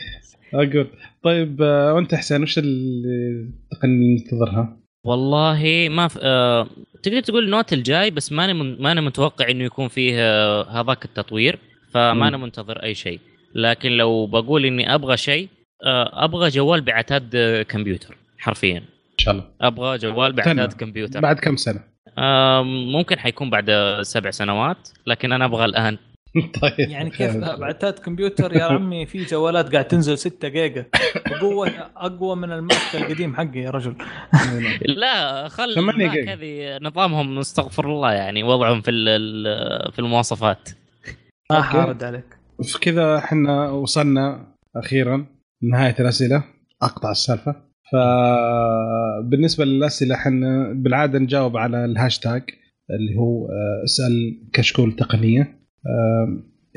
أقول طيب آه، وأنت حسين وش اللي تقني ننتظرها؟ والله ما ف... آه... تقدر تقول Note الجاي بس ماني من... ماني متوقع إنه يكون فيه آه... هذاك التطوير فما أنا. منتظر أي شيء. لكن لو بقول إني أبغى شيء آه... أبغى جوال بعتاد آه، كمبيوتر حرفيا. إن شاء الله. أبغى جوال بعتاد كمبيوتر. بعد كم سنة؟ آه... ممكن حيكون بعد سبع سنوات لكن أنا أبغى الآن *laughs* طيب يعني كيف؟ بعتاد كمبيوتر يا عمي *laughs* في جوالات قاعد تنزل 6 جيجا. بقوه أقوى من ال Mac القديم حقي يا رجل. *laughs* لا خل ال Mac. هذه نظامهم استغفر الله يعني وضعهم في في المواصفات. ما. حارد عليك. في كذا إحنا وصلنا أخيرا نهايه الأسئلة. أقطع السالفة. فبالنسبه للأسئلة إحنا بالعادة نجاوب على الهاشتاج اللي هو آه، اسأل كشكول تقنية.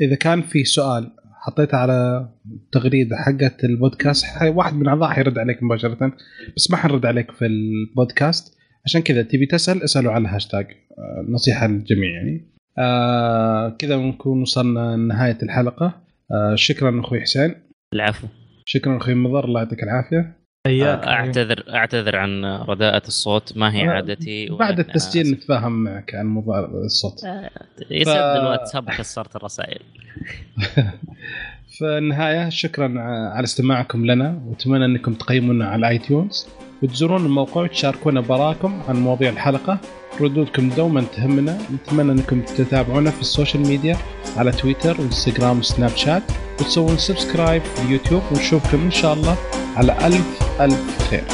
إذا كان في سؤال حطيته على التغريده حقت البودكاست حي- واحد من الاعضاء حيرد عليك مباشرة بس ما حنرد عليك في البودكاست. عشان كذا تبي تسأل اسألوا على الهاشتاج آه، نصيحة للجميع يعني. آه كذا نكون وصلنا لنهاية الحلقة. آه شكرا أخوي حسين. العفو. شكرا أخوي مضر الله يعطيك العافية. اياك اعتذر أعتذر عن رداءة الصوت. ما هي آه، عادتي بعد التسجيل. نتفاهم معك عن موضوع الصوت. آه، يسد ف- الواتساب كسرت الرسائل. *laughs* في النهايه شكرا على استماعكم لنا. وأتمنى أنكم تقيمونا على ال iTunes وتزورون الموقع وتشاركونا بآراءكم عن مواضيع الحلقة. ردودكم دوما تهمنا. نتمنى أنكم تتابعونا في ال social media على تويتر وانستغرام وسناب شات. وتسوون subscribe في اليوتيوب ونشوفكم إن شاء الله على ألف ألف خير.